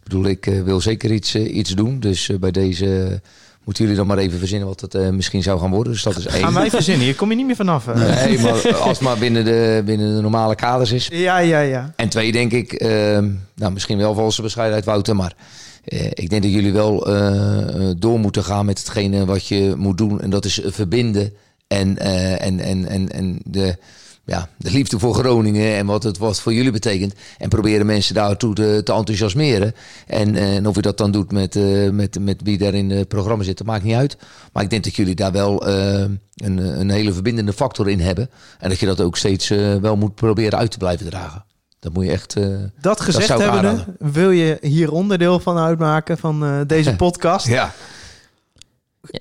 ik bedoel, ik eh, wil zeker iets, eh, iets doen. Dus eh, bij deze moeten jullie dan maar even verzinnen wat het misschien zou gaan worden. Dus dat is één. Gaan wij verzinnen, hier kom je niet meer vanaf. hè? Nee, maar als het maar binnen de, binnen de normale kaders is. Ja, ja, ja. En twee, denk ik, ehm, nou misschien wel valse bescheidenheid, Wouter, maar ik denk dat jullie wel door moeten gaan met hetgene wat je moet doen. En dat is verbinden en, en, en, en, en de, ja, de liefde voor Groningen en wat het wat voor jullie betekent. En proberen mensen daartoe te, te enthousiasmeren. En, eh, en of je dat dan doet met, eh, met, met wie daar in het programma zit, dat maakt niet uit. Maar ik denk dat jullie daar wel eh, een, een hele verbindende factor in hebben. En dat je dat ook steeds wel moet proberen uit te blijven dragen. Dat moet je echt. Dat gezegd aanraden. wil je hier onderdeel van uitmaken van deze podcast? ja.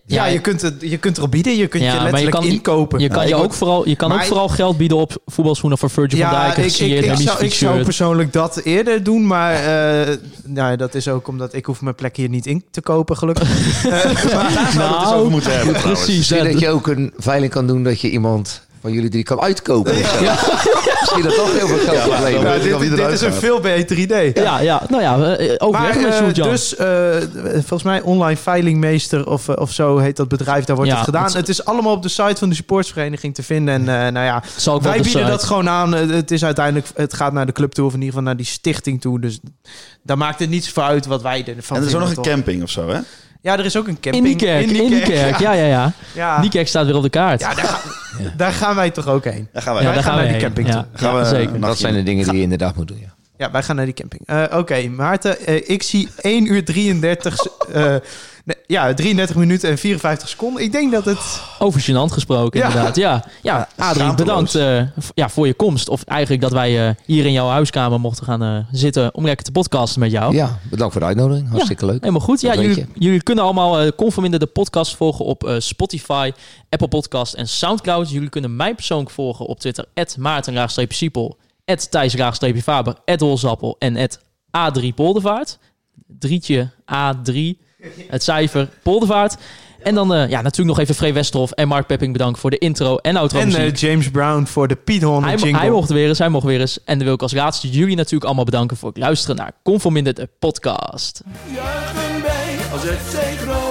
Ja, je, kunt het, je kunt erop bieden, je kunt Ja, je letterlijk kan- inkopen. Je kan, Ja, je ook word- vooral, je kan Maar ook vooral geld bieden op voetbalschoenen voor Virgil van Ja, Dijk. ik, en ik, zou, ik zou persoonlijk dat eerder doen, maar eh, nou, dat is ook omdat ik hoef mijn plek hier niet in te kopen, gelukkig. Eh, maar- Daar het eens over moeten hebben precies. Misschien dat je ook een veiling kan doen dat je iemand van jullie drie kan uitkopen. Misschien dat toch heel veel geld Ja, dit, dit is een veel beter idee. Ja, ja, nou ja, eh, overleg Maar met eh, dus eh, volgens mij online veilingmeester of, of zo heet dat bedrijf, daar wordt Ja, het gedaan. het- Het is allemaal op de site van de sportsvereniging te vinden. En eh, nou ja, Zal ik wel wij bieden site. dat gewoon aan. Het is uiteindelijk, het gaat naar de club toe of in ieder geval naar die stichting toe. Dus daar maakt het niets voor uit wat wij ervan En er is ook nog een camping of zo, hè? Ja, er is ook een In camping. die kerk, in die kerk. Ja, ja, ja. Ja, Die kerk staat weer op de kaart. ja daar, gaan, daar gaan wij toch ook heen. Daar gaan wij. Ja, wij daar gaan gaan naar die camping Ja, toe. Gaan ja, we- zeker. Dat zijn de dingen die je inderdaad moet doen, ja. Ja, wij gaan naar die camping. Eh, Oké, Maarten, eh, ik zie 1 uur 33, eh, nee, ja, 33 minuten en 54 seconden. Ik denk dat het... Over gênant gesproken, Ja. inderdaad. Ja, ja Adrie, bedankt eh, ja, voor je komst. Of eigenlijk dat wij eh, hier in jouw huiskamer mochten gaan eh, zitten om lekker te podcasten met jou. Ja, bedankt voor de uitnodiging. Hartstikke leuk. Helemaal goed. Ja, jullie, jullie kunnen allemaal eh Conforminder de podcast volgen op eh, Spotify, Apple Podcast en Soundcloud. Jullie kunnen mij persoonlijk volgen op Twitter, maarten-siepel, thijs-faber, holzappel en A3 Poldervaart. Drietje A3, het cijfer Poldervaart. En dan eh, ja, natuurlijk nog even Free Westerhof en Mark Pepping bedankt voor de intro en outro En eh, James Brown voor de Piet Honda Hij, jingle. hij mocht weer eens, hij mocht weer eens. En dan wil ik als laatste jullie natuurlijk allemaal bedanken voor het luisteren naar Conforminder de podcast. Juichen wij als Groningen